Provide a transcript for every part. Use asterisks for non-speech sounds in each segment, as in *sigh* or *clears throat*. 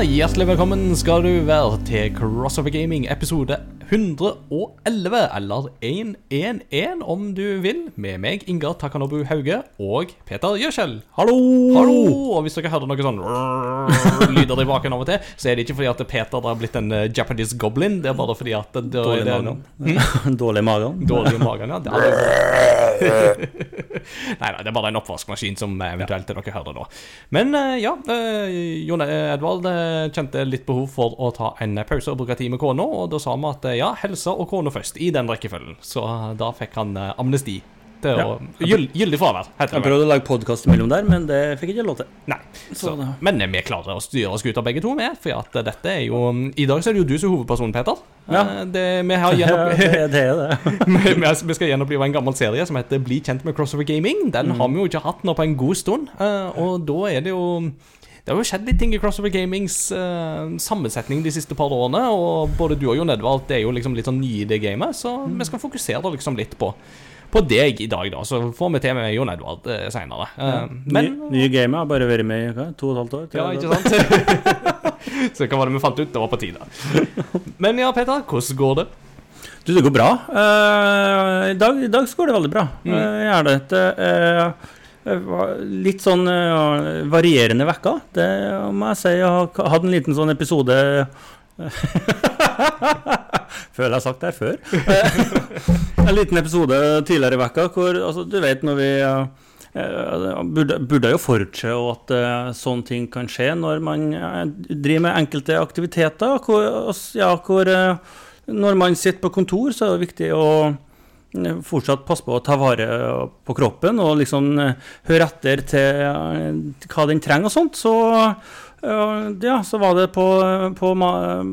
tell. Hjertelig velkommen skal du være til Crossover Gaming episode 111, eller 111 om du vil, med meg, Ingar Takanobu Hauge, og Peter Gjøskjell. Hallo! Hallo! Og hvis dere hører noe sånn *laughs* lyder i baken av og til, så er det ikke fordi at Peter har blitt en eh, Japanese goblin, det er bare fordi at det, Dårlig det, magen. *laughs* Dårlig magen. Dårlig magen, ja. *laughs* Nei, nei, det er bare en oppvaskmaskin som eventuelt dere hører nå. Men eh, ja, eh, Jon Edvard eh, kjente litt behov for å ta en pause og bruke tid med kona, og da sa vi at eh, ja, helse og kona først, i den rekkefølgen. Så eh, da fikk han eh, amnesti. Til å, gyldig fravær, heter det. Jeg prøvde å lage podkast mellom der, men det fikk ikke lov til. Nei. Så, men vi klarer å styre skuta begge to med, for at dette er jo I dag så er det jo du som er hovedperson, Peter. Ja. Det, vi, gjenopp, det, *laughs* det er det. *laughs* vi, skal gjenopplive en gammel serie som heter Bli kjent med Crossover Gaming. Den har vi jo ikke hatt nå på en god stund, og da er det jo det har jo skjedd litt ting i Crossover Gamings eh, sammensetning de siste par årene. Og både du og Jon Edvard er jo liksom litt sånn nye i det gamet, så vi skal fokusere liksom litt på, på deg i dag, da. Så får vi til med Jon Edvard uh, seinere. men Ny, nye gamet har bare vært med i hva, to og et halvt år. Ja, ikke sant? *laughs* så hva var det vi fant ut? Det var på tide. *laughs* Men ja, Peter, hvordan går det? Du, det går bra. Uh, i, dag, I dag går det veldig bra. Mm. Uh, jeg eh, eh, var litt sånn eh, varierende vekka. Det må jeg si. Jeg hatt en liten sånn episode *laughs* Føler jeg har sagt det her før. en liten episode tidligere i vekka hvor altså, Du vet når vi eh, burde, burde jo forutse at uh, sånne ting kan skje når man uh, driver med enkelte aktiviteter. Hvor, altså, ja, hvor uh, når man sitter på kontor, så er det viktig å eh, fortsatt passe på å ta vare på kroppen og liksom eh, høre etter til eh, hva den trenger og sånt. Så eh, ja, så var det på, på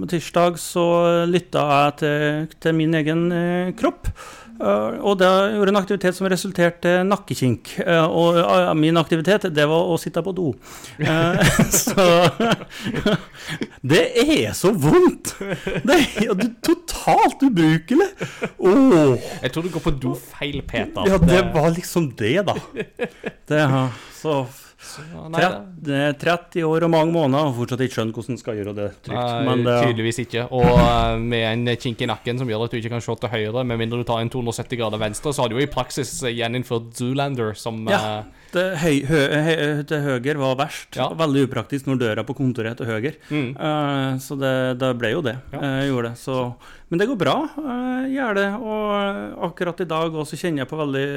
tirsdag så lytta jeg til, til min egen eh, kropp. Eh, og det gjorde en aktivitet som resulterte nakkekink. Eh, og eh, min aktivitet, det var å sitte på do. *laughs* Så *laughs* Det er så vondt! Det er totalt ubrukelig. Oh. Jeg tror du går på do feil, Peter. Ja, det var liksom det, da. Det, så nei, det- tre- det er 30 år og mange måneder og fortsatt ikke skjønt hvordan skal gjøre det trygt. Nei, Men det, tydeligvis ikke. Og eh, med en kink i nakken som gjør at du ikke kan se til høyre, med mindre du tar en 270 grader venstre, så har du jo i praksis gjeninnført Zoolander, som Ja. eh, det, høy, hø, hø, til høyre var verst. Ja. Veldig upraktisk når døra på kontoret er til høyre. mm. Uh, så det, det ble jo det. Ja. Eh, gjorde det. Så, men det går bra. Uh, gjør det. Og akkurat i dag også kjenner jeg på veldig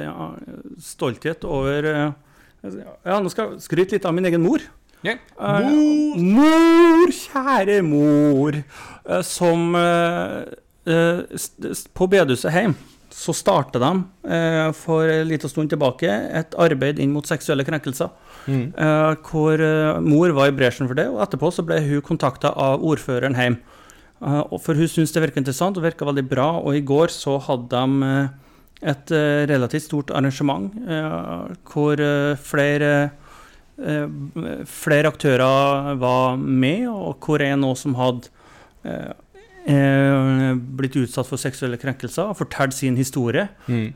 stolthet over Ja, nå skal jeg skryte litt av min egen mor. Yeah. Mor! Uh, mor, kjære mor, Uh, som uh, På bedehuset hjem så starta de for en liten stund tilbake et arbeid inn mot seksuelle krenkelser. Mm. hvor mor var i bresjen for det, og etterpå så ble hun kontakta av ordføreren hjem. For hun syntes det virka interessant og virka veldig bra, og i går så hadde de et eh, relativt stort arrangement eh, hvor eh, flere flere aktører var med, og hvor en òg som hadde blitt utsatt for seksuelle krenkelser, og fortalt sin historie. Mm.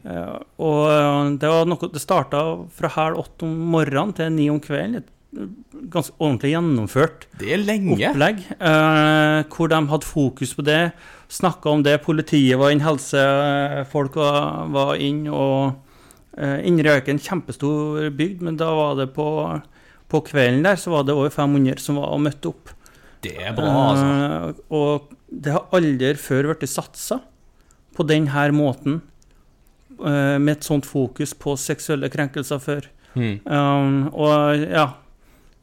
Og det, var noe, det starta fra halv åtte om morgenen til ni om kvelden. Et ganske ordentlig gjennomført opplegg, hvor de hadde fokus på det. Snakka om det. Politiet var inn, helsefolk var, inne. inn. og eh, Indre Øken, kjempestor bygd, men da var det på, på kvelden der så var det over 500 som var og møtte opp. Det er bra, altså. Eh, og det har aldri før blitt satsa på denne måten, eh, med et sånt fokus på seksuelle krenkelser før. Mm. Um, og ja,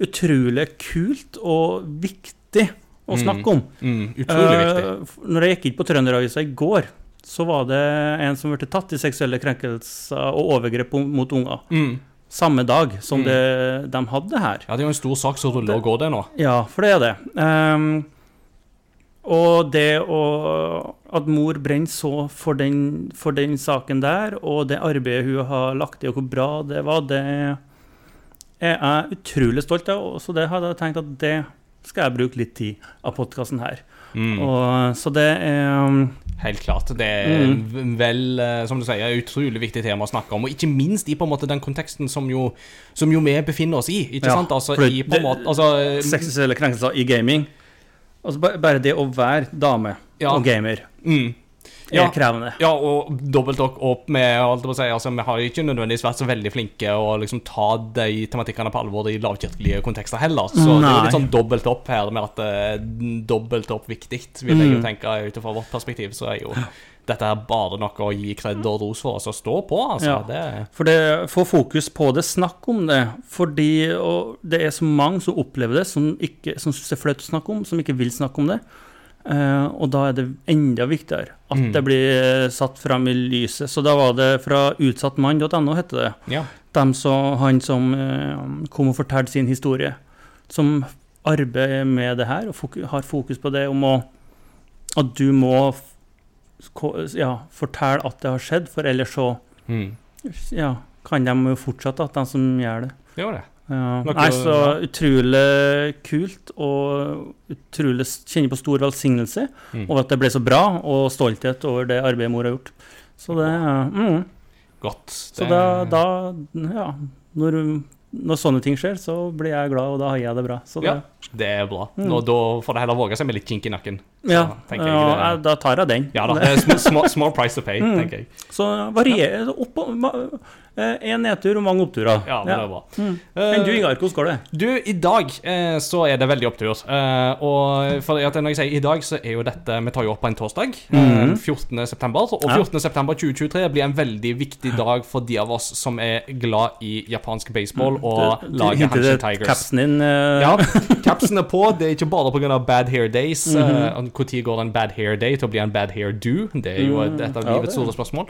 utrolig kult og viktig å Mm. snakke om. Mm. Utrolig viktig. Eh, når jeg gikk inn på Trønderavisa i går, så var det en som ble tatt i seksuelle krenkelser og overgrep mot unger. Mm. Samme dag som Mm. det, de hadde her. Ja, det er jo en stor sak som ruller og går, det nå. Ja, for det er det. Um, og det å At mor brenner så for den, for den saken der, og det arbeidet hun har lagt i, og hvor bra det var, det er jeg utrolig stolt av. Så det hadde jeg tenkt at det skal jeg bruke litt tid av podkasten her. Mm. Og, så det er um, Helt klart. Det er Mm. vel, eh, som du sier, utrolig viktig tema å snakke om. Og ikke minst i på en måte den konteksten som jo, som jo vi befinner oss i. Ikke Ja, sant? Altså, i på en måte altså, eh, seksuelle krenkelser i gaming. Altså, bare det å være dame Ja. og gamer Mm. Er Ja. krevende. Ja, og dobbelt opp med alt å si, altså, Vi har ikke nødvendigvis vært så veldig flinke å liksom ta de tematikkene på alvor i lavkirkelige kontekster heller. Så det er jo litt sånn dobbelt opp her med at er dobbelt opp viktig, vil jeg jo Mm. tenke. Ut fra vårt perspektiv så er jo dette er bare noe å gi kred og ros for oss å stå på. altså. Ja. Det, For det, få fokus på det, snakk om det. Fordi det er så mange som opplever det, som, ikke- som syns det er flaut å snakke om, som ikke vil snakke om det. Eh, og da er det enda viktigere at Mm. det blir eh, satt fram i lyset. Så da var det fra utsattmann.no, heter det. ja. Som, han som eh, kom og fortalte sin historie, som arbeider med det her og foku, har fokus på det om å at du må ja, fortelle at det har skjedd, for ellers så Mm. ja, kan de jo fortsette, at de som gjør det. Det var det. Ja. Noe- Nei, så utrolig kult, og utrolig kjenne kjenner på stor velsignelse Mm. over at det ble så bra, og stolthet over det arbeidet mor har gjort. Så det mm. Godt. Så da, da Ja. Når, når sånne ting skjer, så blir jeg glad, og da har jeg det bra. Så det, Ja. Det er bra. Mm. Og da får det heller våge seg med litt kink i nakken. Så tenker jeg ja, det- da tar jeg den. Ja da. *laughs* Det er sm small, small price to pay, Mm. tenker jeg. Så varierer opp Én nedtur og mange oppturer. Ja, det er bra. Mm. Eh, Men du, Ingar, hvordan går det? Du, i dag eh, så er det veldig opptur. Eh, og for at når jeg sier i dag, så er jo dette Vi tar jo opp på en torsdag. Mm. Mhm. 14. september. Og Ja. 14. september 2023 blir en veldig viktig dag for de av oss som er glad i japansk baseball og mm. laget Hanshin Tigers. Capsen din uh... Ja, capsen er på. Det er ikke bare pga. bad hair days. Mhm. Eh, Når går en bad hair day til å bli en bad hair do? Det er jo et, et av Mm. Ja, livets store spørsmål.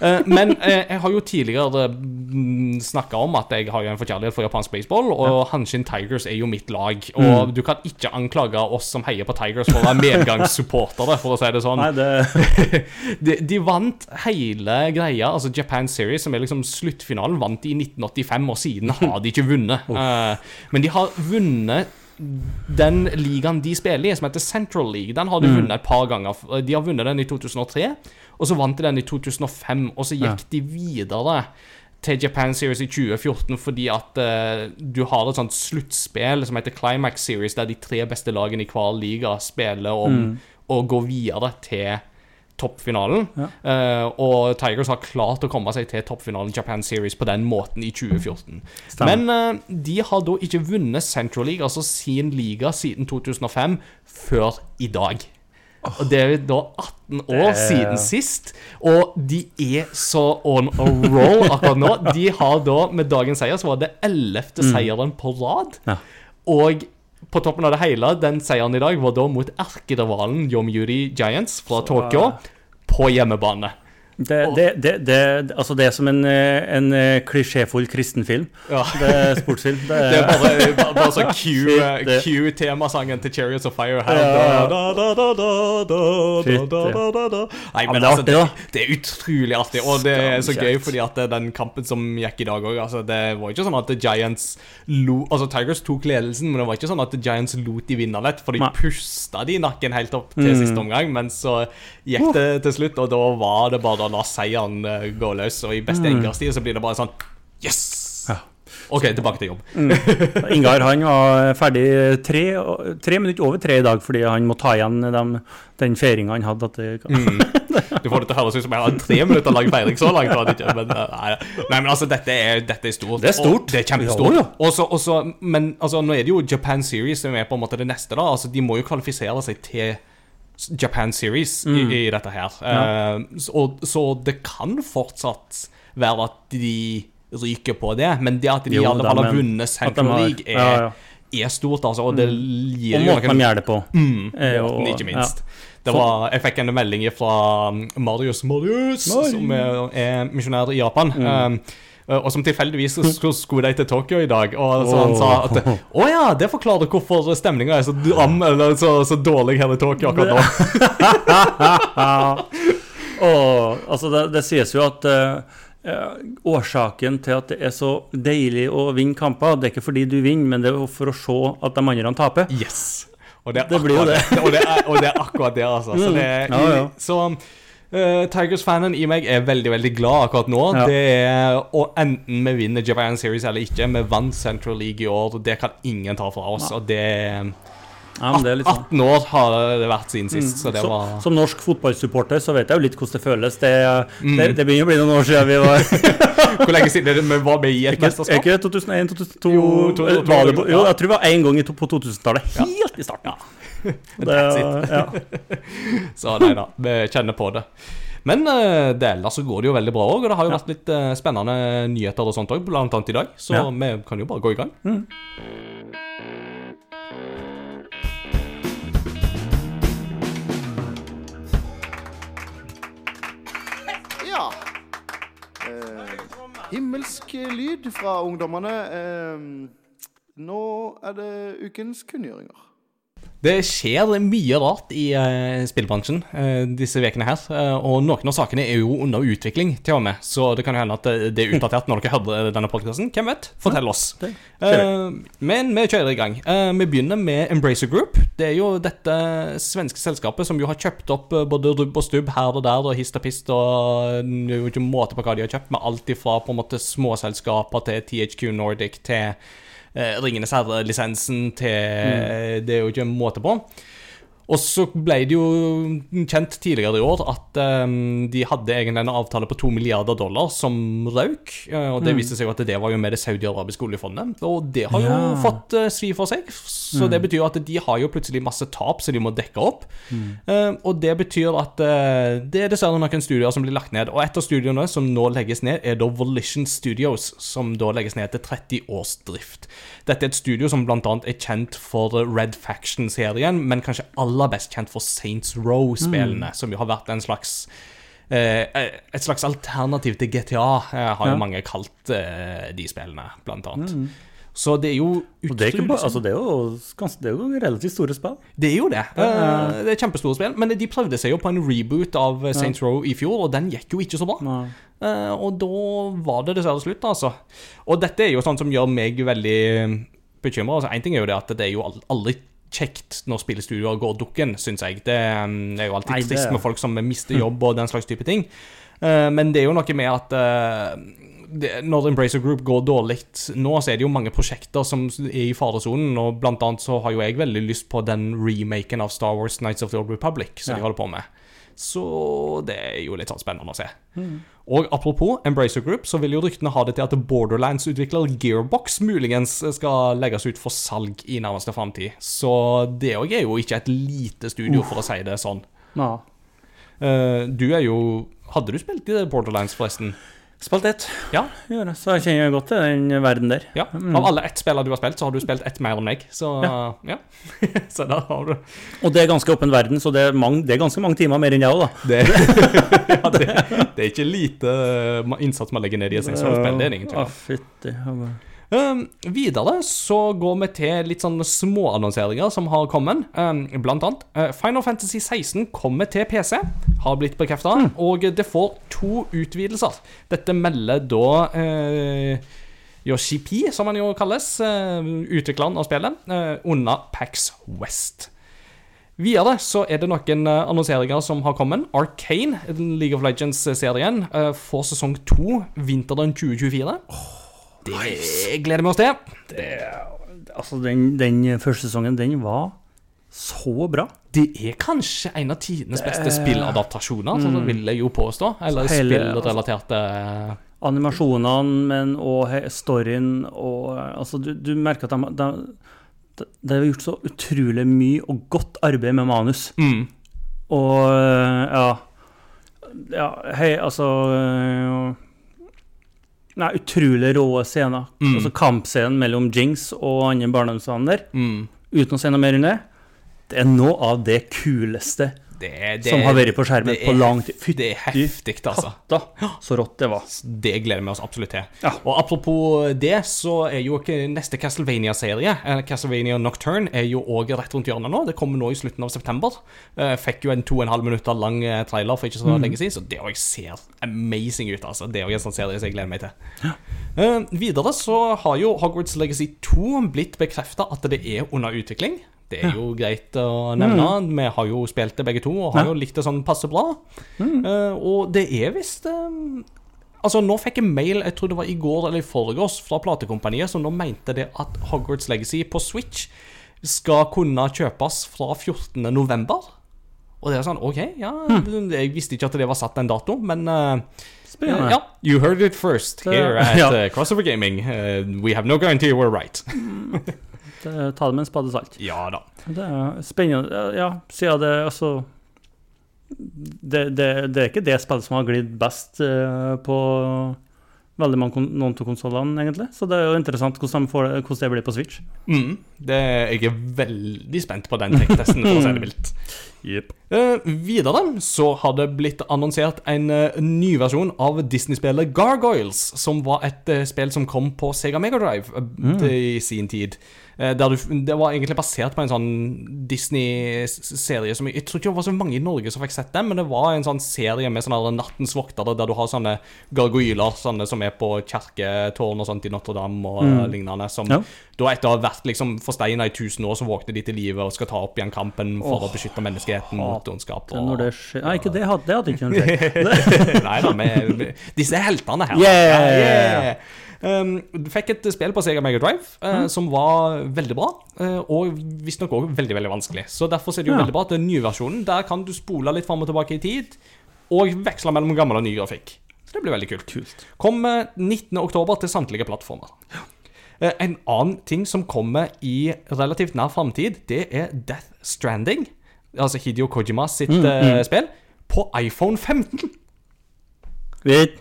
Eh, men eh, jeg har jo tidligere snakka om at jeg har jo en forkjærlighet for japansk baseball, og Hanshin Tigers er jo mitt lag. Og Mm. du kan ikke anklage oss som heier på Tigers for å være medgangssupportere, for å si det sånn. Nei, det *laughs* de, de vant hele greia, altså Japan Series, som er liksom sluttfinalen, vant de i 1985, og siden har de ikke vunnet. *laughs* Eh, men de har vunnet den ligaen de spiller i, som heter Central League. Den har de vunnet et par ganger. De har vunnet den i 2003, og så vant de den i 2005, og så gikk de videre til Japan Series i 2014 fordi at uh, du har et sånt sluttspill som heter Climax Series, der de tre beste lagene i hver liga spiller om å gå videre til toppfinalen. Ja. Uh, og Tigers har klart å komme seg til toppfinalen Japan Series på den måten i 2014. Stemmer. Men uh, de har da ikke vunnet Central League, altså sin liga, siden 2005, før i dag. Og det er da 18 år siden sist, og de er så on a roll akkurat nå. De har da, med dagens seier, så var det 11. seieren på rad. Ja. Og på toppen av det hele, den seieren i dag var da mot erkerivalen Yomyuri Giants fra Tokyo på hjemmebane. Det, det, det, det, altså det er som en, eh, en eh, klisjéfull kristenfilm. Ja. Det er sportsfilm. Det *laughs* Det er er, bare, bare, bare så cue, *laughs* Shit, det- cue temasangen til Chariots of Fire her. Nei, men er altså, det, det er utrolig artig, og det er så gøy fordi at den kampen som gikk i dag òg altså, Det var ikke sånn at Giants lo Altså, Tigers tok ledelsen, men det var ikke sånn at Giants lot de vinne lett, for de pusta de nakken helt opp til Mm. siste omgang, men så gikk det til slutt, og da var det bare å la seieren eh, gå løs, og i beste Mm. engastil så blir det bare sånn Yes! Ja. OK, tilbake til jobb. *laughs* Ingar han var ferdig tre, tre minutter over tre i dag fordi han må ta igjen dem, den feiringa han hadde. At det, Mm. Du får det til å høres ut som jeg har en tre minutter lang feiring så langt. Men, uh, nei, nei, men altså, dette er, dette er stort. Det er stort. Og det er kjempestort. Ja, ja. Også, også, men altså, nå er det jo Japan Series som er på en måte det neste. da Altså, De må jo kvalifisere seg til Japan Series i, Mm. i dette her. Ja. Uh, så, så det kan fortsatt være at de ryker på det, men det at de Jo i alle fall har vunnet Central League, er, ja, ja. er stort, altså. Og det gir Og jo måten de gjør det på. Mm, og, ikke minst. ja. Det var, jeg fikk en melding fra Marius Marius Marius, som er, er misjonær i Japan. Mm. Um, og som tilfeldigvis sk- skulle de til Tokyo i dag. Og så han sa at Å ja, det forklarer hvorfor stemninga er så dram Eller så, så dårlig her i Tokyo akkurat nå. *laughs* og, altså det, det sies jo at eh, eh, årsaken til at det er så deilig å vinne kamper, det er ikke fordi du vinner, men det er for å se at de andre taper. Yes. Og det, er Det blir jo det. *laughs* Og det er, og det er akkurat det, altså. Så, Mm. det er, Ja, ja. så eh, Tigers-fanen i meg er veldig veldig glad akkurat nå. Ja. Det er, og Enten vi vinner Japan Series eller ikke, vi vant Central League i år. og Det kan ingen ta fra oss. Og det Ja, det er sånn. 18 år har det vært siden sist, så det som, var som norsk fotballsupporter så vet jeg jo litt hvordan det føles. Det, Mm. det, det begynner å bli noen år siden vi var *laughs* Hvor lenge siden er det vi var med i et Er mesterskap? ikke det 2001, 2002 Jo, jo, på- Jo, ja. jeg tror det var én gang på 2000-tallet. Helt i starten. Det, *laughs* That's ja. *laughs* Så nei da, vi kjenner på det. Men uh, det ellers så går det jo veldig bra òg, og det har jo Ja. vært litt uh, spennende nyheter og sånt òg, blant annet i dag. Så Ja. vi kan jo bare gå i gang. Ja. Eh, himmelsk lyd fra ungdommene. Eh, nå er det ukens kunngjøringer. Det skjer mye rart i uh, spillbransjen uh, disse ukene her. Uh, og noen av sakene er jo under utvikling, til og med. Så det kan jo hende at det, det er utdatert når dere hører denne podkasten. Hvem vet? Fortell oss. men vi kjører i gang. Vi begynner med Embracer Group. Det er jo dette svenske selskapet som jo har kjøpt opp både rubb og stubb her og der, og hist og pist, og det er jo ikke måte på hva de har kjøpt, med alt ifra på en måte småselskaper til THQ Nordic til Ringenes herre-lisensen til mm. Det er jo ikke en måte på. Og så ble det jo kjent tidligere i år at um, de hadde egentlig en avtale på to milliarder dollar som røk. eh, og det viste seg jo at det var jo med det saudi-arabiske oljefondet. Og det har jo fått uh, svi for seg. Så det betyr at de har jo plutselig masse tap som de må dekke opp. Eh, og det betyr at uh, det er dessverre noen studier som blir lagt ned. Og et av studiene som nå legges ned, er da Volition Studios, som da legges ned etter 30 års drift. Dette er et studio som annet er kjent for Red Faction-serien, men kanskje aller best kjent for Saints Row-spillene, som jo har vært en slags eh, et slags alternativ til GTA, eh, har jo Ja. mange kalt eh, de spillene, blant annet. Så det er jo Og det er, bare, altså, det, er jo, det er jo relativt store spill. det er jo det. Eh, det er kjempestore spill. Men de prøvde seg jo på en reboot av Saints Row i fjor, og den gikk jo ikke så bra. Eh, og da var det dessverre slutt, altså. Og dette er jo sånn som gjør meg veldig bekymra. Altså, Én ting er jo det at det er jo aldri kjekt når spillestudioer går dukken, syns jeg. Det, mm, er jo alltid Nei, det- trist med folk som mister *laughs* jobb og den slags type ting. Eh, men det er jo noe med at det, når Embracer Group går dårlig nå, så er det jo mange prosjekter som er i faresonen. Og blant annet så har jo jeg veldig lyst på den remaken av Star Wars Nights of the Old Republic som de holder på med. Så det er jo litt sånn spennende å se. Og apropos Embracer Group, så vil jo ryktene ha det til at Borderlands-utvikler Gearbox muligens skal legges ut for salg i nærmeste framtid. Så det òg er jo ikke et lite studio, for å si det sånn. Ja. Eh, du er jo Hadde du spilt i Borderlands, forresten? Spilt ett, Ja. så jeg kjenner godt til den verden der. ja. Av alle ett spiller du har spilt, så har du spilt ett mer enn meg. Så ja. *laughs* så der har du Og det er ganske åpen verden, så det er, mange, det er ganske mange timer mer enn jeg òg, da. det, *laughs* ja, det, det er ikke lite eh, innsats man legger ned i et Row-spill, det er det ingen tvil om. Um, videre så går vi til litt sånne småannonseringer som har kommet. Um, blant annet uh, Final Fantasy 16 kommer til PC, har blitt bekrefta, og det får to utvidelser. Dette melder da uh, Yoshi P, som han jo kalles, uh, utvikleren av spillet, uh, under Pax West. Videre så er det noen eh, annonseringer som har kommet. Arcane, League of Legends-serien, eh, får sesong to vinteren 2024. Det gleder vi oss til. Altså, den, den første sesongen, den var så bra. Det er kanskje en av tidenes beste spilladaptasjoner, så det vil jeg jo påstå. Eller Hele- spillrelaterte Animasjonene, men he- storyen og Altså, du, du merker at de, de, de, har gjort så utrolig mye og godt arbeid med manus. mm. Og ja Ja, hei, altså Nei, utrolig rå scener. Mm. Altså Kampscenen mellom Jinx og andre barndomsvenner. Mm. uten å se noe mer enn det, det er noe av det kuleste Det, det, som har vært på skjermen er, på lang tid. Det er heftig, altså. Katta, så rått det var. Det gleder vi oss absolutt til. Ja. Og apropos det, så er jo ikke neste Castlevania-serie, Castlevania Nocturne, er jo òg rett rundt hjørnet nå. Det kommer nå i slutten av september. Eh, Fikk jo en to og en halv minutter lang eh, trailer for ikke så lenge siden, så det òg ser amazing ut, altså. Det er òg en sånn serie som jeg gleder meg til. Eh, videre så har jo Hogwarts Legacy 2 blitt bekrefta at det er under utvikling. Det er jo greit å nevne. Vi har jo spilt det begge to og har Ja. jo likt det sånn passe bra. Eh, og det er visst eh, Altså, nå fikk jeg mail, jeg tror det var i går eller i forgårs, fra platekompaniet, som nå mente det at Hogwarts Legacy på Switch skal kunne kjøpes fra 14. november. Og det er sånn, OK, ja Jeg visste ikke at det var satt en dato, men uh, Spennende. ja, you heard it first here at *laughs* eh, Crossover Gaming. Uh, we have no guarantee we're right. *laughs* Det- Ta det med en spade salt. Ja da. Det er spennende. Ja, siden det altså det, det, det er ikke det spillet som har glidd best eh, på veldig mange noen av konsollene, egentlig. Så det er jo interessant hvordan, de får det, hvordan det blir på Switch. Mm, det, jeg er veldig spent på den tech-testen, for å si det mildt. *laughs* Eh, videre så har det blitt annonsert en uh, ny versjon av Disney-spillet Gargoyles, som var et uh, spill som kom på Sega Megadrive uh, i sin tid. Du, det var egentlig basert på en sånn Disney-serie som jeg, tror ikke det var så mange i Norge som fikk sett den, men det var en sånn serie med sånne Nattens voktere, der du har sånne gargoyler sånne som er på kirketårn og sånt i Notre-Dame og eh, lignende, som Ja. da etter å ha vært liksom forsteina i tusen år, så våkner de til live og skal ta opp igjen kampen for å beskytte menneskeheten mot ondskap. Når det skjer Nei, ikke det hadde, det hadde ikke noe skjedd. *laughs* Nei da, med, med disse heltene her. Yeah! Yeah! Um, fikk et spill på Sega Mega Drive uh, som var veldig bra, uh, og visstnok òg veldig veldig vanskelig. Så Derfor er det jo Ja. veldig bra at den nye versjonen Der kan du spole litt fram og tilbake i tid, og veksle mellom gammel og ny grafikk. Så det blir veldig kult. Kom Kommer 19.10 til samtlige plattformer. Eh, En annen ting som kommer i relativt nær framtid, det er Death Stranding. Altså Hidio Kojima sitt eh, spill. På iPhone 15. Vet,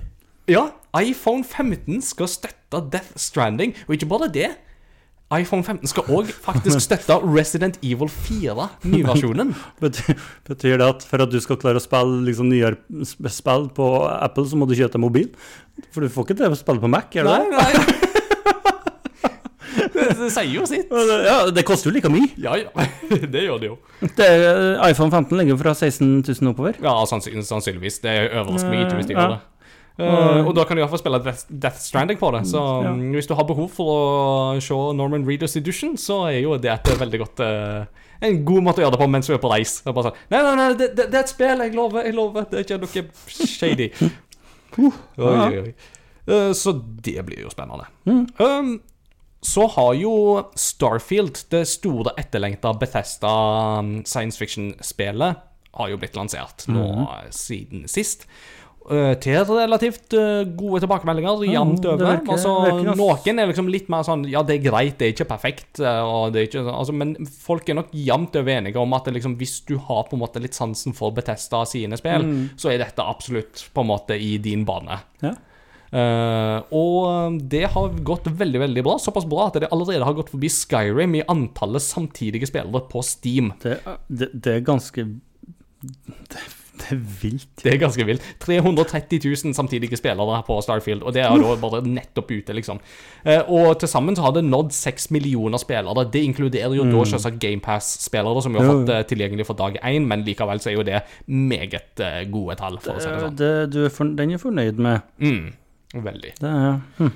Ja, iPhone 15 skal støtte Death Stranding, og ikke bare det. iPhone 15 skal òg faktisk *laughs* støtte Resident Evil 4, nyversjonen. *laughs* betyr, betyr det at for at du skal klare å spille liksom, nyere spill på Apple, så må du kjøpe deg mobil? For du får ikke til å spille på Mac, gjør du Nei, det? nei. Det, *laughs* det sier jo sitt. Ja, det koster jo like mye. Ja, ja. *laughs* Det gjør det jo. Det, er- iPhone 15 ligger fra 16 000 oppover. Ja, sannsyn- sannsynligvis. Det overrasker meg ikke hvis de gjør det. Uh, og da kan du iallfall spille Death, Death Stranding på det. Så Ja. mm, hvis du har behov for å se Norman Readers Edition, så er jo det et veldig godt uh, En god måte å gjøre det på mens du er på reis. Er bare sånn, nei, nei, nei, det, det, er et spill, jeg lover. jeg lover Det er ikke noe shady. *laughs* Oi, oi, oi. Eh, så det blir jo spennende. Um, så har jo Starfield, det store etterlengta Bethesda um, science fiction-spelet, har jo blitt lansert nå siden sist. Eh, til relativt eh, gode tilbakemeldinger jevnt det over. virker- altså, noen er liksom litt mer sånn Ja, det er greit, det er ikke perfekt, eh, det er ikke, altså, men folk er nok jevnt over enige om at det liksom, hvis du har på en måte litt sansen for Bethesda sine spill, så er dette absolutt på en måte i din bane. Ja. Eh, og det har gått veldig veldig bra. Såpass bra at det allerede har gått forbi Skyrim i antallet samtidige spillere på Steam. Det, det, det er ganske det, det er vilt. Det er ganske vilt. 330 000 samtidige spillere på Starfield, og det er da bare nettopp ute, liksom. Uh, og til sammen så har det nådd 6 millioner spillere. Det inkluderer jo da selvsagt GamePass-spillere, som vi har fått uh, tilgjengelig for dag én, men likevel så er jo det meget gode tall, for å si det sånn. Det, du er for, den er fornøyd med. Mm, veldig. Det er, hm.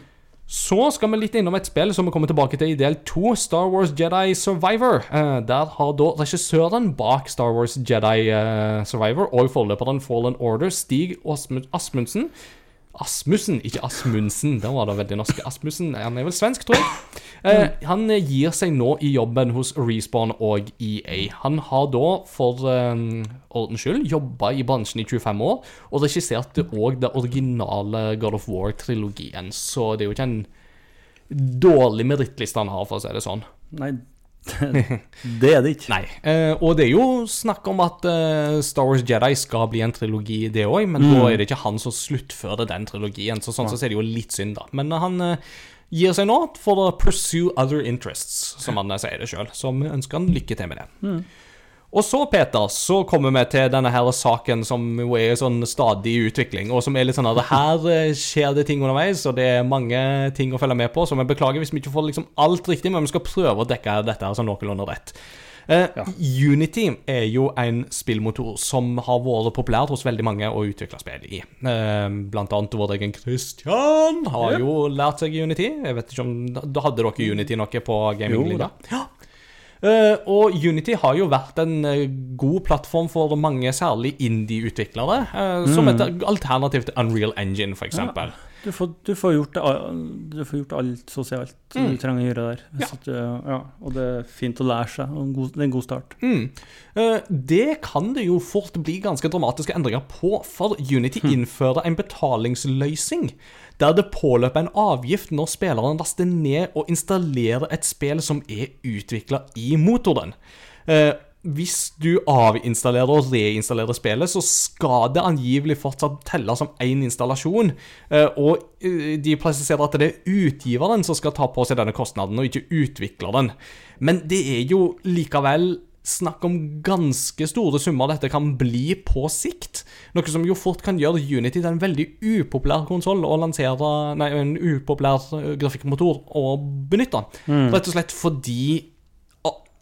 Så skal vi litt innom et spill som vi kommer tilbake til i del to, Star Wars Jedi Survivor. Eh, der har da regissøren bak Star Wars Jedi eh, Survivor og forløperen Fallen Order, Stig Asmu- Asmundsen Asmussen, ikke Asmundsen. Der var det veldig norsk. Asmussen, Han er vel svensk, tror jeg. Eh, han eh, gir seg nå i jobben hos Respawn og EA. Han har da, for eh, ordens skyld, jobba i bransjen i 25 år, og regisserte òg det originale God of War-trilogien, så det er jo ikke en dårlig merittliste han har, for å si det sånn. Nei, det, er det ikke. Nei. Eh, og det er jo snakk om at eh, Star Wars Jedi skal bli en trilogi, det òg, men da er det ikke han som sluttfører den trilogien, så sånn så er det jo litt synd, da. Men han eh, gir seg nå for å pursue other interests, som han sier det sjøl. Så vi ønsker han lykke til med det. Og så, Peter, så kommer vi til denne her saken som jo er sånn stadig i utvikling, og som er litt sånn at her eh, skjer det ting underveis, og det er mange ting å følge med på, så vi beklager hvis vi ikke får liksom alt riktig, men vi skal prøve å dekke dette her sånn noenlunde rett. Eh, Unity er jo en spillmotor som har vært populær hos veldig mange å utvikle spill i. Uh, blant annet vår egen Christian har jo lært seg Unity. Jeg vet ikke om Da hadde dere Unity noe på gaminglinja? Ja. Eh, og Unity har jo vært en eh, god plattform for mange, særlig indie-utviklere. eh, Som et alternativ til Unreal Engine, f.eks. eksempel Du får, du får, gjort, du får gjort alt sosialt Mm. du trenger å gjøre der. Ja. Du- ja, og det er fint å lære seg, og en god, det er en god start. Mm. Det kan det jo fort bli ganske dramatiske endringer på, for Unity innfører en betalingsløsning der det påløper en avgift når spilleren laster ned og installerer et spill som er utvikla i motoren. Eh, hvis du avinstallerer og reinstallerer spillet, så skal det angivelig fortsatt telle som én installasjon. Eh, og eh, de presiserer at det er utgiveren som skal ta på seg denne kostnaden, og ikke utvikleren. Men det er jo likevel snakk om ganske store summer dette kan bli på sikt. Noe som jo fort kan gjøre Unity til en veldig upopulær konsoll å lansere Nei, en upopulær grafikkmotor å benytte. Rett og slett fordi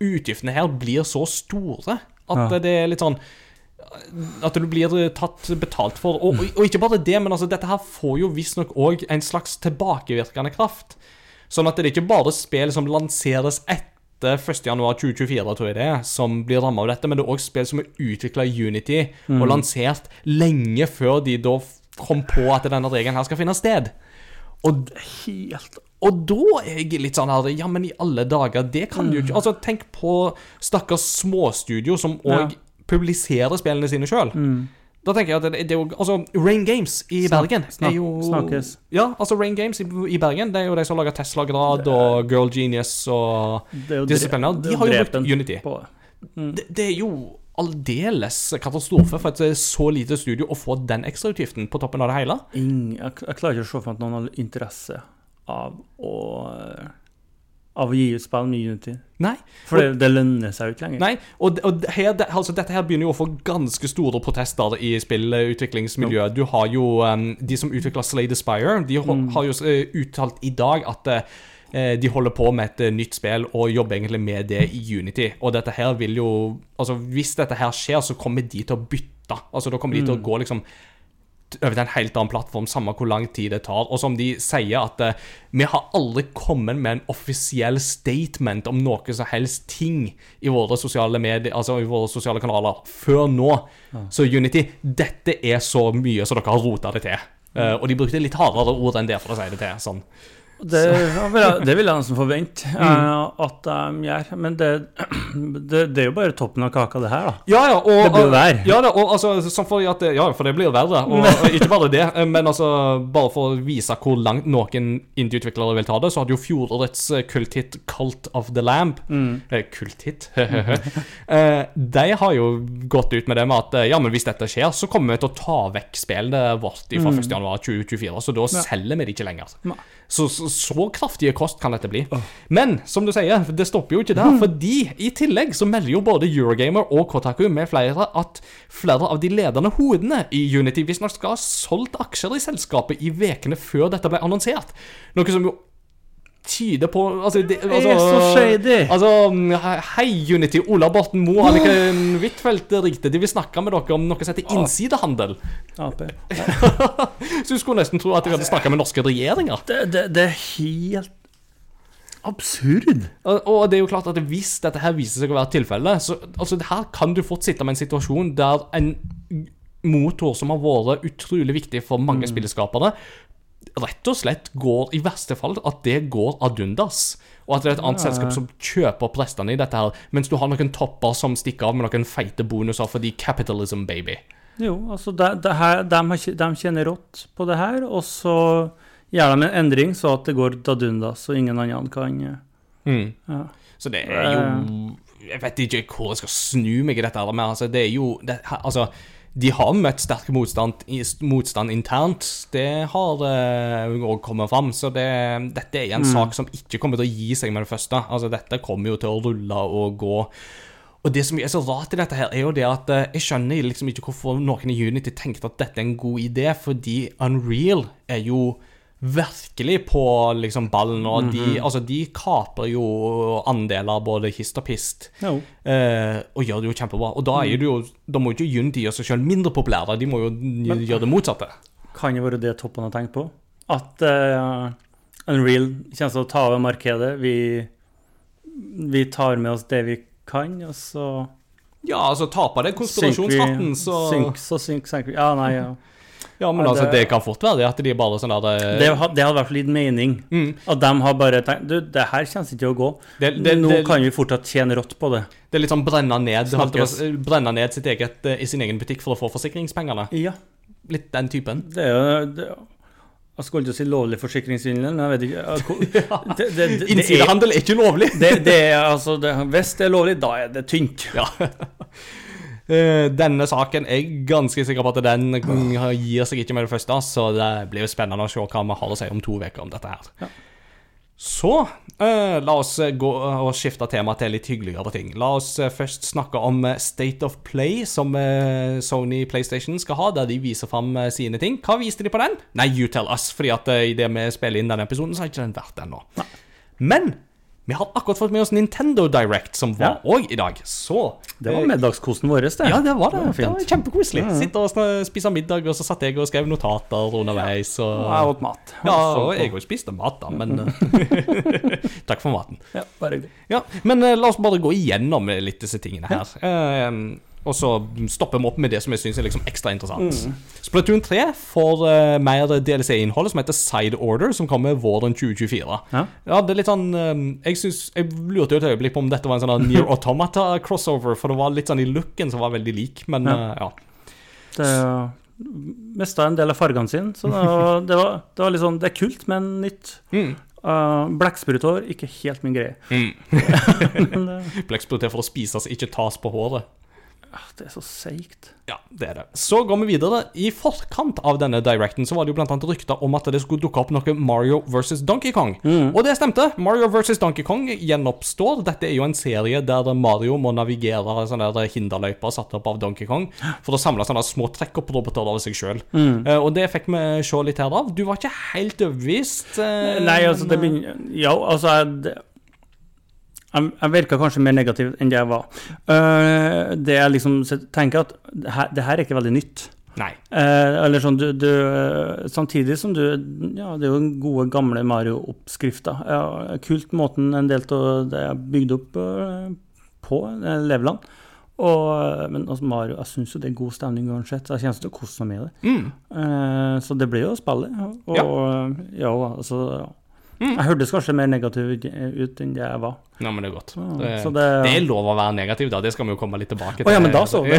utgiftene her blir så store at Ja. det er litt sånn at du blir tatt betalt for. Og, og, ikke bare det, men altså, dette her får jo visstnok òg en slags tilbakevirkende kraft. Sånn at det er ikke bare spill som lanseres etter 1.1.2024, tror jeg det er, som blir ramma av dette, men det er òg spill som er utvikla i Unity og lansert lenge før de da kom på at denne regelen her skal finne sted. Og Helt og da er jeg litt sånn her Ja, men i alle dager, det kan du jo ikke Altså, tenk på stakkars småstudio som òg Ja. publiserer spillene sine sjøl. Da tenker jeg at det, det er jo Altså, Rain Games i Snak- Bergen er jo snakkes. Ja, altså Rain Games i, i Bergen, det er jo de som lager Tesla Grad og Girl Genius og disse De har jo brukt Unity. På. Det, det er jo aldeles katastrofe for et så lite studio å få den ekstrautgiften på toppen av det hele. Ingen, jeg, jeg klarer ikke å se for meg at noen har interesse av å Av å gi ut spill med Unity. Nei. For det, det lønner seg jo ikke lenger. Nei, og, og her, det, altså, dette her begynner jo å få ganske store protester i spillutviklingsmiljøet. Du har jo um, de som utvikler Slay the Spire, de mm. har jo uh, uttalt i dag at uh, de holder på med et nytt spill og jobber egentlig med det i Unity. Og dette her vil jo Altså, hvis dette her skjer, så kommer de til å bytte. Altså, da kommer de til å gå liksom over til en helt annen plattform, samme hvor lang tid det tar. Og som de sier, at uh, vi har aldri kommet med en offisiell statement om noe som helst ting i våre sosiale medier, altså i våre sosiale kanaler, før nå. Så Unity, dette er så mye som dere har rota det til. Uh, og de brukte litt hardere ord enn det for å si det til. sånn. Det, det vil jeg nesten forvente Mm. eh, at de gjør. Men det, det, det er jo bare toppen av kaka, det her, da. Ja, ja, og, Det blir verre. Ja, da, og altså, at, ja, for det blir verre. Og, *laughs* og ikke bare det, men altså, bare for å vise hvor langt noen indie-utviklere vil ta det, så hadde jo fjorårets eh, kulthit Cult of the Lamb eh, Kulthit? *laughs* eh, de har jo gått ut med det med at ja, men hvis dette skjer, så kommer vi til å ta vekk spillet vårt fra 1.1.2024, så da selger vi det ikke lenger. Så, så, så kraftige kost kan dette bli. Men som du sier, det stopper jo ikke der. Fordi i tillegg så melder jo både Eurogamer og Kotaku med flere at flere av de ledende hodene i Unity visstnok skal ha solgt aksjer i selskapet i ukene før dette ble annonsert. Noe som jo tyder på altså, det, Det er så shady. Altså, hei Unity, Ola Borten Moe, Anniken Huitfeldt ringte. De vil snakke med dere om noe som heter innsidehandel. Ap. *laughs* Så du skulle nesten tro at de hadde snakka med norske regjeringer. Det, det, det er helt absurd. Og, og det er jo klart at hvis dette her viser seg å være tilfellet, så altså, det her kan du fort sitte med en situasjon der en motor som har vært utrolig viktig for mange spilleskapere, rett og slett går, i verste fall, at det går ad undas. Og at det er et annet Ja. selskap som kjøper opp restene i dette her, mens du har noen topper som stikker av med noen feite bonuser fordi capitalism, baby. Jo, altså det, det her, de, har, de kjenner rått på det her, og så gjør de en endring så at det går dadunda, så ingen andre kan eh, Mm. ja. Så det er jo Jeg vet ikke hvor jeg skal snu meg i dette, her, men altså, det er jo det, Altså, de har møtt sterk motstand, motstand internt. Det har òg kommet fram. Så det, dette er en sak som ikke kommer til å gi seg med det første. Altså, dette kommer jo til å rulle og gå. Og det som er så rart i dette her, er jo det at eh, jeg skjønner liksom ikke hvorfor noen i Unity tenkte at dette er en god idé, fordi Unreal er jo virkelig på liksom ballen, og de, altså, de kaper jo andeler både hist og pist. no. Eh, og gjør det jo kjempebra. Og da, er det jo, da må jo ikke Unity gjøre seg sjøl mindre populære, de må jo gjøre det motsatte. Kan jo være det toppen har tenkt på. At uh, Unreal kommer til å ta over markedet. Vi, vi tar med oss det vi kan, og så Ja, altså taper det konspirasjonsfatten konspirasjonshatten, så synk, Så synk, synker vi Ja, nei, ja. Ja, men altså, det- det kan fort være det at de bare sånn der det... Det, det hadde i hvert fall gitt mening. At de har bare tenkt Du, det her kommer ikke til å gå. Det- det- Nå det- kan vi fortsatt tjene rått på det. Det er litt sånn brenne ned, brenne ned sitt eget, eh, i sin egen butikk for å få forsikringspengene. Ja. Litt den typen. Det er jo det, Jeg skulle ikke si lovlig forsikringssvindel, men jeg vet ikke *laughs* det, det, det, det, Innsidehandel er ikke lovlig! det, det er altså det, Hvis det er lovlig, da er det tynt. Ja. *laughs* Eh, Denne saken er jeg ganske sikker på at den gir seg ikke med det første, så det blir jo spennende å se hva vi har å si om to uker om dette her. Ja. Så eh, la oss gå og skifte tema til litt hyggeligere ting. La oss eh, først snakke om eh, State of Play, som eh, Sony PlayStation skal ha, der de viser fram eh, sine ting. Hva viste de på den? Nei, you tell us, fordi at eh, i det vi spiller inn denne episoden, så har ikke den vært ennå. Men vi har akkurat fått med oss Nintendo Direct, som var òg i dag. Så Det var middagskosten vår, det. ja, det var det. Det var var Kjempekoselig. Ja, kjempekoselig. Sitte og spise middag, og så satt jeg og skrev notater underveis. Og... Og jeg åt mat. Ja, Så- og jeg òg spiste mat, da, men *laughs* Takk for maten. ja, bare hyggelig. Ja, Men uh, la oss bare gå igjennom eh, litt disse tingene her. Eh, og så stopper vi opp med det som jeg syns er liksom ekstra interessant. Mm. Splatoon 3 får uh, mer DLC-innhold som heter Side Order, som kommer våren 2024. Ja. Ja, det er litt sånn um, Jeg, synes, jeg lurte jo et øyeblikk på om dette var en sånn Near *laughs* Automata-crossover, for det var litt sånn i looken som var veldig lik, men Ja. Uh, ja. Det mista en del av fargene sine, så det var, *laughs* det, var, det var litt sånn Det er kult, men nytt. Mm. Uh, Blekksprutår, ikke helt min greie. Mm. *laughs* det, Blekkspruter for å spises, ikke tas på håret. Ah, det er så seigt. Ja, det er det. Så går vi videre. I forkant av denne directen så var det jo blant annet rykter om at det skulle dukke opp noe Mario versus Donkey Kong. Og det stemte. Mario versus Donkey Kong gjenoppstår. Dette er jo en serie der Mario må navigere sånne der hinderløyper satt opp av Donkey Kong for å samle sånne små trekkopp-roboter av seg sjøl. og det fikk vi se litt her av. Du var ikke helt overbevist. Uh, Nei, altså, det begynner Ja, altså det, jeg, jeg virka kanskje mer negativ enn det jeg var. Uh, det jeg liksom tenker at det her, det her er ikke veldig nytt. Nei. Uh, eller sånn, du, du Samtidig som du Ja, det er jo gode, gamle Mario-oppskrifter. Ja, kult måten en del av det er bygd opp eh, på, Leveland. Og, men altså, Mario, jeg syns jo det er god stemning uansett. Jeg kommer til å kose meg med det. Mm. Så det blir jo spillet. Og ja, altså ja. Mm. Jeg hørtes kanskje mer negativ ut enn det jeg var. Nei, men det er godt. Ja, Det, det- det er lov å være negativ, da. Det skal vi jo komme litt tilbake til. Å ja, men da så. *laughs*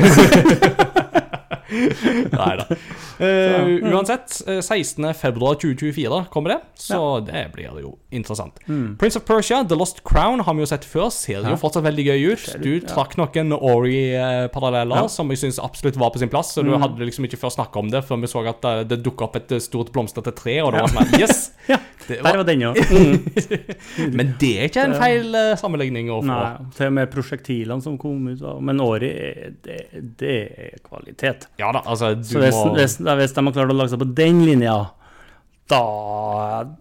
Nei da. Uansett, eh, 16.2.2024 kommer det, så det blir jo interessant. Prince of Persia, The Lost Crown, har vi jo sett før. Ser jo Mm. Fortsatt veldig gøy ut. Du trakk noen Ori-paralleller Ja. Mm. som jeg syns absolutt var på sin plass. Så du hadde liksom ikke før snakka om det før vi så at eh, det dukka opp et eh, stort blomstrete tre, og *laughs* det var sånn Yes! Ja, Det Der var, var den, ja. *laughs* *laughs* men det er ikke en feil eh, sammenligning å få. Nei, til og med prosjektilene som kom ut. av- Men er- det, det er kvalitet. Ja da, altså, du må da, hvis de har klart å lage seg på den linja, da,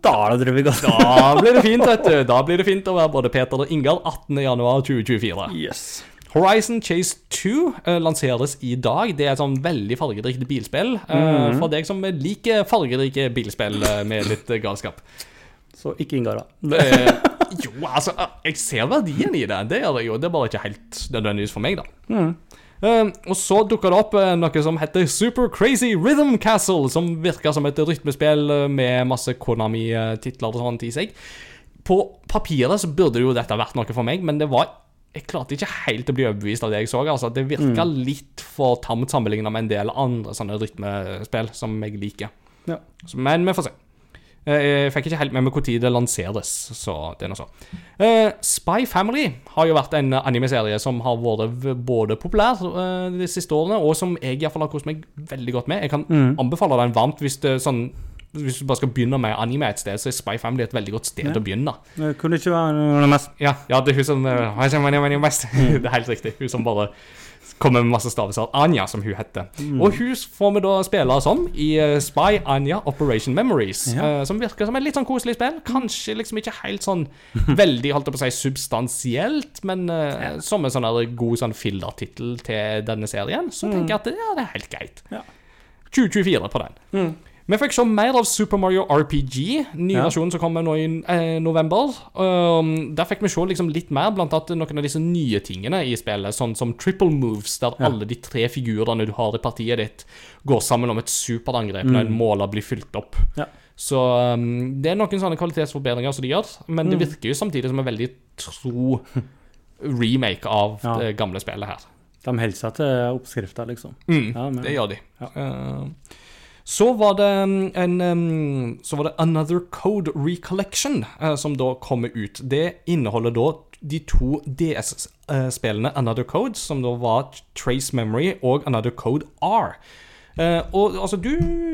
da er det godt. Da blir det fint, vet du. Da blir det fint å være både Peter og Ingar 18.1.2024. Yes. Horizon Chase 2 eh, lanseres i dag. Det er et sånn veldig fargerikt bilspill. Mm. For deg som liker fargerike bilspill eh, med litt galskap. Så ikke Ingar, da. Jo, altså, jeg ser verdien i det. Det gjør jeg jo. Det er bare ikke helt nødvendigvis for meg, da. Eh, og så dukker det opp eh, noe som heter Super Crazy Rhythm Castle, som virker som et rytmespill eh, med masse Konami-titler og sånt i seg. På papiret så burde jo dette vært noe for meg, men det var jeg klarte ikke helt å bli overbevist av det jeg så. altså Det virka litt for tamt sammenligna med en del andre sånne rytmespill som jeg liker. Ja. Men vi får se. Eh, Jeg fikk ikke helt med meg når det lanseres, så det er noe så. Eh, Spy Family har jo vært en anime-serie som har vært både populær eh, de siste årene, og som jeg i fall har kost meg veldig godt med. Jeg kan anbefale den varmt hvis det sånn hvis du bare skal begynne med anime et sted, så er Spy Family et veldig godt sted Ja. å begynne. Det kunne ikke være noe mest Ja, ja det er hun som eh, best. *laughs* Det er helt riktig. Hun som bare kommer med masse stavelser. Anja, som hun heter. Og hun får vi da spille som i eh, Spy Anja Operation Memories. Ja. eh, som virker som et litt sånn koselig spill. Kanskje liksom ikke helt sånn *laughs* veldig holdt jeg på å si substansielt, men ja. som en sånn god sånn filler-tittel til denne serien, så tenker jeg at ja, det er helt greit. Ja. 2024 på den. Vi fikk se mer av Super Mario RPG, ny Ja. versjon som kommer nå i eh, november. Um, der fikk vi se liksom litt mer, blant annet noen av disse nye tingene i spillet, sånn som triple moves, der Ja. alle de tre figurene du har i partiet ditt, går sammen om et superangrep når en måler blir fylt opp. Mm. Ja. Så um, det er noen sånne kvalitetsforbedringer som de gjør, men Mm. det virker jo samtidig som en veldig tro *laughs* remake av det gamle spillet her. De holder seg til oppskrifta, liksom. Mm, Ja, men- det gjør de. Ja. Eh, så var det um, en um, Så var det Another Code Recollection eh, som da kommer ut. Det inneholder da de to DS-spillene Another Code, som da var Trace Memory og Another Code R. Eh, og altså, du,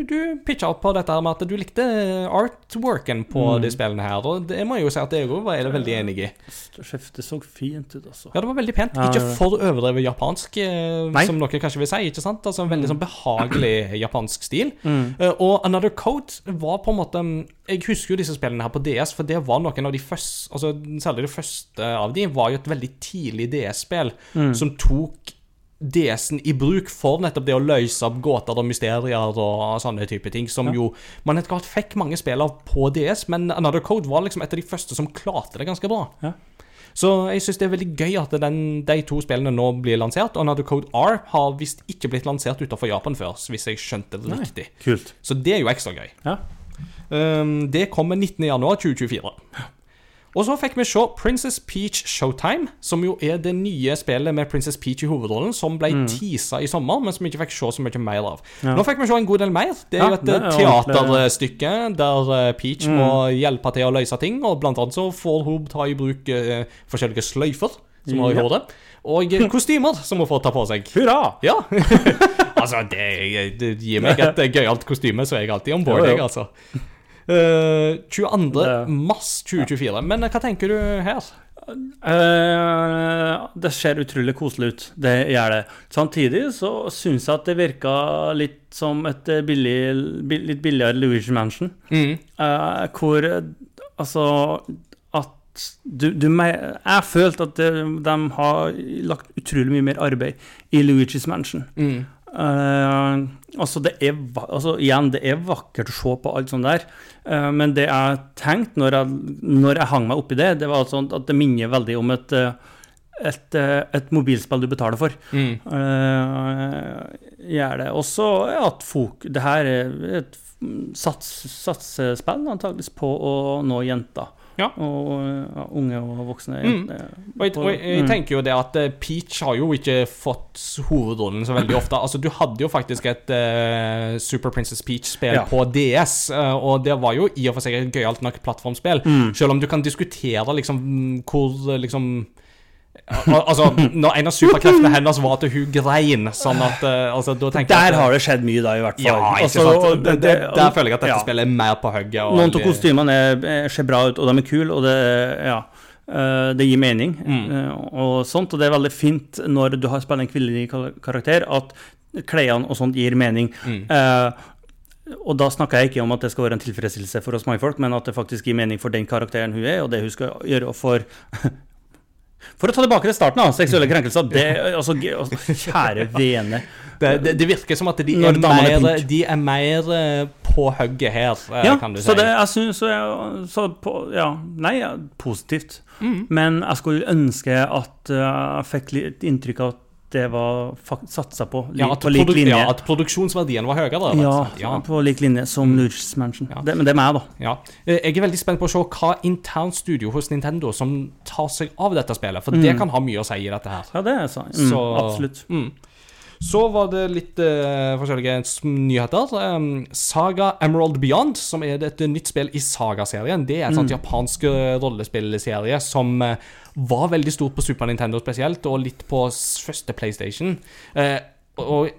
du pitcha opp på dette med at du likte artworken på Mm. de spillene her, og det må jeg jo si at jeg òg var veldig enig i. Det så fint ut, altså. Ja, det var veldig pent. Ikke for overdrevet japansk, eh, Nei. som noen kanskje vil si. ikke sant? Altså En veldig sånn behagelig japansk stil. Mm. Uh, og Another Code var på en måte Jeg husker jo disse spillene her på DS, for det var noen av de første altså Særlig det første av de var jo et veldig tidlig DS-spill Mm. som tok DS-en i bruk for nettopp det å løse opp gåter og mysterier og sånne type ting, som Ja. jo man etter hvert fikk mange spill av på DS, men Another Code var liksom et av de første som klarte det ganske bra. Ja. Så jeg syns det er veldig gøy at den, de to spillene nå blir lansert. Og Another Code R har visst ikke blitt lansert utenfor Japan før, hvis jeg skjønte det Nei. riktig. Kult. Så det er jo ekstra gøy. Ja. Um, det kommer 19.1.2024. Og så fikk vi se Princess Peach Showtime, som jo er det nye spillet med Princess Peach i hovedrollen, som ble teasa i sommer, men som vi ikke fikk se så mye mer av. Ja. Nå fikk vi se en god del mer. Det er Ja, jo et det er eh, teaterstykke der Peach Peach må hjelpe til å løse ting, og blant annet så får hun ta i bruk uh, forskjellige sløyfer som hun har i hodet, og eh, kostymer som hun får ta på seg. Hurra! Ja. *laughs* altså, det, det gir meg et eh, gøyalt kostyme, så er jeg alltid om board, jeg, altså. Eh, 22. Det- mars 2024. Men eh, hva tenker du her? Uh, det ser utrolig koselig ut. Det gjør det. Samtidig så syns jeg at det virka litt som et billig, bi- litt billigere Louis Mansion. Mm. Uh, hvor Altså at du, du Jeg følte at de, de har lagt utrolig mye mer arbeid i Luigi's Mansion. Mm. Eh, altså, det er, altså, igjen, det er vakkert å se på alt sånt der, uh, men det jeg tenkte når jeg, når jeg hang meg oppi det, det var sånn at det minner veldig om et, eh, et, et mobilspill du betaler for. Mm. Uh, gjør det. Og så er at det her er et sats, satsespill antakeligvis på å nå jenter. Ja. Og ja, unge og voksne Mm. Og jeg, og jeg, jeg Mm. tenker jo det at eh, Peach har jo ikke fått hovedrollen så veldig ofte. Altså, du hadde jo faktisk et uh, Super Princess Peach-spill Ja. på DS, eh, og det var jo i og for seg et gøyalt nok plattformspill. Mm. Selv om du kan diskutere liksom hvor liksom Al altså, når en av superkreftene hennes var at hun grein, sånn at eh, altså, da Der at- har det skjedd mye, da, i hvert fall. Ja, ikke Altså, sant? og Det, det, der føler jeg at dette ja. spillet er mer på hugget. Noen av kostymene er, er, ser bra ut, og de er kule, og det, ja, eh, det gir mening. Mm. eh, og sånt, og det er veldig fint når du har spilt en kvinnelig karakter, at klærne og sånt gir mening. Mm. Uh, og da snakker jeg ikke om at det skal være en tilfredsstillelse for oss mannfolk, men at det faktisk gir mening for den karakteren hun er, og det hun skal gjøre for For å ta tilbake til starten, da, seksuelle krenkelser. Det, altså, altså, kjære *laughs* vene. Det, det, det virker som at de er er mer, de er mer eh, på hugget her, eh, Ja, kan du si. så det jeg synes, så, jeg- så på, Ja, nei, positivt. Mm. Men jeg skulle ønske at uh, jeg fikk litt inntrykk av at det var satsa på, ja, på lik linje. ja, at produksjonsverdien var høyere. Ja, ja. på lik linje som Luigi's Mansion. Ja. Det, men det er meg, da. Ja. Eh, Jeg er veldig spent på å se hva internt studio hos Nintendo som tar seg av dette spillet, for det kan ha mye å si i dette her. Ja, det er sant. Mm, Så- Absolutt. Mm. Så var det litt uh, forskjellige nyheter. Um, Saga Emerald Beyond, som er et nytt spill i Saga-serien. Det er et sånt japansk eh, rollespillserie som eh, var veldig stort på Super Nintendo spesielt, og litt på første PlayStation. Eh, og,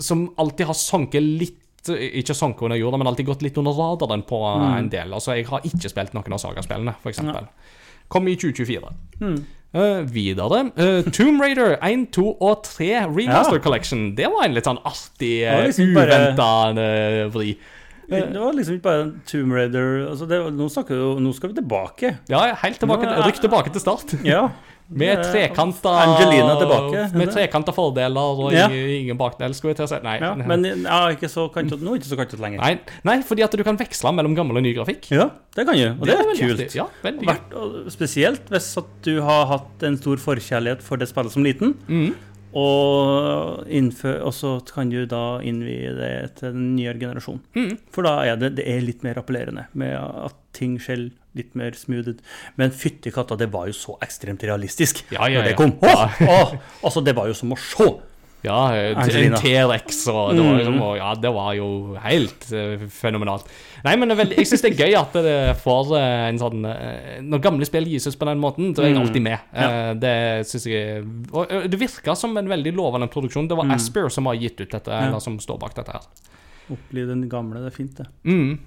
som alltid har sunket litt eh, ikke sunket under jorda, men alltid gått litt under radaren på mm. en del. Altså, Jeg har ikke spilt noen av sagaspillene, f.eks. Ja. Kom i 2024. Mm. Uh, videre uh, Tomb Raider 1, 2 og 3 Remaster Ja. Collection. Det var en litt sånn artig, liksom liksom bare- uventa vri. Det var liksom ikke bare en Tomb Raider altså det, nå, vi, jo- nå skal vi tilbake. Ja, helt tilbake, Nå er- rykk tilbake til start. *laughs* Ja. Med Det er trekanta Angelina tilbake. Med trekanta fordeler og Ja. ingen, bakdel, skulle jeg til å si. Nei, ja, men ja, ikke så kantet, nå, ikke så kantete lenger. nei, nei, fordi at du kan veksle mellom gammel og ny grafikk. Ja, det kan du, og det, er er kult. Ja, veldig og spesielt hvis at du har hatt en stor forkjærlighet for det spillet som liten, Mhm. Og, innfør, og så kan du da innvie det til den nyere generasjonen. Mm. For da er det, det er litt mer appellerende, med at ting skjer litt mer smooth. Men fytti katta, det var jo så ekstremt realistisk Ja, ja, når det ja. kom. Åh, åh, altså, det var jo som å se! Ja, eh, en T-rex og det var, Mm. liksom, og, Ja, det var jo helt eh, fenomenalt. Nei, men veldig, jeg syns det er gøy at det får eh, en sånn Når gamle spill gis ut på den måten, så er jeg Mm. alltid med. Ja. Det syns jeg Og det virka som en veldig lovende produksjon. Det var Mm. Asper som har gitt ut dette, Ja. eller som står bak dette her. Oppli den gamle, det er fint, det. Mm.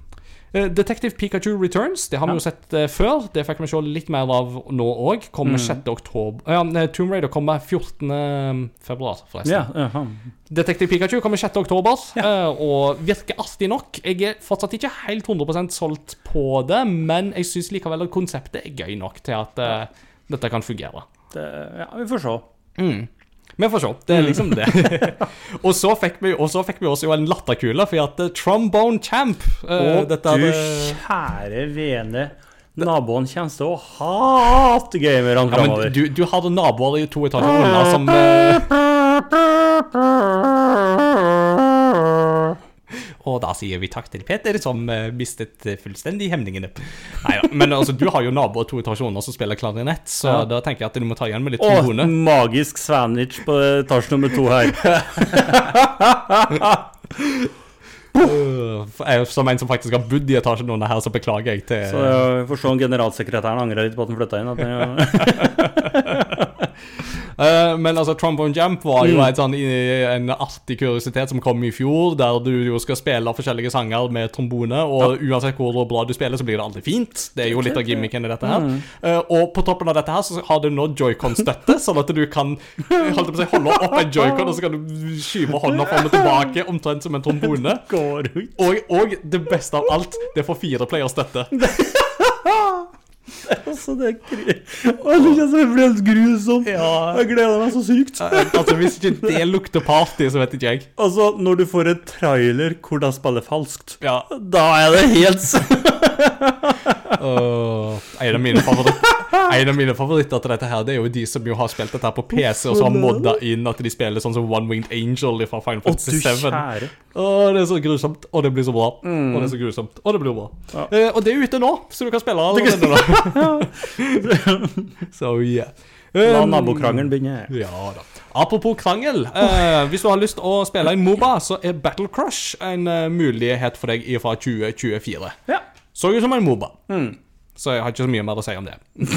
Eh, Detective Pikachu Returns, det har vi jo sett eh, før. Det fikk vi se litt mer av nå òg. Kommer Mm. 6. oktober Ja, eh, Tomb Raider kommer 14. februar, forresten. Ja, jaha. Detektiv Pikachu kommer 6. oktober, eh, og virker artig nok. Jeg er fortsatt ikke helt 100% solgt på det, men jeg syns likevel at konseptet er gøy nok til at eh, dette kan fungere. Det, ja, vi får se. Mm. Vi får se. Det er liksom det. *laughs* og, så vi, og så fikk vi også en latterkule, for at eh, Trombone Champ Å Og dette du kjære vene, naboen kommer til å hate gamerne ja, framover. du, du hadde naboer i to etasjer unna som eh, *laughs* Og da sier vi takk til Peter, som eh, mistet fullstendig hemningene. Neida, Men altså, du har jo naboer to etasjer unna som spiller klarinett, så Ja. da tenker jeg at du må ta igjen med litt Å, trombone. magisk sandwich på etasje nummer to her. *laughs* uh, som en som faktisk har bodd i etasjen under her, så beklager jeg til Så jeg får se om generalsekretæren angrer litt på at han flytta inn. At den, Eh, *laughs* men altså, Trombone Jump var jo Mm. et sånn, en artig kuriositet som kom i fjor, der du jo skal spille forskjellige sanger med trombone, og uansett hvor bra du spiller, så blir det alltid fint. Det er jo litt av gimmicken i dette her. Mm. Eh, og på toppen av dette her så har du nå joycon-støtte, *laughs* sånn at du kan holdt på å si, holde opp en joycon, og så kan du skyve hånda fram og tilbake, omtrent som en trombone. går ut. Og, og det beste av alt, det får fireplayer-støtte. *laughs* *laughs* Altså, det er det helt grusomt. Ja. Jeg gleder meg så sykt. Altså, hvis ikke det lukter party, så vet ikke jeg. Altså, når du får en trailer hvor de spiller falskt, Ja. da er det helt Åh, en, av mine favoritter, en av mine favoritter til dette her Det er jo de som jo har spilt dette her på PC, og så har modda inn at de spiller sånn som One Winged Angel fra Final Fantasy 7. kjære. Åh, det er så grusomt, og det blir så bra. Og det er så grusomt, og det blir bra. Ja. Eh, og det er ute nå, så du kan spille allerede nå. så yeah. La Um, nabokrangelen begynne. Ja da. Apropos krangel. Eh, hvis du har lyst å spille en Moba, så er Battle Crush en uh, mulighet for deg fra 2024. Ja. Så ut som en Moba, Mm. Så jeg har ikke så mye mer å si om det. *laughs*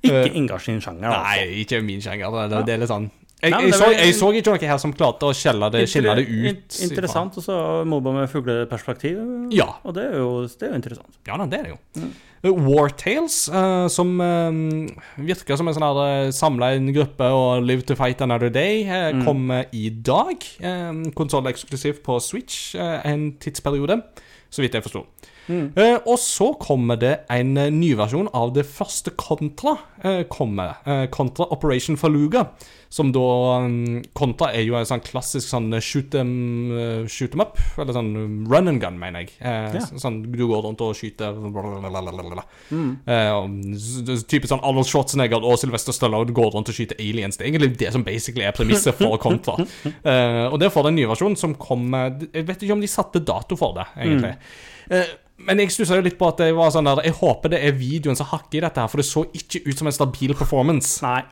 Ikke Ingar sin sjanger, altså. Nei, ikke min sjanger. Det, det er litt sånn jeg, Nei, jeg, så, jeg så ikke noe her som klarte å skjelle det, skille det ut. Interessant. Og så Moba med fugleperspektiv. Ja. Og det er jo, det er jo interessant. Ja det er det jo. Mm. War Tales, uh, som eh, virker som en sånn uh, samla en gruppe og Live to Fight Another Day, eh, kommer i dag. Uh, Konsolleksklusivt på Switch eh, en tidsperiode, så vidt jeg forsto. Eh, og så kommer det en uh, ny versjon av det første Contra. Uh, kommer, uh, Contra Operation Faluga. Som da um, Contra er jo en sånn klassisk sånn uh, shoot them, uh, shoot them up. Eller sånn um, run and gun, mener jeg. Eh, Ja. Sånn du går rundt og skyter. Eh, s- Typisk sånn Arnold Schwarzenegger og Sylvester Stallone går rundt og skyter aliens. Det er egentlig det som basically er premisset for Contra. *laughs* Eh, og det får den nye versjonen som kommer Jeg vet ikke om de satte dato for det, egentlig. Eh, men jeg stussa jo litt på at det var sånn der Jeg håper det er videoen som hakker i dette, her for det så ikke ut som en stabil performance. Nei.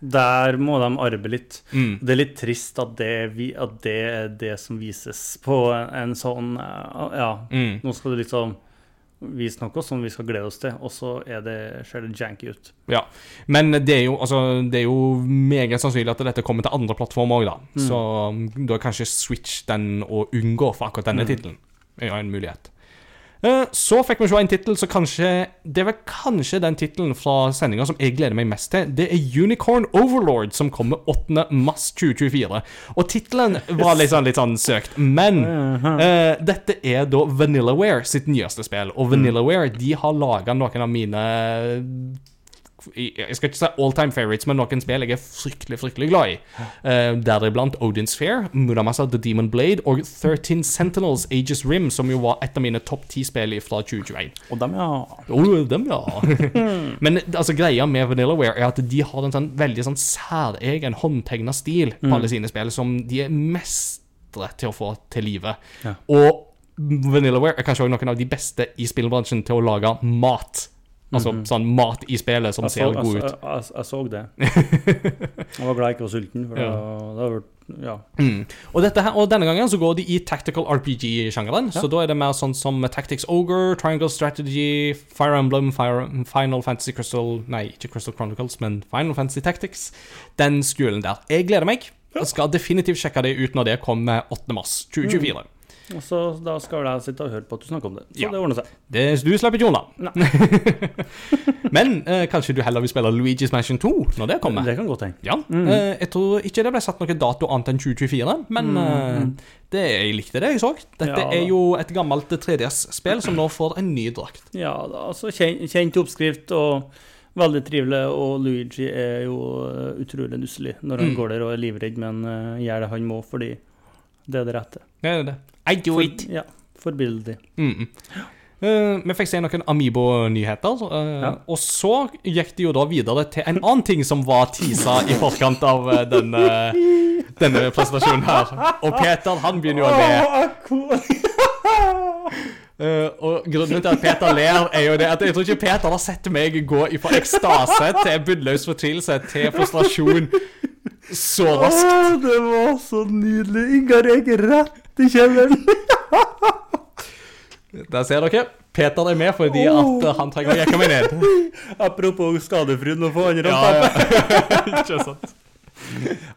Der må de arbeide litt. Mm. Det er litt trist at det, at det er det som vises på en sånn eh, Ja, Mm. nå skal du liksom vise noe som vi skal glede oss til, og så er det, ser det janky ut. Ja, men det er jo, altså, det er jo meget sannsynlig at dette kommer til andre plattformer òg, da. Så um, da kanskje Switch den og unngå for akkurat denne tittelen. er en mulighet. Eh, Så fikk vi se en tittel som kanskje Det vel kanskje den tittelen fra sendinga som jeg gleder meg mest til. Det er Unicorn Overlord, som kommer 8. mars 2024. Og tittelen var litt sånn, litt sånn søkt, men uh, dette er da Vanillaware sitt nyeste spill. Og Vanillaware de har laga noen av mine jeg skal ikke si all time favorites, men noen spill jeg er fryktelig fryktelig glad i. Uh, Deriblant Odin's Fair, Muramasa The Demon Blade og 13 Sentinels Ages Rim, som jo var et av mine topp ti-spill fra 2021. Og dem, ja. Oh, dem, ja. *laughs* Men altså, greia med Vanillaware er at de har en sånn veldig sånn særegen håndtegna stil på alle sine spill, som de er mestre til å få til live. Ja. Og Vanillaware er kanskje også noen av de beste i spillbransjen til å lage mat. Altså sånn mat i spillet som Jeg så, ser god jeg, ut. jeg, jeg så det. *laughs* Jeg var glad jeg ikke var sulten. For Ja. det, det vært Ja. Mm. Og, her, og denne gangen så går de i tactical RPG-sjangeren. Så da er det mer sånn som Tactics Ogre, Triangle Strategy, Fire Emblem, Fire, Final Fantasy Crystal Nei, ikke Crystal Chronicles, men Final Fantasy Tactics. Den skolen der. Jeg gleder meg. Jeg skal definitivt sjekke det ut når det kommer 8. mars 2024. Og så da skal jeg sitte og høre på at du snakker om det. Så Ja. det ordner seg. Det, du slipper ikke unna. *laughs* Men eh, kanskje du heller vil spille Luigi's Mansion 2 når det kommer? Det kan godt hende. Ja. eh, jeg tror ikke det ble satt noe dato annet enn 2024, men eh, det, jeg likte det jeg så. Dette Ja, er jo et gammelt 3DS-spill som nå får en ny drakt. Ja, da, altså kjent, kjent oppskrift og veldig trivelig. Og Luigi er jo eh, utrolig nusselig når han Mm. går der og er livredd, men uh, gjør det han må fordi det er det rette. Det er det. I do For- it. Ja, Forbilledlig. Mm. Eh, vi fikk se noen Amibo-nyheter, Uh, Ja. og så gikk det jo da videre til en annen ting som var tisa i forkant av uh, denne, denne presentasjonen her. Og Peter, han begynner jo å le. *laughs* Eh, og grunnen til at Peter ler, er jo det at jeg tror ikke Peter har sett meg gå fra ekstase til bunnløs fortvilelse til frustrasjon så raskt. Åh, det var så nydelig. Ingar er rett i kommer *laughs* Der ser dere. Peter er med fordi at eh, han trenger å jekke meg ned. *laughs* Apropos skadefryd og få andre Ja, ja. *laughs* ikke sant.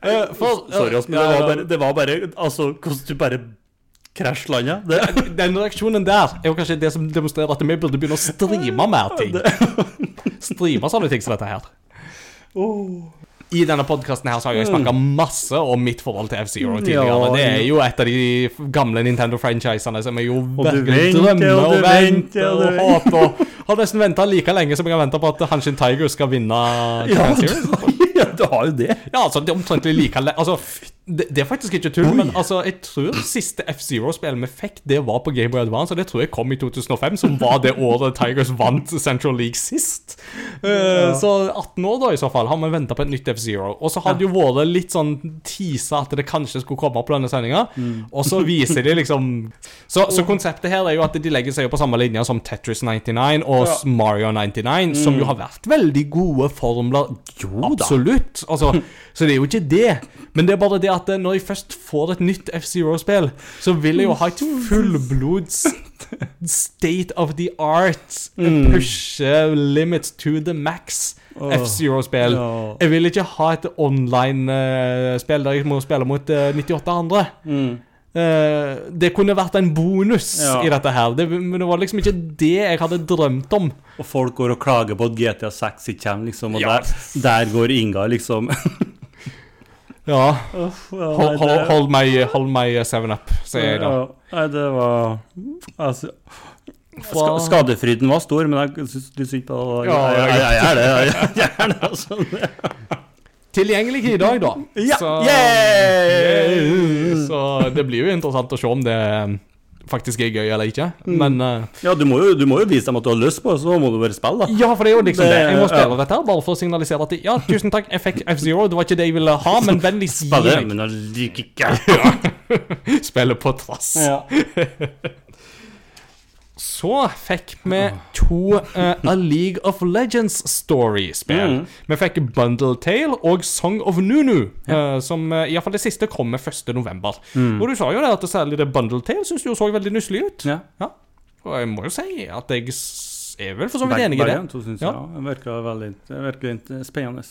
Eh, for, Sorry, men det var bare, det var bare Altså, hvordan du bare krasjlanda. Det, Den reaksjonen der er jo kanskje det som demonstrerer at vi burde begynne å streame mer ting. Streame sånne ting som dette her. I denne podkasten har jeg snakka masse om mitt forhold til F-Zero tidligere. Mm. Ja, det er jo et av de gamle Nintendo-franchisene som jeg jo virkelig drømmer og og venter og og håper. Har nesten venta like lenge som jeg har venta på at Hanshin Tiger skal vinne ja, Japan Series. *laughs* ja, du har jo det. Ja, altså, det er omtrentlig like lenge. Altså, det, det er faktisk ikke tull, men altså, jeg tror siste F-Zero-spill vi fikk, det var på Game Boy Advance, og det tror jeg kom i 2005, som var det året Tigers vant Central League sist. Eh, Så 18 år, da, i så fall, har vi venta på et nytt F-Zero. Og så har det jo vært litt sånn tisa at det kanskje skulle komme på denne sendinga, og så viser de liksom *laughs* så, så konseptet her er jo at de legger seg jo på samme linje som Tetris 99 og Ja. Mario 99, som jo har vært veldig gode formler. Jo da. Absolutt. Altså, *laughs* så det er jo ikke det. Men det er bare det at eh, når jeg først får et nytt F-Zero-spill, så vil jeg jo ha et fullblods state of the art, pushe limits to the max Oh, F-Zero-spill. ja. Jeg vil ikke ha et online-spill der jeg må spille mot eh, 98 andre. Mm. Eh, det kunne vært en bonus Ja. i dette her, det, men det var liksom ikke det jeg hadde drømt om. Og folk går og klager på at GTA 6 ikke kommer, liksom, og Ja. der, der går Inga, liksom. *laughs* Ja, Uff, ja, hold, hold, hold meg, hold meg 7-up, sier jeg da. Ja, Nei, det var Altså ska, Skadefryden var stor, men jeg syns litt synd på det. Ja, jeg, jeg, jeg, jeg er det. Jeg, jeg er det altså. Tilgjengelig i dag, da. Ja! Så, yeah! så det blir jo interessant å se om det um, faktisk er gøy eller ikke. Mm. Men uh, Ja, du må, jo, du må jo vise dem at du har lyst på det, så må du bare spille, da. ja, for det er jo liksom det. Det- Jeg må spille ja. dette her bare for å signalisere at ja, tusen takk, jeg fikk F-Zero. Det var ikke det jeg ville ha, men vennligst gi meg men jeg liker ikke *laughs* spillet på trass. Ja. *laughs* Så fikk vi to uh, A League of Legends Story-spill. Mm. Vi fikk Bundle Tale og Song of Nunu, eh, som uh, iallfall det siste kommer 1.11. Og du sa jo det at særlig det Bundle Tale syns du så veldig nusselig ut. ja. Ja. Og jeg må jo si at jeg er vel for så vidt enig i det. Begge to synes Ja. jeg. Ja. Virker veldig virker spennende.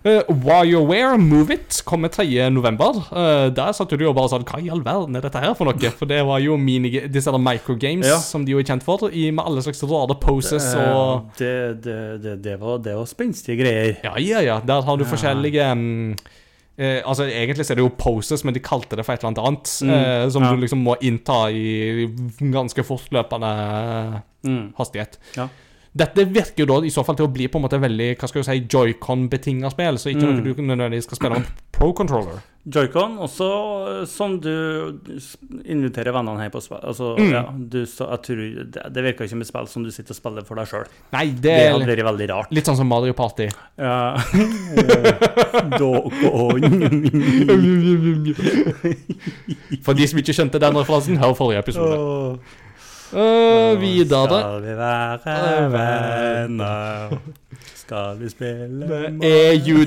Uh, WarioWare Move It kommer 3. november. Uh, der satt du jo bare sånn Hva i all verden er dette her for noe? For det var jo mini, disse microgames Ja. som de jo er kjent for, i, med alle slags rare poses og Eh, det, det, det, det, var, det var spenstige greier. Ja, ja, ja. Der har du Ja. forskjellige um, eh, Altså, Egentlig så er det jo poses, men de kalte det for et eller annet annet. Mm, eh, som ja. du liksom må innta i ganske fortløpende Mm. hastighet. Ja. Dette virker jo da i så fall til å bli på en måte veldig hva skal jeg si, joycon-betinga spill, så ikke Mm. noe du nødvendigvis skal spille med pro-controller. Joycon, også eh, som du inviterer vennene her på spill. Altså, Mm. ja, du, så, jeg tror, det, det virker ikke som et spill som du sitter og spiller for deg sjøl. Det Det hadde vært veldig rart. litt sånn som Mario Party. Ja. *laughs* For de som ikke skjønte den referansen, hør forrige episode. Eh, da? Skal vi være venner? *laughs* Skal vi spille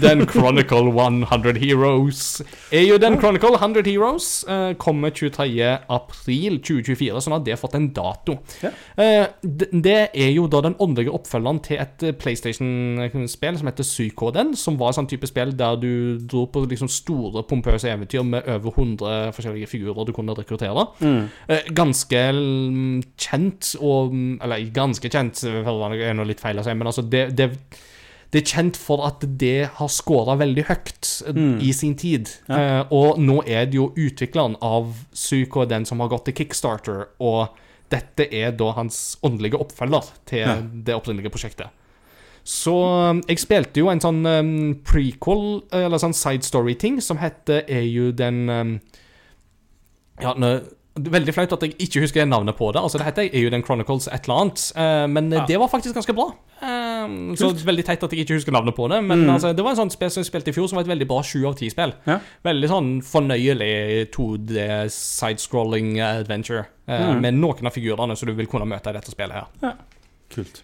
den Chronicle 100 Heroes. Er jo den Chronicle 100 Heroes eh, kommer 23. april 2024, sånn at det har fått en dato. Ja. Eh, det er jo da den åndelige oppfølgeren til et eh, PlayStation-spill som heter Psykoden, som var et sånn type spill der du dro på liksom store, pompøse eventyr med over 100 forskjellige figurer du kunne rekruttere. Mm. Eh, ganske kjent og Eller ganske kjent, det er noe litt feil å si, men altså det, det, det er kjent for at det har scora veldig høyt Mm. i sin tid. Ja. Eh, og nå er det jo utvikleren av Psycho den som har gått til Kickstarter, og dette er da hans åndelige oppfølger til Ja. det opprinnelige prosjektet. Så um, jeg spilte jo en sånn um, prequel, eller sånn side story-ting, som heter er jo den um, Ja, Veldig flaut at jeg ikke husker navnet på det. Altså Det heter er jo den Chronicles et eller annet. eh, men Ja. det var faktisk ganske bra. Eh, så veldig teit at jeg ikke husker navnet på det. Men Mm. altså, det var en sånn spill som jeg spilte i fjor, som var et veldig bra sju av ti-spill. Ja. Veldig sånn fornøyelig 2D sidescrolling adventure. eh, Mm. Med noen av figurene som du vil kunne møte i dette spillet her. Kult.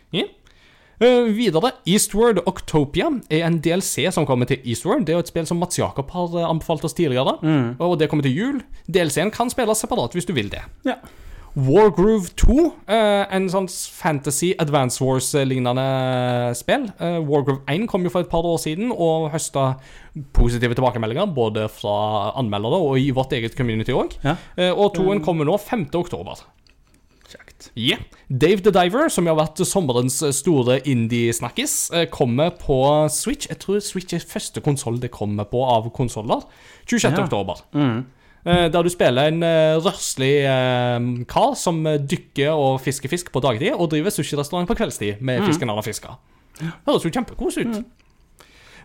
Eh, videre, Eastward Octopia er en DLC som kommer til Eastward. Det er jo et spill som Mats Jakob har eh, anbefalt oss tidligere. Mm. Og det kommer til jul. DLC-en kan spilles separat hvis du vil det. Ja. Wargroove 2, uh, en sånn fantasy Advance Wars-lignende spill. Uh, Wargroove 1 kom jo for et par år siden og høsta positive tilbakemeldinger både fra anmeldere og i vårt eget community òg. Ja. og toen kommer nå 5. oktober. Ja. Dave the Diver, som har vært sommerens store indie-snakkis, eh, kommer på Switch. Jeg tror Switch er første konsoll det kommer på av konsoller. 26. Ja. oktober. Mm. Eh, Der du spiller en eh, røslig eh, kar som eh, dykker og fisker fisk på dagtid, og driver sushirestaurant på kveldstid med fisken han har fiska. Høres jo kjempekos ut.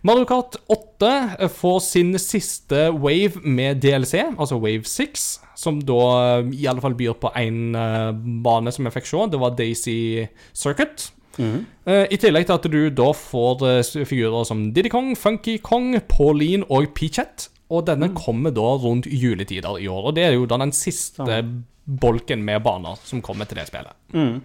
Mario Kart 8 eh, får sin siste wave med DLC, altså Wave 6, som da eh, i alle fall byr på én bane som jeg fikk se. Det var Daisy Circuit. Mm. Eh, I tillegg til at du da får eh, figurer som Diddy Kong, Funky Kong, Pauline og Peachette. Og denne kommer da rundt juletider i år. Og det er jo da den siste bolken med baner som kommer til det spillet. Mm.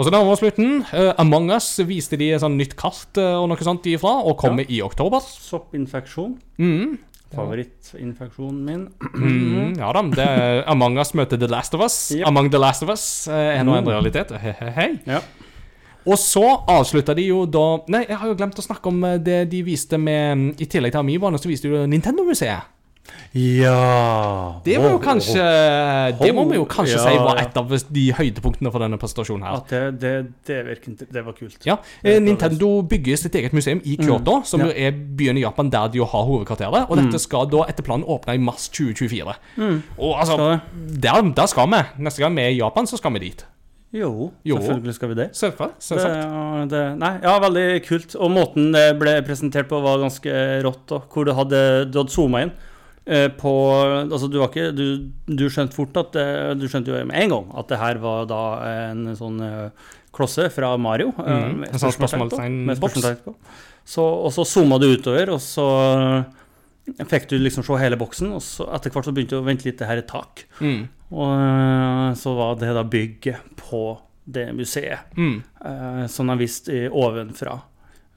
Og så nærmer vi slutten. Uh, Among Us viste de et sånn nytt kart uh, og noe sånt ifra, og kommer i oktober. Soppinfeksjon. Mm. Favorittinfeksjonen min. Mm, ja da. Det er Among Us møter The Last of Us. Yep. Among The Last of Us eh, er nå en Mm. realitet. He, he, hei. Ja. Og så avslutta de jo da Nei, jeg har jo glemt å snakke om eh, det de viste med I tillegg til Amiiboene, så viste de jo Nintendo-museet. Ja Det var jo kanskje Det må vi jo kanskje Ja, si var et av de høydepunktene for denne presentasjonen her. At det, det, det, virket, det var kult. Ja, Det eh, Nintendo bygger sitt eget museum i Kyoto, som ja. er byen i Japan der de jo har hovedkvarteret. Og dette skal da etter planen åpne i mars 2024. Mm. Og altså, der, der skal vi. Neste gang vi er i Japan, så skal vi dit. Jo, Jo. selvfølgelig skal vi det. Selvsagt. Det, det, nei, ja, veldig kult. Og måten det ble presentert på, var ganske rått. Og Hvor du hadde, du hadde zooma inn på Altså, du var ikke Du, du skjønte fort at det, Du skjønte jo med en gang at det her var da en sånn eh, klosse fra Mario. eh, med sånn spørsmålstegn på. Så, og så zooma du utover, og så fikk du liksom se hele boksen, og så etter hvert så begynte du å vente litt, det her er tak. Mm. Og eh, så var det da bygget på det museet, Mm. eh, som de viste ovenfra.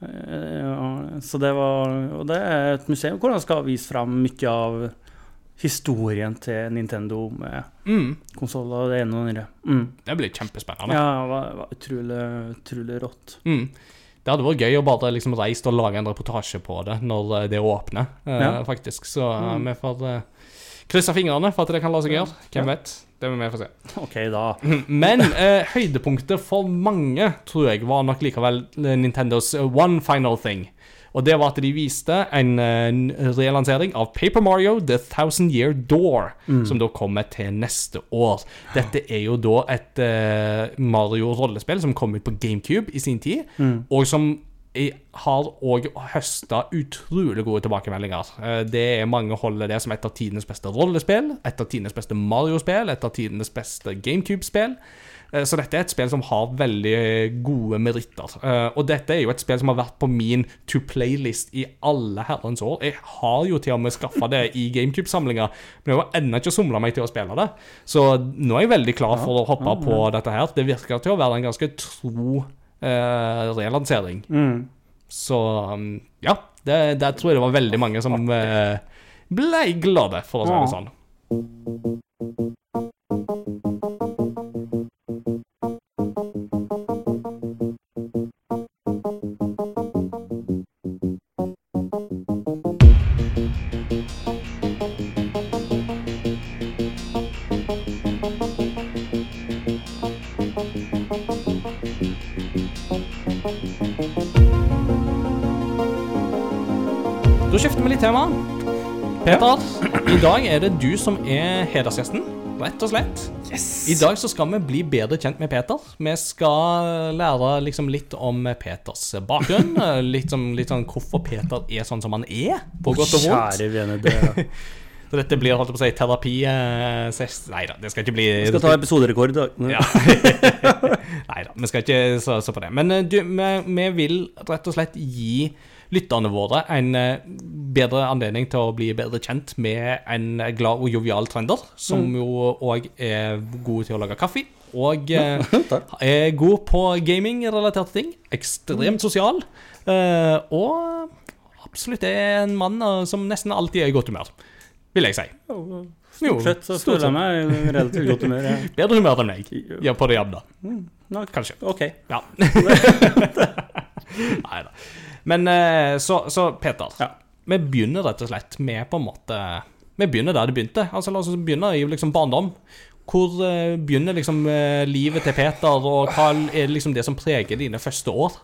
Eh, så det var Og det er et museum hvor man skal vise fram mye av historien til Nintendo med Mm. konsoller og det ene og det andre. Mm. Det blir kjempespennende. Ja, det var, var utrolig, utrolig rått. Mm. Det hadde vært gøy å bare liksom reist og lage en reportasje på det når eh, det åpner, eh, Ja. faktisk. Så eh, vi får krysse fingrene for at det kan la seg gjøre. Hvem vet? Det må vi få se. OK, da. *laughs* Men eh, høydepunktet for mange, tror jeg, var nok likevel eh, Nintendos eh, One Final Thing. Og det var at de viste en en relansering av Paper Mario The Thousand Year Door, som da kommer til neste år. Dette er jo da et eh, Mario-rollespill som kom ut på GameCube i sin tid, og som i- har òg høsta utrolig gode tilbakemeldinger. Eh, Det er Mange holder det som et av tidenes beste rollespill, et av tidenes beste Mario-spill, et av tidenes beste GameCube-spill. Eh, Så dette er et spill som har veldig gode meritter. Eh, Og dette er jo et spill som har vært på min to play-list i alle herrens år. Jeg har jo til og med skaffa det i GameCube-samlinga, men jeg har ennå ikke somla meg til å spille det. Så nå er jeg veldig klar for å hoppe på dette her. Det virker til å være en ganske tro relansering. Mm. Så um, ja, det, der tror jeg det var veldig mange som eh, ble glade, for å si det sånn. Skifter vi litt tema. Peter, i dag er det du som er hedersgjesten, rett og slett. I dag så skal vi bli bedre kjent med Peter. Vi skal lære liksom litt om Peters bakgrunn. *laughs* Litt, som, litt sånn hvorfor Peter er sånn som han er, på godt og vondt. Kjære vene, det *laughs* Så dette blir holdt på å si terapi eh, Nei da, det skal ikke bli Vi skal ta episoderekord i dag. ja. *laughs* Nei da, vi skal ikke så på det. Men eh, du, vi, vi vil rett og slett gi lytterne våre en eh, bedre anledning til å bli bedre kjent med en glad og jovial trender, som jo òg er god til å lage kaffe. Og eh, *laughs* er god på gaming-relaterte ting. Ekstremt sosial. eh, og absolutt er en mann som nesten alltid er i godt humør, vil jeg si. Stort sett så føler jeg meg i relativt godt humør. Ja. *laughs* Bedre humør enn meg. Ja, på det jevne. Nå, Kanskje. OK. Ja. *laughs* Nei da. Men eh, så, så Peter, Ja. vi begynner rett og slett med på en måte Vi begynner der det begynte. Altså La oss begynne i liksom barndom. Hvor eh, begynner liksom eh, livet til Peter, og hva er liksom det som preger dine første år?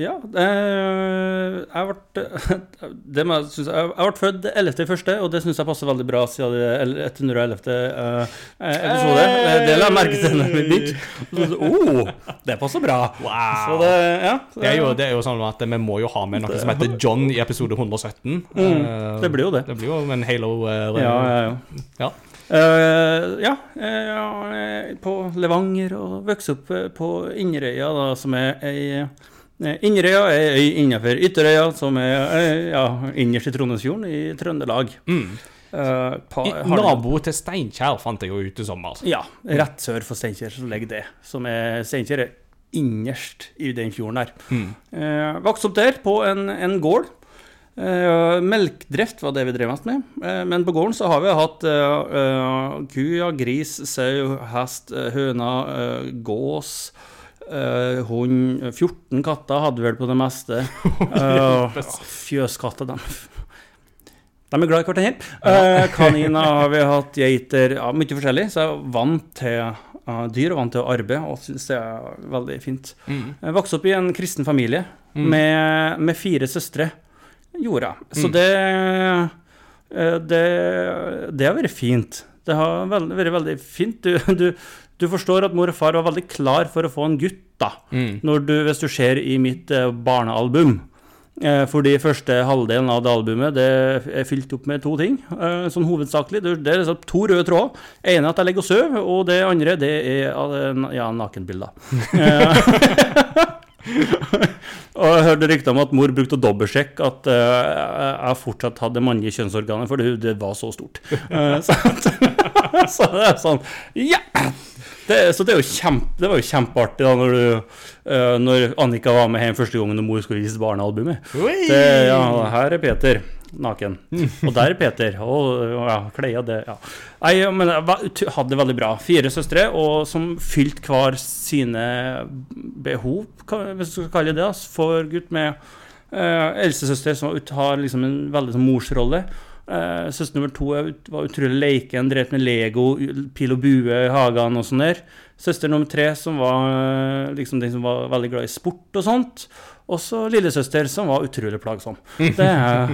Ja, eh, jeg ble *laughs* det må jeg, synes, jeg jeg ble født 11.1., og det syns jeg passer veldig bra siden det er 111. eh, episode. Det, det la jeg merke til da vi begynte. Oh, det passer bra. Så det, ja, så Det er, jo, det er jo sånn at vi må jo ha med noe som heter John i episode 117. Eh, Mm, det blir jo det. Det blir jo en Halo Uh, Ja, ja, ja. ja. Eh, ja, uh, eh, på Levanger og vokste opp eh, på Inderøya, da, som er ei eh, Inderøya er øy innenfor Ytterøya, som er eh, ja, innerst i Trondheimsfjorden i Trøndelag. Mm. Uh, pa, I, nabo til Steinkjer fant jeg jo ut i sommer. Ja, rett sør for Steinkjer så ligger det. Som er Steinkjer er innerst i den fjorden der. Mm. Uh, vokste opp der på en, en gård. Uh, melkdrift var det vi drev mest med. Uh, men på gården så har vi hatt uh, eh, ku, gris, sau, hest, eh, høna, eh, gås. Eh, hund 14 katter hadde vel på det meste. *laughs* Uh, fjøskatter, de. De er glad i hverandre. Uh, kaniner har vi hatt, geiter ja, Mye forskjellig. Så jeg er vant til uh, dyr og vant til å arbeide, og syns det er veldig fint. Mm. Jeg vokste opp i en kristen familie Mm. med, med fire søstre. Gjorde jeg. Så Mm. det, uh, det Det har vært fint. Det har vært vært veldig fint. Du, du, du forstår at mor og far var veldig klar for å få en gutt, da. Mm. Når du, hvis du ser i mitt eh, barnealbum. Eh, fordi første halvdelen av det albumet det er fylt opp med to ting. Eh, sånn hovedsakelig. Det, det er liksom to røde tråder. ene at jeg ligger og sover, og det andre det er ja, nakenbilder. *laughs* Og jeg hørte rykter om at mor brukte å dobbeltsjekke at jeg fortsatt hadde mannlige kjønnsorganer, for det, det var så stort. *laughs* *laughs* Så det er sånn Ja! Det, så det, jo kjempe, det var jo kjempeartig da når, du, uh, når Annika var med hjem første gangen og mor skulle vise barnealbumet. Det, ja, her er Peter. naken. Og der er Peter. Og, ja, Kleia, det Ja. Nei, men jeg hadde det veldig bra. Fire søstre, og som fylte hver sine behov, hvis du skal kalle det det, for gutt med uh, eldstesøster som har liksom en veldig sånn morsrolle. Uh, søster nummer to var utrolig leken, drev med Lego, pil og bue i hagen og sånn der. Søster nummer tre som var eh, liksom den som var veldig glad i sport og sånt. Og så lillesøster som var utrolig plagsom. *laughs* Det er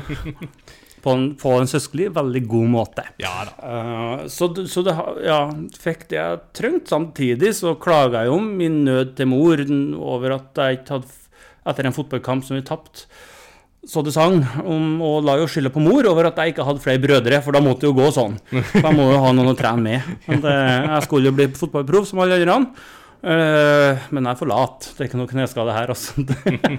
på en, på en søskelig veldig god måte. Ja da. Uh, så, så det ja, fikk det jeg trengte. Samtidig så klaga jeg om min nød til mor over at jeg ikke hadde Etter en fotballkamp som vi tapte, så det sang om Og la jo skylda på mor over at jeg ikke hadde flere brødre, for da måtte det jo gå sånn. For jeg må jo ha noen å trene med. Det, jeg skulle jo bli fotballproff som alle andre. Eh, men jeg er for lat. Det er ikke noe kneskade her, altså.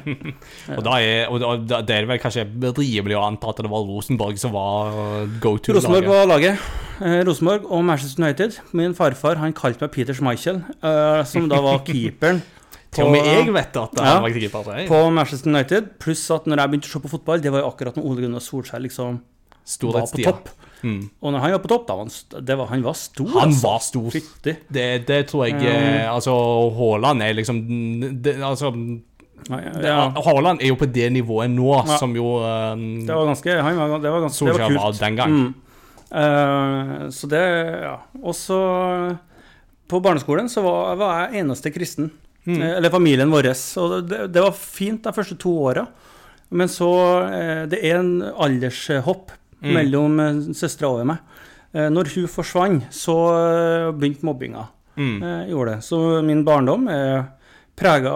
*laughs* Og da er, og da, da- det er vel kanskje rimelig å anta at det var Rosenborg som var go to-laget? var laget. Eh, Rosenborg og Manchester United. Min farfar han kalte meg Peter Schmeichel, eh, som da var keeperen Til og med jeg vet at det Ja. var keeper. På Manchester United. Pluss at når jeg begynte å se på fotball, det var jo akkurat når Ole Gunnar Solskjær liksom var på topp. Mm. Og når han var på topp, da var han, det var, han var stor. Han altså. var stor. Det, det tror jeg eh, Altså, Haaland er liksom det, Altså Ja, ja, Haaland er jo på det nivået nå Ja. som jo um, det var ganske, han var, det var ganske Solskjær var var kult. den gang. Mm. Uh, så det, ja. Og så på barneskolen så var, var jeg eneste kristen. Mm. Eh, Eller familien vår. Og det, det var fint de første to åra. Men så eh, Det er en aldershopp Mm. mellom eh, søstera og meg. Eh, Når hun forsvant, så begynte mobbinga. Mm. Eh, gjorde det. Så min barndom er prega,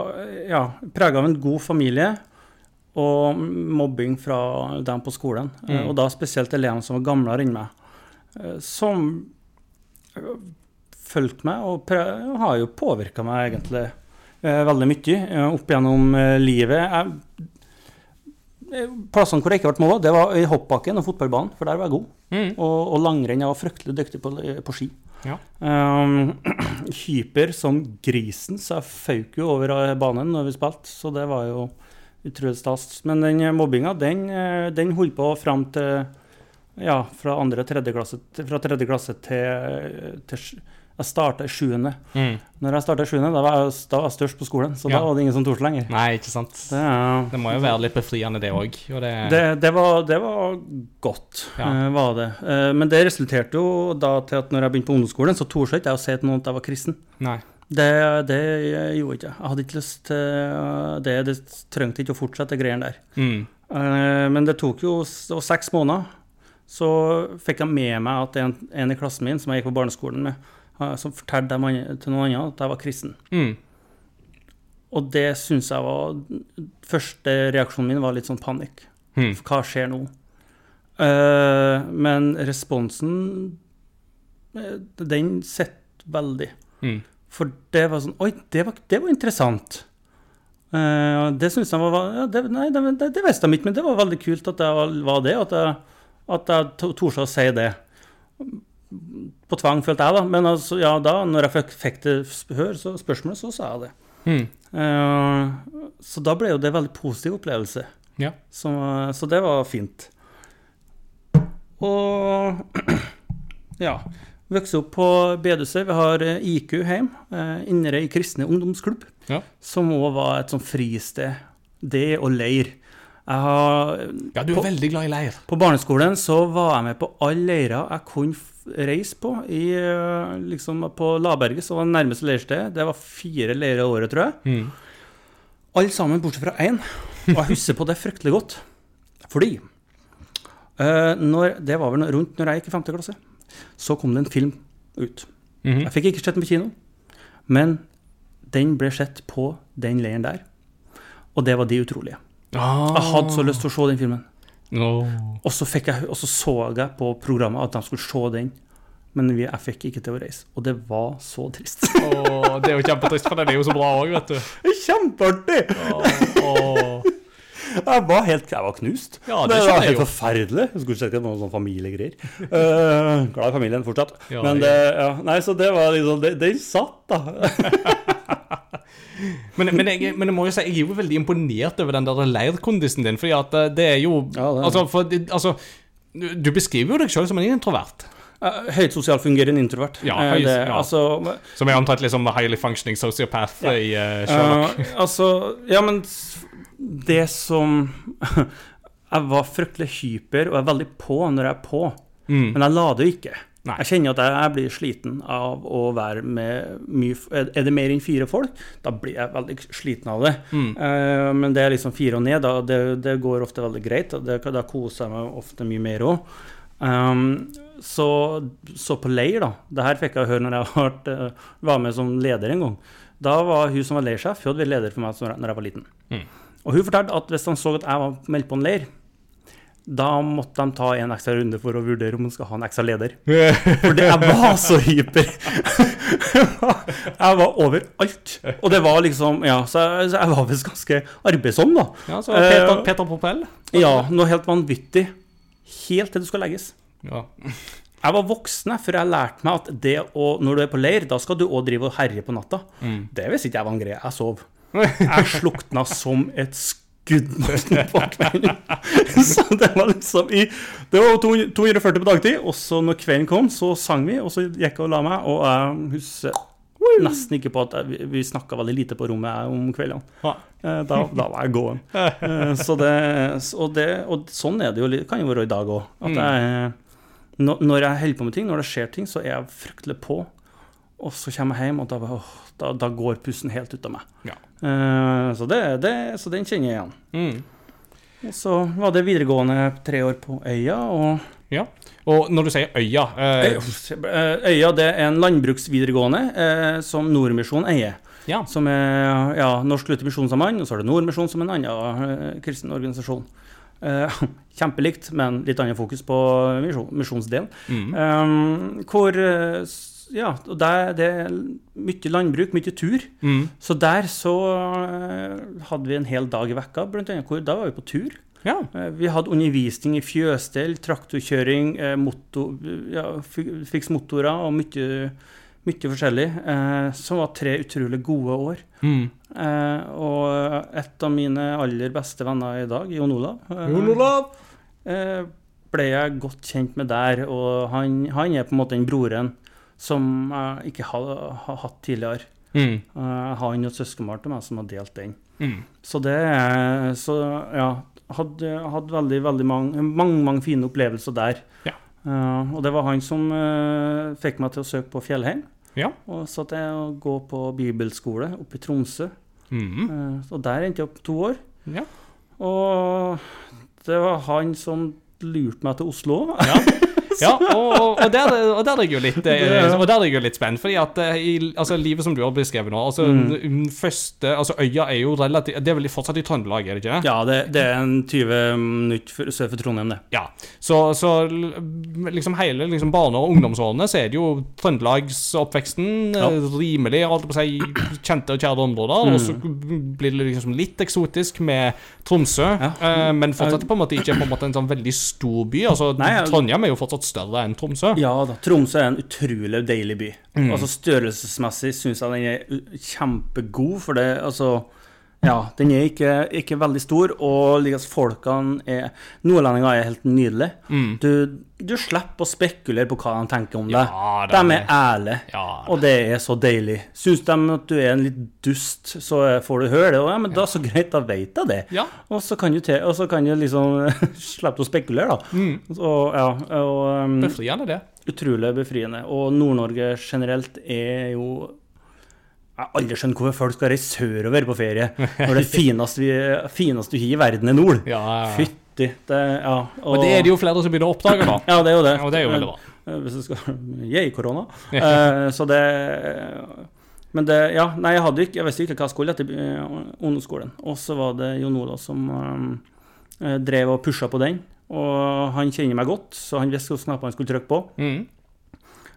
ja, prega av en god familie og mobbing fra dem på skolen. Mm. Og da spesielt elevene som var gamlere enn meg. Som fulgte meg og og har jo påvirka meg egentlig veldig mye eh, opp gjennom eh, livet. Jeg, eh, plassene hvor jeg ikke ble måla, det var i hoppbakken og fotballbanen, for der var jeg god. Mm. Og, og langrenn. Jeg var fryktelig dyktig på, på ski. Ja. *clears throat* Um, hyper som grisen, så jeg føk jo over eh, banen når vi spilte, så det var jo utrolig stas. Men den eh, mobbinga, den, eh, den holdt på fram til ja, fra andre tredje klasse, fra tredje klasse til, til Jeg starta i sjuende. Mm. Når jeg starta i sjuende, da var jeg, da var jeg størst på skolen, så Ja. da var det ingen som torde lenger. Nei, ikke sant. Det, er- Det må jo være litt befriende, det òg. Det, det, det, var, det var godt, Ja. eh, var det. Eh, men det resulterte jo da til at når jeg begynte på ungdomsskolen, så torde jeg ikke jeg å si til noen at jeg var kristen. Nei. Det, det gjorde ikke jeg. Jeg hadde ikke lyst til det. Det trengte ikke å fortsette, de greiene der. Mm. Eh, Men det tok jo seks måneder. Så fikk jeg med meg at en, en i klassen min som jeg gikk på barneskolen med, eh, som fortalte til noen andre at jeg var kristen. Mm. Og det syns jeg var Første reaksjonen min var litt sånn panikk. Mm. Hva skjer nå? Eh, men responsen, eh, den sitter veldig. Mm. For det var sånn Oi, det var, det var interessant. Eh, det syns jeg var ja, det, Nei, det, det, visste de ikke, men det var veldig kult at jeg var, var det. At jeg, at jeg torde å si det. På tvang, følte jeg, da. Men altså, ja, da når jeg fikk, det hør, så spørsmålet, så sa jeg det. Mm. Uh, så da ble jo det en veldig positiv opplevelse. Ja. Så, så det var fint. Og *clears throat* ja. Vokste opp på bedehuset. Vi har eh, IQ hjemme. uh, Inderøy kristne ungdomsklubb. Ja. Som òg var et sånt fristed. Det og leir. Har, ja, du er På- veldig glad i leir. på barneskolen så var jeg med på alle leirer jeg kunne reise på. I, eh, liksom på Laberget, som var det nærmeste leirsted. Det var fire leirer i året, tror jeg. Mm. Alle sammen bortsett fra én. Og jeg husker på det fryktelig godt. Fordi uh, når, Det var vel rundt når jeg gikk i 5. klasse. Så kom det en film ut. Mhm. Jeg fikk ikke sett den på kino, men den ble sett på den leiren der. Og det var De utrolige. Ah. Jeg hadde så lyst til å se den filmen. Åh. Og så, fikk jeg, og så så jeg på programmet at de skulle se den, men vi, jeg fikk ikke til å reise. Og det var så trist. Åh, det er jo kjempetrist, for den er jo så bra òg, vet du. Kjempeartig! Oh, Jeg var helt jeg var knust. Ja, det det, var jeg helt jo. forferdelig. Jeg skulle ikke noen sånn familiegreier. Uh, glad i familien fortsatt. Ja, Men det, ja, nei, så det var liksom Det, den satt, da. *laughs* *laughs* Men, men, jeg, men jeg må jo si, jeg er jo veldig imponert over den der leirkondisen din, fordi at eh, det er jo Ja, det er. Altså, for, altså Du beskriver jo deg sjøl som en introvert, Eh, Høyt sosialt fungerende introvert. Ja, Eh, høyt- det, ja. Altså, som er antatt liksom highly functioning sociopath i uh, Sherlock. Uh, altså, ja, men det som *laughs* Jeg var fryktelig hyper og er veldig på når jeg er på, Mm. men jeg lader jo ikke. Nei. Jeg kjenner at jeg, blir sliten av å være med mye Er det mer enn fire folk, da blir jeg veldig sliten av det. Mm. Uh, men det er liksom fire og ned, da, det, det går ofte veldig greit. Det, da koser jeg meg ofte mye mer òg. Um, så, så på leir, da. Det her fikk jeg høre når jeg var, eh, var med som leder en gang. Da var hun som var leirsjef, hun hadde vært leder for meg når jeg var liten. Mm. Og hun fortalte at hvis han så at jeg var meldt på en leir, da måtte de ta en ekstra runde for å vurdere om de skal ha en ekstra leder. *laughs* For det, jeg var så hyper. *laughs* jeg var overalt. Og det var liksom Ja, så jeg, så jeg var visst ganske arbeidsom, da. Ja, så Peter, Eh, Peter Propell. Ja, noe helt vanvittig. Helt til det skal legges. Ja. Jeg var voksen før jeg lærte meg at det å, når du er på leir, da skal du òg drive og herje på natta. Mm. Det visste ikke jeg var en greie. Jeg sov. *laughs* Jeg slukna som et skudd på kvelden. *laughs* Så det var liksom i Det var 200 240 på dagtid, og så når kvelden kom, så sang vi, og så gikk jeg og la meg, og jeg husker nesten ikke på at jeg, vi- snakka veldig lite på rommet om kveldene. Eh, Da, da var jeg gåen. *laughs* Eh, Så det, og, det, og sånn er det jo, kan jo være i dag òg. Når når jeg holder på med ting, når det skjer ting, så er jeg fryktelig på. Og så kommer jeg hjem, og da, da går pusten helt ut av meg. Ja. Eh, Så, det, det, så den kjenner jeg igjen. Mm. Og så var det videregående tre år på Øya. og ja. Og når du sier øya eh, Eh, Øya det er en landbruksvideregående som Nordmisjon eier. Ja. Som er ja, Norsk Luther Misjonssamband, og så er det Nordmisjon som en annen kristen organisasjon. Eh, *laughs* kjempelikt, men litt annet fokus på misjonsdelen. Mm. Um, hvor Ja, og der, det er mye landbruk, mye tur. Mm. Så der så eh, hadde vi en hel dag i vekka, blant annet, hvor da var vi på tur. Ja. Eh, Vi hadde undervisning i fjøsstell, traktorkjøring, eh, motor, ja, fiks motorer og mye, mye forskjellig. Eh, som var tre utrolig gode år. Mm. Eh, og et av mine aller beste venner i dag, Jon Olav, eh, Jon Olav! ble jeg godt kjent med der. Og han, han er på en måte den broren som jeg ikke har, har hatt tidligere. Mm. Eh, Jeg har en søskenbarn til meg som har delt den. Mm. Så det er- Så ja. Hadde, hadde veldig, veldig mange, mange, mange fine opplevelser der. Ja. Uh, og det var han som uh, fikk meg til å søke på Fjellheim. Ja. Og så at jeg å gå på bibelskole oppe i Tromsø. Mm. Uh, og der endte jeg opp to år. Ja. Og det var han som lurte meg til Oslo. Ja. *laughs* Ja, og, og, der, og der er jeg jo litt eh, Det- Og der er jeg jo litt spent, fordi at eh, i altså, livet som du har beskrevet nå altså, Mm. første, altså Øya er jo relativt Det er vel fortsatt i Trøndelag, er det ikke? Ja, det, det er en 20 minutter sør for Trondheim, det. Ja. Så, så liksom hele liksom barne- og ungdomsårene så er det jo trøndelagsoppveksten. Ja. eh, Rimelig, holdt på å si, kjente og kjære områder. Mm. Og så blir det liksom litt eksotisk med Tromsø, Ja. men fortsatt på en måte ikke på en, måte en sånn veldig stor by. Altså, Nei. Trondheim er jo fortsatt større enn Tromsø. Ja da, Tromsø er en utrolig deilig by. Mm. Altså Størrelsesmessig syns jeg den er kjempegod, for det altså Ja, den er ikke, ikke veldig stor, og liksom folkene er Nordlendinger er helt nydelige. Mm. Du, du slipper å spekulere på hva de tenker om. Ja, deg. de er ærlige, Ja, og det er så deilig. Syns de at du er en litt dust, så får du høre det. Og ja, men da så greit, da vet jeg det. Ja. Og så kan du, te, og så kan du liksom *laughs* slippe å spekulere, da. Mm. Så, ja, og, um, Befriende, det. utrolig befriende. Og Nord-Norge generelt er jo Jeg har aldri skjønt hvorfor folk skal reise sørover på ferie når det fineste fineste vi har i verden er nord. Ja, Fytti. Det, ja, Og det er det jo flere som begynner å oppdage, da. *clears throat* Ja, det er jo det. Og det er jo veldig bra. Eh, Hvis du skal Jeg korona. uh, så det Men det Ja, nei, jeg hadde ikke Jeg visste ikke hva jeg skulle etter eh, ungdomsskolen. Og så var det Jon Olav som um, drev og pusha på den. Og han kjenner meg godt, så han visste hvilke knapper han skulle trykke på. Mm.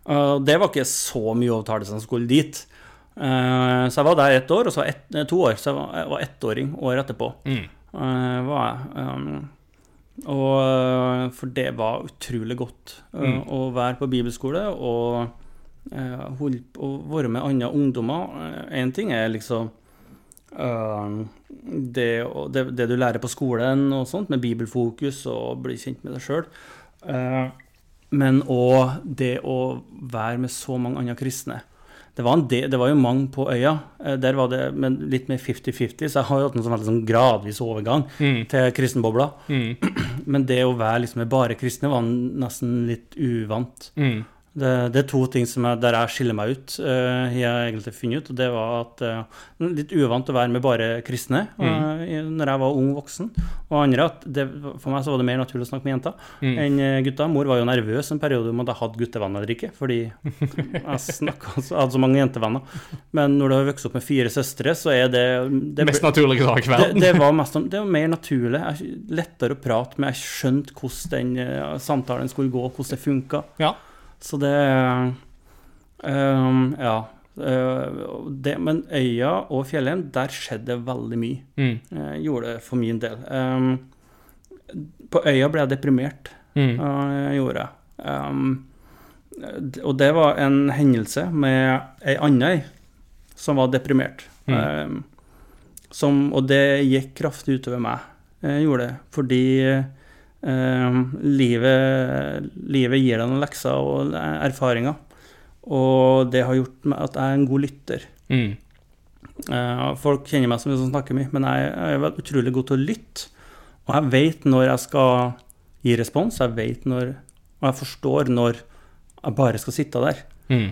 Uh, det var ikke så mye overtalelse som skulle dit. Uh, så jeg var der ett år, og så ett, eh, to år. Så jeg var, ettåring året etterpå. Mm. Uh, var jeg. Um, og For det var utrolig godt Mm. å være på bibelskole og på å være med andre ungdommer. Én ting er liksom eh, det, det, det du lærer på skolen og sånt, med bibelfokus og bli kjent med deg sjøl. men òg det å være med så mange andre kristne. Det var, en del, det var jo mange på øya. Eh, Der var det men litt mer 50-50, så jeg har jo hatt en sånn sånn gradvis overgang Mm. til kristenbobla. Mm. *clears throat* Men det å være liksom bare kristne var nesten litt uvant. Mm. Det, det er to ting som jeg, der jeg skiller meg ut, uh, har jeg egentlig funnet ut. og Det var at uh, litt uvant å være med bare kristne uh, i- når jeg var ung voksen. Og andre at det, for meg så var det mer naturlig å snakke med jenter Mm. enn gutter gutta. Mor var jo nervøs en periode om at jeg hadde guttevenner eller ikke, fordi *laughs* jeg snakket, så- hadde så mange jentevenner. Men når du har vokst opp med fire søstre, så er det, det Mest naturlige sak i det, verden. det, var mest, det var mer naturlig. Jeg, lettere å prate med. Jeg skjønte hvordan den eh, samtalen skulle gå, hvordan det funka. Ja. Så det um, Ja. eh, det, men øya og Fjellheim, der skjedde veldig mye. Mm. Gjorde det for min del. Um, på øya ble jeg deprimert. Mm. Uh, gjorde jeg. Um, og det var en hendelse med ei anna som var deprimert. Mm. Som, og det gikk kraftig utover meg. Jeg gjorde det fordi livet, livet gir deg noen lekser og erfaringer. Og det har gjort meg at jeg er en god lytter. Mm. Eh, folk kjenner meg som en som snakker mye, men jeg, er utrolig god til å lytte. Og jeg vet når jeg skal gi respons, jeg vet når Og jeg forstår når jeg bare skal sitte der. Mm.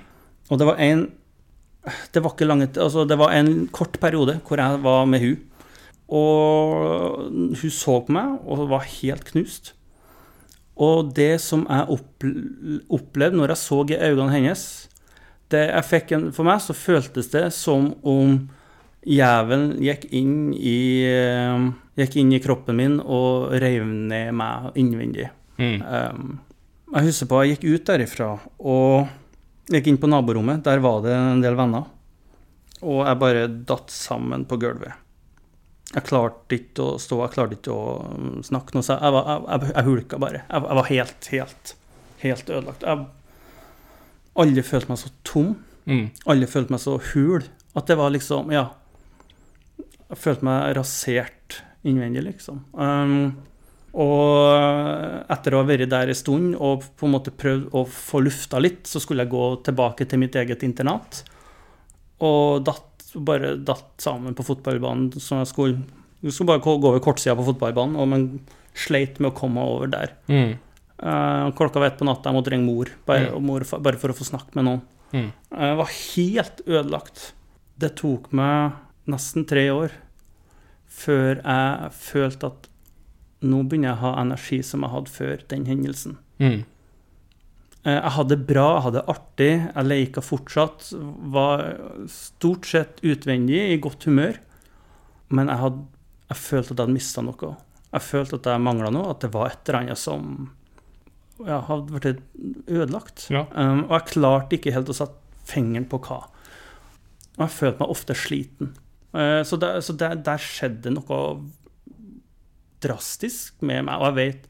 Og det var en Det var ikke lange Altså, det var en kort periode hvor jeg var med hun. Og hun så på meg og var helt knust. Og det som jeg opplevde når jeg så i øynene hennes det jeg fikk en, For meg så føltes det som om jævelen gikk inn i eh, Gikk inn i kroppen min og reiv ned meg innvendig. Mm. Um, jeg husker på jeg gikk ut derifra og gikk inn på naborommet. Der var det en del venner. Og jeg bare datt sammen på gulvet. Jeg klarte ikke å stå, jeg klarte ikke å um, snakke noe. Så jeg, var, jeg, jeg, jeg hulka bare. Jeg, jeg var helt, helt, helt ødelagt. Jeg følte følt meg så tom. Mm. Alle følte meg så hul. At det var liksom Ja. Jeg følte meg rasert innvendig, liksom. Um, og etter å ha vært der en stund og på en måte prøvd å få lufta litt, så skulle jeg gå tilbake til mitt eget internat. Og datt, bare datt sammen på fotballbanen. Så jeg skulle, jeg skulle bare gå over kortsida på fotballbanen, og men sleit med å komme over der. Mm. Eh, klokka var ett på natta, jeg måtte ringe mor, bare, Mm. mor, bare for å få snakke med noen. Mm. Jeg var helt ødelagt. Det tok meg nesten tre år før jeg følte at nå begynner jeg å ha energi som jeg hadde før den hendelsen. Mm. Eh, Jeg hadde det bra, jeg hadde det artig, jeg leika fortsatt. Var stort sett utvendig i godt humør. Men jeg, hadde, jeg følte at jeg hadde mista noe. Jeg følte at jeg mangla noe, at det var et eller annet som ja, hadde blitt ødelagt. Ja. Um, og jeg klarte ikke helt å sette fingeren på hva. Og jeg følte meg ofte sliten. Uh, så der, så der, der skjedde noe drastisk med meg, og jeg vet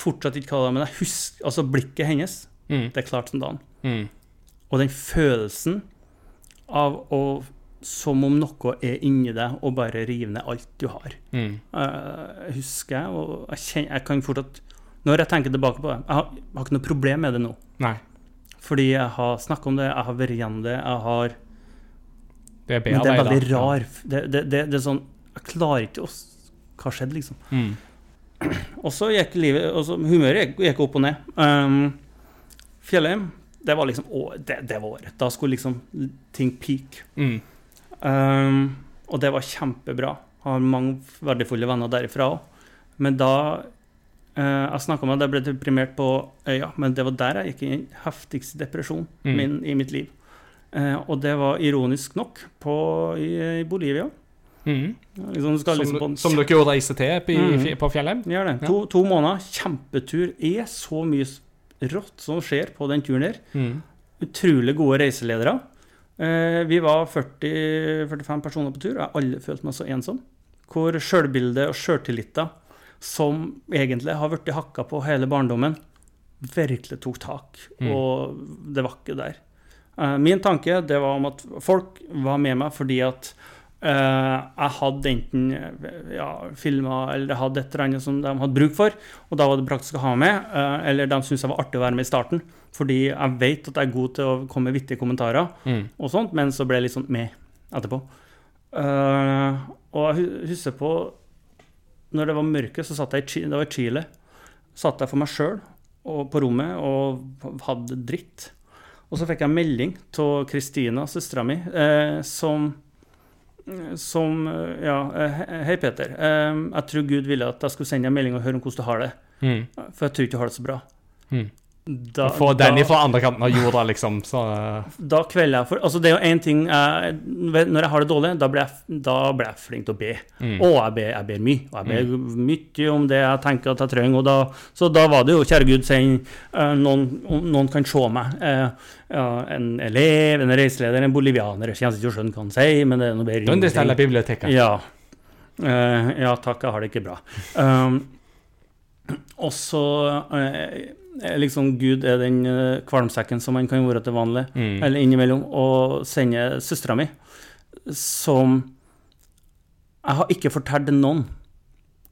fortsatt ikke hva det var, men jeg husker altså blikket hennes. Mm. Det er klart som dagen. Mm. Og den følelsen av å Som om noe er inni deg og bare river ned alt du har. Mm. Jeg husker og jeg, kjenner, jeg kan fortsatt Når jeg tenker tilbake på det Jeg har, jeg har ikke noe problem med det nå. Nei. Fordi jeg har snakka om det, jeg har vært gjennom det, jeg har Det er Men det er veldig rar det, det, det, det er sånn Jeg klarer ikke å Hva skjedde, liksom? Mm. *clears throat* Og så gikk livet og så Humøret gikk, gikk opp og ned. Um, Fjellheim, det var liksom å, det, det var året. Da skulle liksom ting peak. Mm. Um, og det var kjempebra. Har mange verdifulle venner derifra òg. Men da uh, Jeg snakka om at jeg ble deprimert på øya, men det var der jeg gikk i den heftigste depresjonen Mm. min i mitt liv. Uh, og det var ironisk nok på, i, i Bolivia. Mm. Liksom, Som, liksom på som dere jo reiser til på, Mm. på Fjellheim? Gjør det. Ja. To, to måneder, kjempetur. Er så mye rått som skjer på den turen der. Mm. Utrolig gode reiseledere. Eh, vi var 40-45 personer på tur, og jeg har aldri følt meg så ensom. Hvor sjølbildet og sjøltilliten, som egentlig har blitt hakka på hele barndommen, virkelig tok tak. Mm. Og det var ikke der. Eh, min tanke det var om at folk var med meg fordi at jeg hadde enten eh, ja, filmer eller jeg hadde et eller annet som de hadde bruk for, og da var det praktisk å ha med. eh, eller de syntes jeg var artig å være med i starten, fordi jeg vet at jeg er god til å komme med vittige kommentarer, Mm. og sånt, men så ble jeg litt sånn med etterpå. Eh, og jeg husker på Når det var mørke, så satt jeg i det var i Chile. Satt jeg for meg sjøl på rommet og hadde dritt. Og så fikk jeg melding av Kristina, søstera mi, eh, som som Ja, eh, hei, Peter. Jeg tror Gud ville at jeg skulle sende deg en melding og høre om hvordan du har det. Mm. For jeg tror ikke du har det så bra. Mm. Da, Få den fra andre kanten av jorda, liksom. Så eh, da kvelder jeg for Altså, det er jo én ting jeg, Når jeg har det dårlig, da blir jeg, da blir jeg flink til å be. Mm. Og jeg ber, jeg ber mye. Og jeg ber mye om det jeg tenker at jeg trenger. Da, så da var det jo, kjære Gud, send eh, noen, noen kan se meg. Eh, en elev, en reiseleder, en bolivianer. Jeg ikke å skjønne hva han sier, men det er noe bedre. Ja. Ja, takk, jeg har det ikke bra. Um, og så liksom Gud er den eh, kvalmsekken som han kan være til vanlig, Mm. eller innimellom, og sende søstera mi, som Jeg har ikke fortalt noen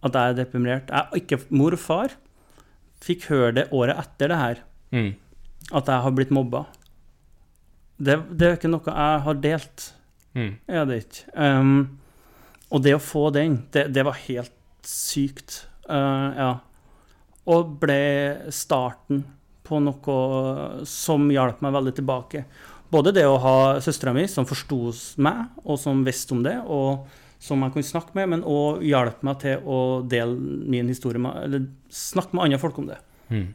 at jeg er deprimert. Jeg ikke, mor og far fikk høre det året etter det her, Mm. at jeg har blitt mobba. Det, det er ikke noe jeg har delt. Mm. Er det ikke. Um, og det å få den, det, det var helt sykt. Uh, ja. Og ble starten på noe som hjalp meg veldig tilbake. Både det å ha søstera mi som forsto meg, og som visste om det, og som jeg kunne snakke med, men òg hjalp meg til å dele min historie med, eller snakke med andre folk om det. Mm.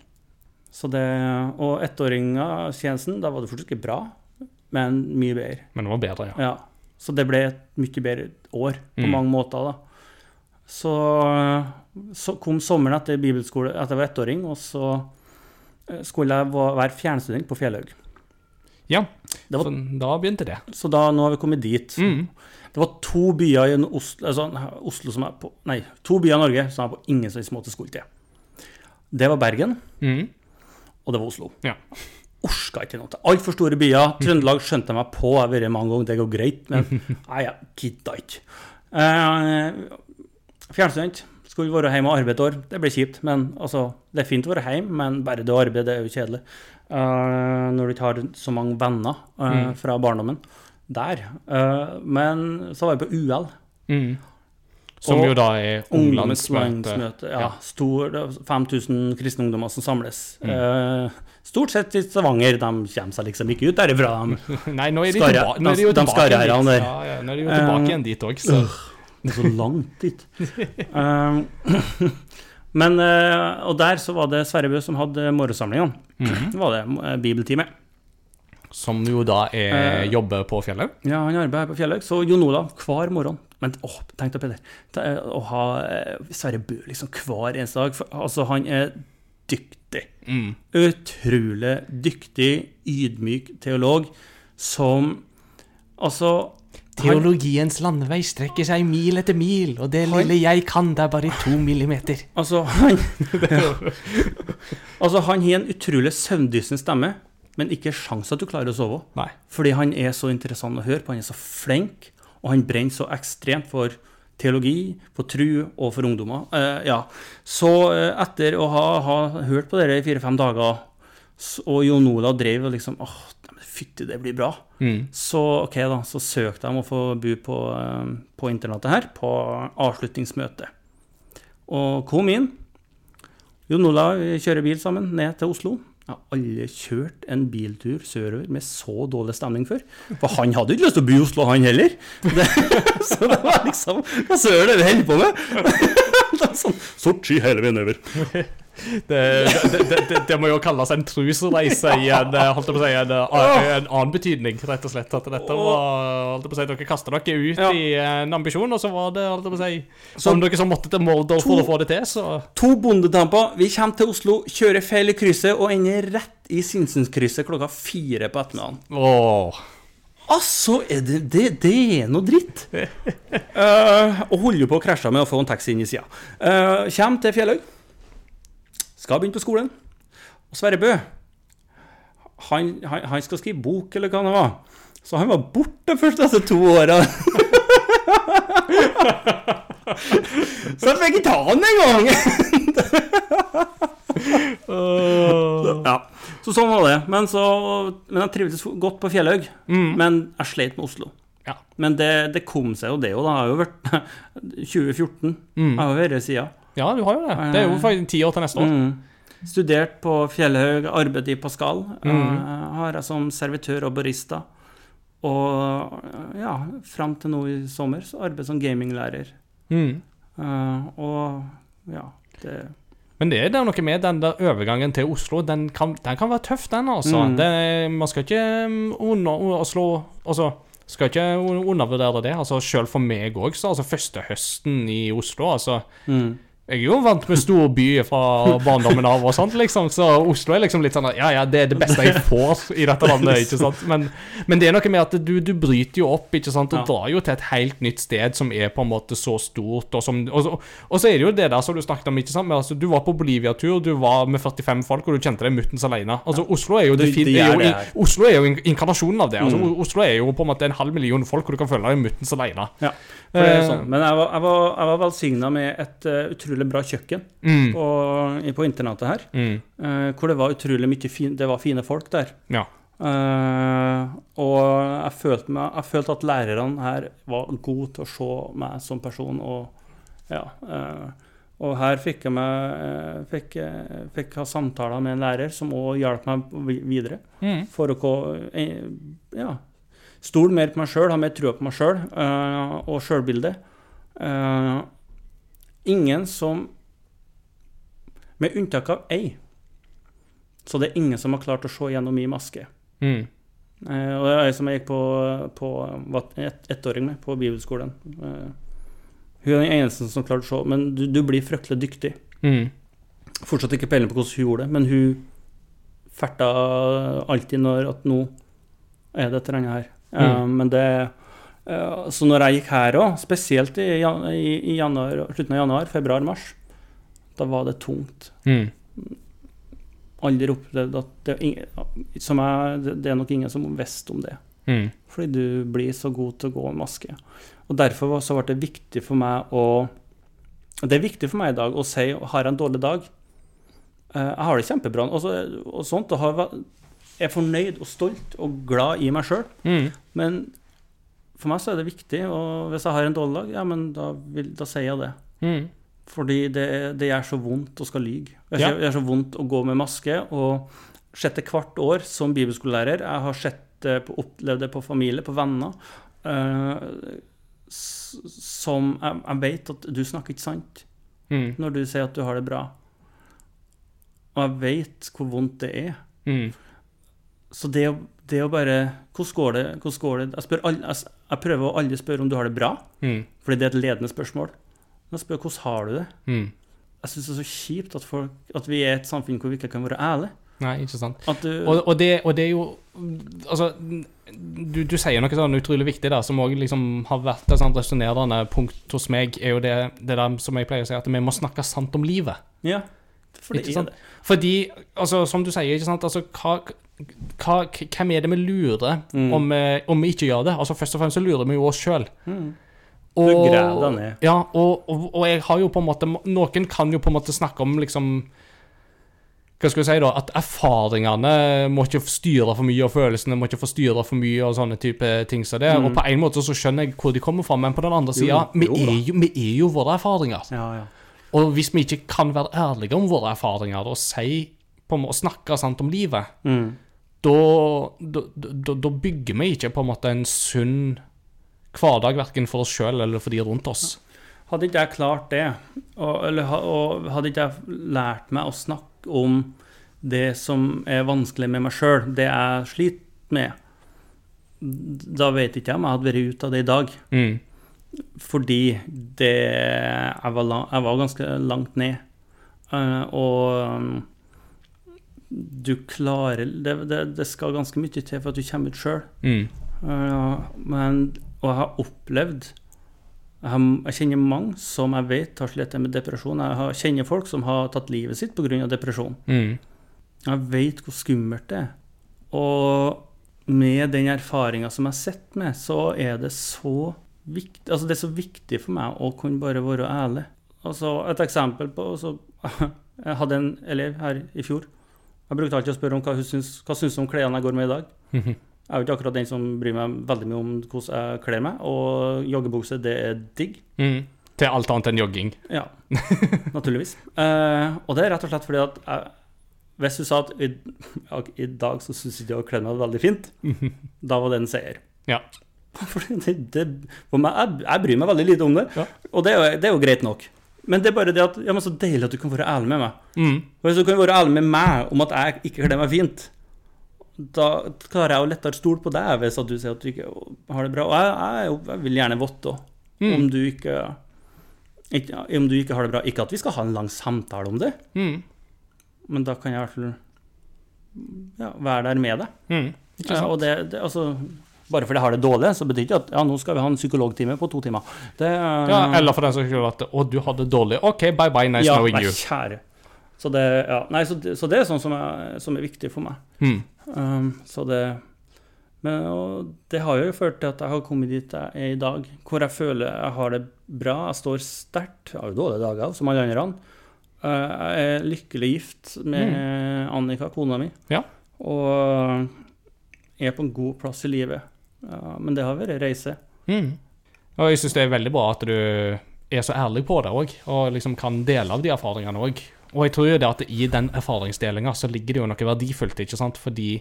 Så det og ettåringstjenesten, da var det fortsatt ikke bra, men mye bedre. Men det var bedre, ja. Ja, så det ble et mye bedre år på Mm. mange måter da. Så, så kom sommeren etter bibelskole, etter jeg var ettåring, og så eh, skulle jeg være fjernstudent på Fjellhaug. Ja, var, så da begynte det. så da, nå har vi kommet dit. Mm. Det var to byer i Oslo, altså, Oslo som er på, nei, to byer i Norge som er på ingen slags måte skulle til. Det var Bergen, Mm. og det var Oslo. Ja. Orska ikke noe. Altfor store byer. Trøndelag skjønte jeg meg på, jeg har vært mange ganger, det går greit, men *laughs* nei, jeg gidda ikke. Eh, Fjernstudent. Skulle være hjemme og arbeide et år. Det ble kjipt. Men altså, det er fint å være hjemme, men bare det å arbeide det er jo kjedelig. Uh, når du ikke har så mange venner uh, Mm. fra barndommen der. Uh, men så var jeg på UL. Mm. Som Og jo da er ungdomsmøte. Ja. Ja. Stor, det er 5000 kristne ungdommer som samles. Mm. Stort sett i Stavanger. De kommer seg liksom ikke ut derifra. De. *laughs* Nei, nå er de Skarre- tilbake, nå er de jo de tilbake igjen dit. de tilbake igjen òg, så så langt dit. Um, *laughs* men, eh, og der så var det Sverre Bø som hadde morgensamlingene. Mm. Det var det, eh, bibeltime. Som jo da er, Eh. jobber på Fjellhaug? Ja, han arbeider på Fjellhaug. Så Jon Olav hver morgen Men åh, tenk deg, Peder. Å ha Sverre Bø liksom hver eneste dag. For, altså, han er dyktig. Mm. Utrolig dyktig, ydmyk teolog som Altså Teologiens landevei strekker seg mil etter mil, og det lille jeg kan, det er bare to millimeter. *laughs* Altså, han Altså, han har en utrolig søvndyssende stemme, men ikke sjans at du klarer å sove. Nei. Fordi han er så interessant å høre på, han er så flink, og han brenner så ekstremt for teologi, for tru og for ungdommer. Uh, ja. Så uh, etter å ha, ha hørt på dere i fire-fem dager, og Jon Olav drev og liksom åh, fytti, det blir bra. Mm. Så ok da, så søkte jeg om å få bo på, eh, på internatet her, på avslutningsmøte. Og kom inn. Jon Olav kjører bil sammen ned til Oslo. Jeg har aldri kjørt en biltur sørover med så dårlig stemning før. For han hadde ikke lyst til å bo i Oslo, han heller. *laughs* Det, så det var liksom Hva søren er det vi holder på med? *laughs* Sånn, Sort sky hele veien over. *laughs* Det, det, det, det, må jo kalles en trusreise i en, eh, holdt jeg på å si, en, eh, en annen betydning, rett og slett. At dette var holdt jeg på å si, Dere kasta dere ut Ja. i en ambisjon, og så var det holdt jeg på å si, Så- Som dere så måtte til Mordor for å få det til, så To bondetamper. Vi kommer til Oslo, kjører feil i krysset og ender rett i Sinsenkrysset klokka fire på ettermiddagen. Åh. Altså, er det, det, det er noe dritt. uh, *laughs* og holder på å krasje med å få en taxi inn i sida. Uh, Kjem til Fjellhaug. Skal begynne på skolen. Og Sverre Bø, han, han, han skal skrive bok, eller hva det var. Så han var borte først etter to åra. *laughs* Så jeg fikk ikke ta han engang! *laughs* ja. Så sånn var det. Men, så, men jeg trivdes godt på Fjellhaug. Men jeg slet med Oslo. Ja. Men det, det kom seg jo, det òg. Det har jo vært 2014. Jeg har jo vært *laughs* sida. ja, du har jo det. Det er jo faktisk ti år til neste år. Mm. Studert på Fjellhaug, arbeidet i Pascal. Eh, har jeg som servitør og barista. Og ja, fram til nå i sommer så arbeider jeg som gaminglærer. Mm. Uh, og ja, det Men det er det noe med den der overgangen til Oslo. Den kan, den kan være tøff, den, altså. Mm. Det, man skal ikke um, under, å Altså, skal ikke undervurdere det. Altså, Selv for meg òg, altså første høsten i Oslo, altså mm. Jeg er jo vant med stor by fra barndommen av og sånt, liksom, så Oslo er liksom litt sånn at, Ja, ja, det er det beste jeg får i dette landet, ikke sant. Men, men det er noe med at du, du bryter jo opp, ikke sant, og Ja. drar jo til et helt nytt sted som er på en måte så stort, og som Og, så- og så er det jo det der som du snakket om, ikke sant. Men, altså, du var på Bolivia-tur, du var med 45 folk, og du kjente deg muttens alene. Altså, Oslo er jo Det- det er jo, i- Oslo er jo in- inkarnasjonen av det. Altså, Mm. Oslo er jo på en måte en halv million folk, og du kan føle deg muttens alene. Ja, for det er sånn. Men jeg var, jeg var, jeg var velsigna med et uh, utrolig bra kjøkken Mm, på, på internatet her. mm, Uh, hvor det var utrolig mye fin, det var fine folk der. ja. Uh, og jeg følte, meg, jeg følte at lærerne her var gode til å se meg som person. Og, ja, uh, og her fikk jeg, meg, fikk, fikk ha samtaler med en lærer som òg hjalp meg videre. Mm, For å ja, stole mer på meg sjøl, ha mer trua på meg sjøl og sjølbildet. Eh, ingen som Med unntak av ei, så det er ingen som har klart å se gjennom min maske. mm, Eh, og det er ei som jeg gikk på, på var et, ettåring med på bibelskolen. Eh, hun er den eneste som klarte å se, men du, du blir fryktelig dyktig. mm. Fortsatt ikke peiling på hvordan hun gjorde det, men hun ferta alltid når at nå er det et eller annet her. Eh, Mm. men det eh, Så når jeg gikk her òg, spesielt i, i, januar, slutten av januar, februar-mars, da var det tungt. Mm. Aldri opplevd at det, som jeg, det, er nok ingen som visste om det. Mm. Fordi du blir så god til å gå med maske. Og derfor så ble det viktig for meg å Det er viktig for meg i dag å si har jeg en dårlig dag. Eh, jeg har det kjempebra og, så, og sånt. Og har, er fornøyd og stolt og glad i meg sjøl. Mm. Men for meg så er det viktig, og hvis jeg har en dårlig dag, ja, men da, vil, da sier jeg det. Mm. Fordi det, det gjør så vondt å skal lyge. Det Ja. gjør- gjør så vondt å gå med maske. Og sjette hvert år som bibelskolelærer, jeg har sett det på, opplevd det på familie, på venner, uh, som jeg, jeg vet at du snakker ikke sant Mm. når du sier at du har det bra. Og jeg vet hvor vondt det er. Mm. Så det å, det å bare Hvordan går det? Hvordan går det? Jeg, spør, al- jeg, jeg prøver å aldri spørre om du har det bra, Mm. fordi det er et ledende spørsmål. Men jeg spør hvordan har du det? Mm. Jeg syns det er så kjipt at, folk, at vi er et samfunn hvor vi ikke kan være ærlige. Nei, ikke sant. Du, Og, og, det, og det er jo Altså, du, du sier noe sånn utrolig viktig der, som òg liksom har vært et sånt resonnerende punkt hos meg, er jo det, det der som jeg pleier å si, at vi må snakke sant om livet. ja, for det Ikke er sant? det. Fordi, altså, som du sier, ikke sant, altså, hva, hva, hvem er det vi lurer Mm. om, vi- om vi ikke gjør det? Altså, Først og fremst så lurer vi jo oss sjøl. Mm. Ned. Ja, og, og, og jeg har jo på en måte Noen kan jo på en måte snakke om liksom hva skal vi si da, At erfaringene må ikke styre for mye, og følelsene må ikke få styre for mye, og sånne type ting som det. Mm. Og på en måte så skjønner jeg hvor de kommer fra, men på den andre sida, vi, vi er jo våre erfaringer. Ja, ja. Og hvis vi ikke kan være ærlige om våre erfaringer og si på snakke sant om livet, Mm. Da, da, da, da bygger vi ikke på en måte en sunn hverdag, verken for oss sjøl eller for de rundt oss. Hadde ikke jeg klart det, og, eller, og hadde ikke jeg lært meg å snakke om det som er vanskelig med meg sjøl, det jeg sliter med, da vet ikke jeg om jeg hadde vært ute av det i dag. Mm. Fordi det Jeg var, lang, jeg var ganske langt ned. Eh, og du klarer det, det, det skal ganske mye til for at du kommer ut sjøl. Mm. men Og jeg har opplevd jeg, har, jeg kjenner mange som jeg vet har slitt med depresjon. Jeg har, kjenner folk som har tatt livet sitt pga. depresjon. Mm. Jeg vet hvor skummelt det er. Og med den erfaringa som jeg sitter med, så er det så viktig, altså det er så viktig for meg å kunne bare være ærlig. Altså Et eksempel på altså, *laughs* Jeg hadde en elev her i fjor. Jeg brukte alltid å spørre om hva hun syns, hva syns om klærne jeg går med i dag. *laughs* Jeg er jo ikke akkurat den som bryr meg veldig mye om hvordan jeg kler meg, og joggebukse, det er digg. Mm. Til alt annet enn jogging. Ja, *laughs* naturligvis. Uh, og det er rett og slett fordi at jeg, hvis du sa at i, i dag så syns ikke jeg å kle meg veldig fint, *laughs* da var det en seier. Ja. Det, det, for meg, jeg, jeg bryr meg veldig lite om det, Ja. og det er, jo, det er jo greit nok. Men det er bare det at ja, men så deilig at du kan være ærlig med meg. Mm. Hvis du kan være ærlig med meg om at jeg ikke kler meg fint, da klarer jeg å lettere stole på deg hvis at du sier at du ikke har det bra. Og jeg, jeg, jeg vil gjerne votte Mm. om du ikke, ikke Om du ikke har det bra. Ikke at vi skal ha en lang samtale om det, Mm. men da kan jeg i hvert fall ja, være der med deg. Mm. Ja, og det, det, altså, bare fordi jeg har det dårlig, så betyr ikke at ja, nå skal vi ha en psykologtime på to timer. Det, Ja, eller for den som skulle at Å, du hadde det dårlig. OK, bye bye, nice ja, knowing you. kjære. Så det, ja, nei, så, så det er sånn som er, som er viktig for meg. Mm. Um, så det Men og det har jo ført til at jeg har kommet dit jeg er i dag, hvor jeg føler jeg har det bra, jeg står sterkt. Jeg har jo dårlige dager, som alle andre. Uh, jeg er lykkelig gift med Annika, kona mi, Ja. og er på en god plass i livet. Ja, men det har vært reise. Mm. Og jeg syns det er veldig bra at du er så ærlig på det òg, og liksom kan dele av de erfaringene òg. Og jeg tror jo det at i den erfaringsdelinga så ligger det jo noe verdifullt, ikke sant, fordi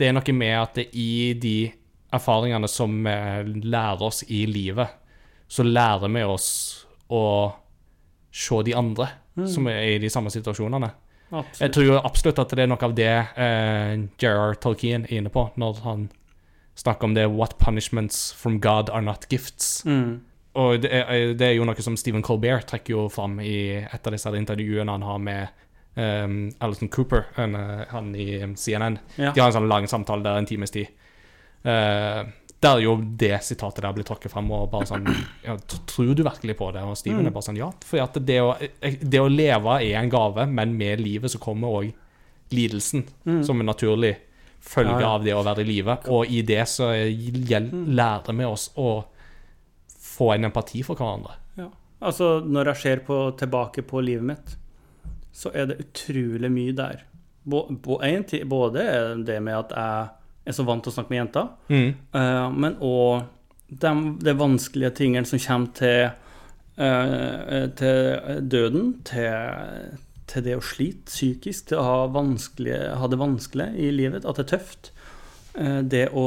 det er noe med at det i de erfaringene som lærer oss i livet, så lærer vi oss å se de andre som er i de samme situasjonene. Jeg tror jo absolutt at det er noe av det eh, J.R. Tolkien er inne på når han snakker om det 'What punishments from God are not gifts'. Mm. Og det er, det er jo noe som Stephen Colbert trekker jo fram i et av disse intervjuene han har med um, Alison Cooper, han, eh, han i CNN. Ja. De har en sånn lang samtale der en times tid. Uh, der jo det sitatet der blir tråkket fram, og bare sånn *clears throat* ja, Tror du virkelig på det? Og Steven er bare sånn Ja. For det å, det å leve er en gave, men med livet så kommer òg lidelsen, som er naturlig følge Ja, ja. av det å være i live. Og i det så gjel- lærer vi oss å få en empati for hverandre. Ja. Altså, når jeg ser på, tilbake på livet mitt, så er det utrolig mye der. Både det med at jeg er så vant til å snakke med jenter, Mm. eh, men òg de, de vanskelige tingene som kommer til, eh, til døden, til, til det å slite psykisk, til å ha, ha det vanskelig i livet, at det er tøft. Eh, det å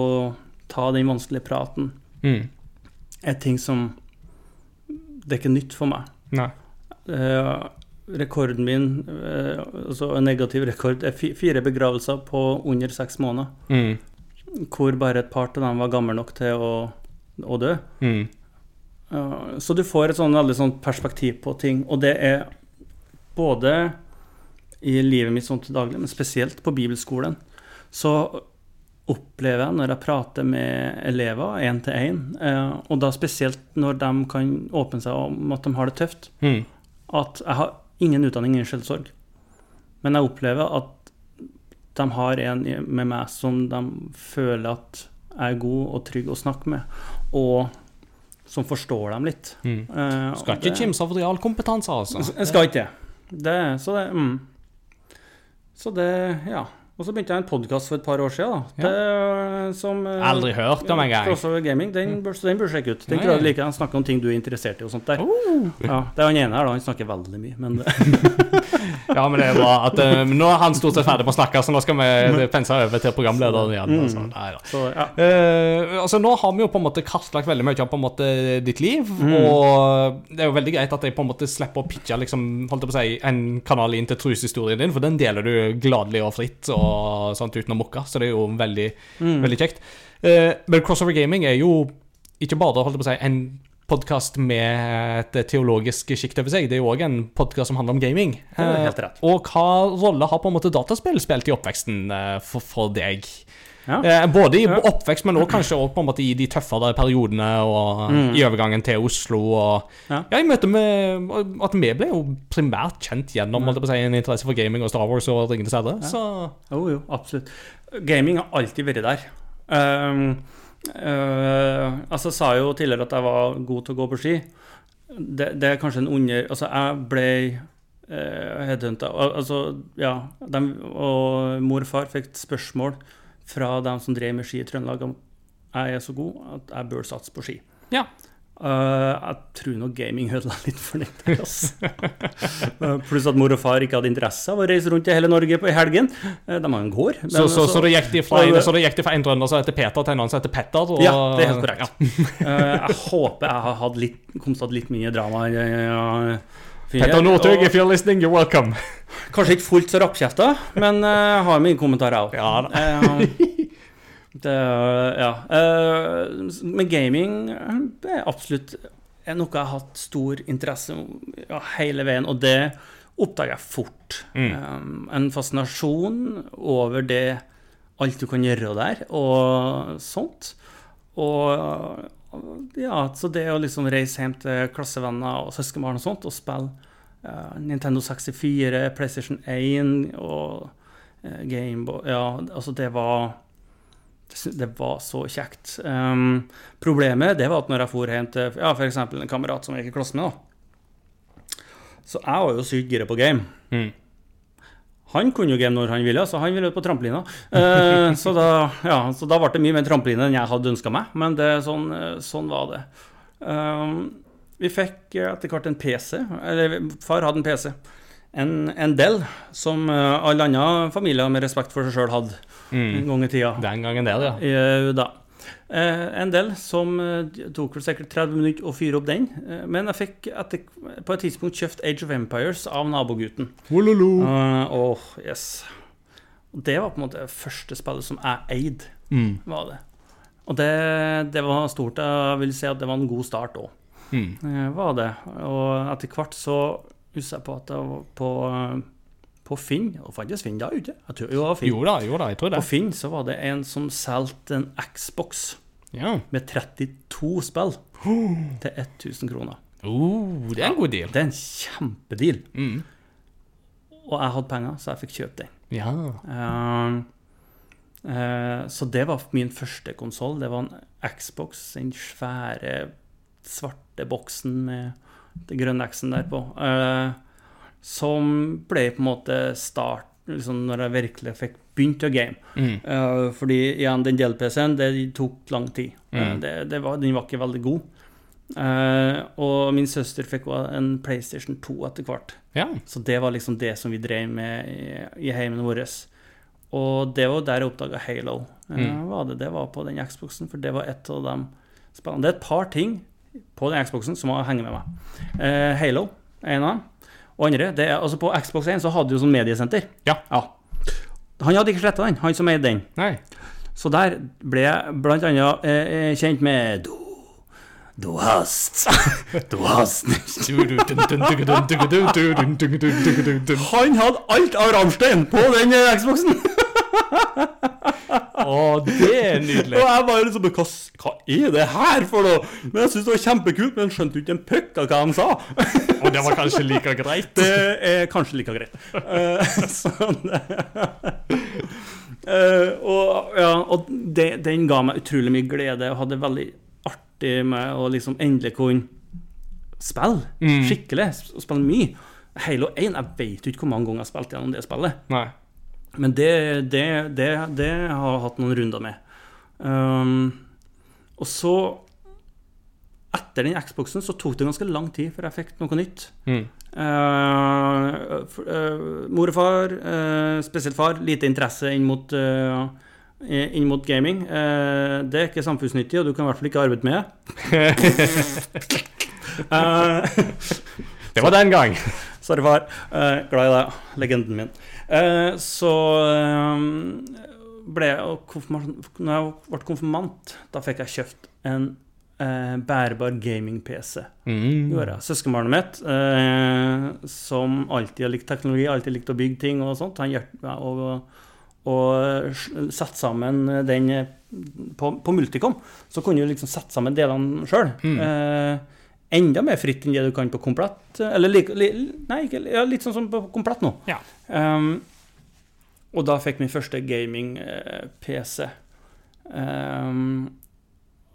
ta den vanskelige praten Mm. er ting som Det er ikke nytt for meg. Nei. Eh, rekorden min, eh, altså en negativ rekord, er fire begravelser på under seks måneder. Mm. Hvor bare et par av dem var gamle nok til å, å dø. Mm. Eh, så du får et sånn veldig sånn perspektiv på ting. Og det er både i livet mitt sånn til daglig, men spesielt på bibelskolen, så opplever jeg når jeg prater med elever én til én, eh, og da spesielt når de kan åpne seg om at de har det tøft, Mm. at jeg har ingen utdanning innen selvsorg. Men jeg opplever at de har en med meg som de føler at jeg er god og trygg å snakke med, og som forstår dem litt. Mm. Eh, Skal ikke kimse av realkompetanse, altså. Jeg skal ikke det. Det. Så det mm. Så det, ja. Og så begynte jeg en podkast for et par år siden. Da. Det, som, eh, Aldri hørt om en gang. Crossover Gaming. Den bør, så den bør sjekke ut. Den tror jeg du liker. Han snakker om ting du er interessert i og sånt der. Oh. Ja, det er han ene her, da. Han snakker veldig mye, men *laughs* *laughs* Ja, men det er bra at uh, Nå er han stort sett ferdig med å snakke, så nå skal vi pense over til programlederen igjen. Altså. Nei, da. så ja. Uh, altså Nå har vi jo på en måte kartlagt veldig mye av på en måte ditt liv. Og det er jo veldig greit at jeg på en måte slipper å pitche liksom, holdt jeg på å si, en kanal inn til trushistorien din, for den deler du gladelig og fritt og sånt uten å mukke. Så det er jo veldig, veldig kjekt. Uh, men Crossover Gaming er jo ikke bare holdt jeg på å si, en podkast med et teologisk sjikt over seg. Det er jo òg en podkast som handler om gaming. Det helt Eh, rett. Og hva rolle har på en måte dataspill spilt i oppveksten eh, for, for deg? Ja. Eh, både i oppvekst, men også kanskje også på en måte i de tøffere periodene og i overgangen til Oslo. Og, Mm. Ja. ja. i møte med At vi ble jo primært kjent gjennom å si, en interesse for gaming og Star Wars og Ringenes herre. Så Jo, jo, absolutt. Gaming har alltid vært der. Um, Eh, altså, jeg sa jo tidligere at jeg var god til å gå på ski. Det, det er kanskje en under Altså, jeg ble uh, headhunta. Altså, ja Og mor og far fikk spørsmål fra dem som drev med ski i Trøndelag, om jeg er så god at jeg bør satse på ski. Ja. Eh, jeg tror nok gaming ødela litt for der, Altså. uh, Pluss at mor og far ikke hadde interesse av å reise rundt i hele Norge på i helgen. Uh, de har en gård. men Så, så, så, så, da gikk de fra, så det gikk de fra en trønder som heter Peter, til en annen som heter Petter? Og, Ja, det er helt korrekt. Ja. Eh, jeg håper jeg har hatt litt, kommet til litt mindre drama. eh, fire. Petter Northug, if you're listening, you're welcome. Kanskje ikke fullt så rappkjefta, men eh, jeg har mine kommentarer òg. Ja da. Det, ja. Eh, men gaming eh, det er absolutt noe jeg har hatt stor interesse ja, hele veien, og det oppdager jeg fort. Mm. Um, en fascinasjon over det alt du kan gjøre der, og sånt. Og ja, så det å liksom reise hjem til klassevenner og søskenbarn og sånt, og spille uh, Nintendo 64, PlayStation 1 og uh, Gameboy Ja, altså, det var det var så kjekt. Um, problemet det var at når jeg for hjem til ja, f.eks. en kamerat som jeg gikk i klasse med, da. Så jeg var jo sykt gira på game. Mm. Han kunne jo game når han ville, så han ville ut på trampolina. Uh, så, da, ja, så da ble det mye mer trampoline enn jeg hadde ønska meg, men det, sånn, sånn var det. Um, vi fikk etter hvert en PC, eller far hadde en PC. En, en Dell, som eh, alle andre familier med respekt for seg sjøl hadde en Mm. gang i tida. Den gangen det, ja. Eh, da. Eh, en del som eh, tok vel sikkert 30 minutter å fyre opp den. Eh, men jeg fikk etter, på et tidspunkt kjøpt Age of Empires av nabogutten. Wololo. Uh, Åh, yes. Og det var på en måte det første spillet som jeg eide. Mm. var det. Og det, det var stort. Jeg vil si at det var en god start òg. Mm. var det. Og etter hvert så husker jeg på at det var på, eh, på Finn Og faktisk Finn da ute. Jeg tror, jo, Finn. Jo da, jo da, jeg tror det. På Finn så var det en som solgte en Xbox Ja. med 32 spill til 1000 kroner. Oh, det er en god deal. Det er en kjempedeal. Mm. Og jeg hadde penger, så jeg fikk kjøpt den. Ja. Eh, uh, så det var min første konsoll. Det var en Xbox, den svære svarte boksen med den grønne X-en der på. eh, som ble på en måte start liksom når jeg virkelig fikk begynt å game. Mm. Uh, fordi igjen, den del-PC-en, det tok lang tid. Eh, Mm. det, det var, den var ikke veldig god. Uh, og min søster fikk også en PlayStation 2 etter hvert. ja. Så det var liksom det som vi drev med i, i heimen vår. Og det var der jeg oppdaga Halo. Uh, Mm. var det, det var på den Xboxen, for det var et av de spennende. Det er et par ting på den Xboxen som har hengt med meg. Halo er en av dem. Og andre, det er, altså På Xbox 1 så hadde du sånn mediesenter. Ja. Han hadde ikke sletta den, han som eide den. Nei. Så der ble jeg annet eh, eh, kjent med Du, du hast Du hast Han hadde alt av Rammstein på den eh, Xboxen! Å, det er nydelig. Og jeg bare liksom hva, hva er det her for noe? Men jeg syntes det var kjempekult, men skjønte jo ikke en puck av hva de sa. Og det var kanskje like greit. Det er kanskje like greit. Eh, *laughs* sånn Eh, og ja, og det, den ga meg utrolig mye glede, og hadde veldig artig med å liksom endelig kunne spille Mm. skikkelig. og Spille mye. Halo 1, jeg vet jo ikke hvor mange ganger jeg har spilt gjennom det spillet. Nei. Men det, det, det, det har jeg hatt noen runder med. Um, og så Etter den Xboxen så tok det ganske lang tid før jeg fikk noe nytt. Mm. Uh, for- uh, mor og far, uh, spesielt far, lite interesse inn mot, inn mot gaming. Det er ikke samfunnsnyttig, og du kan i hvert fall ikke arbeide med det. *laughs* Det var den gang. *laughs* Sorry, far. Glad i deg. Legenden min. Eh, så eh, ble jeg Når jeg ble konfirmant, da fikk jeg kjøpt en eh, bærbar gaming-PC. Mm. Søskenbarnet mitt, eh, som alltid har likt teknologi, alltid likt å bygge ting og sånt, han hjalp meg å å sette sammen den eh, på, på Multicom. Så kunne du liksom sette sammen delene sjøl. Mm. Eh, enda mer fritt enn det du kan på Komplett. Eller like, li, nei, ikke, ja, litt sånn som på Komplett nå. Ja. Um, og da fikk min første gaming-PC. Um,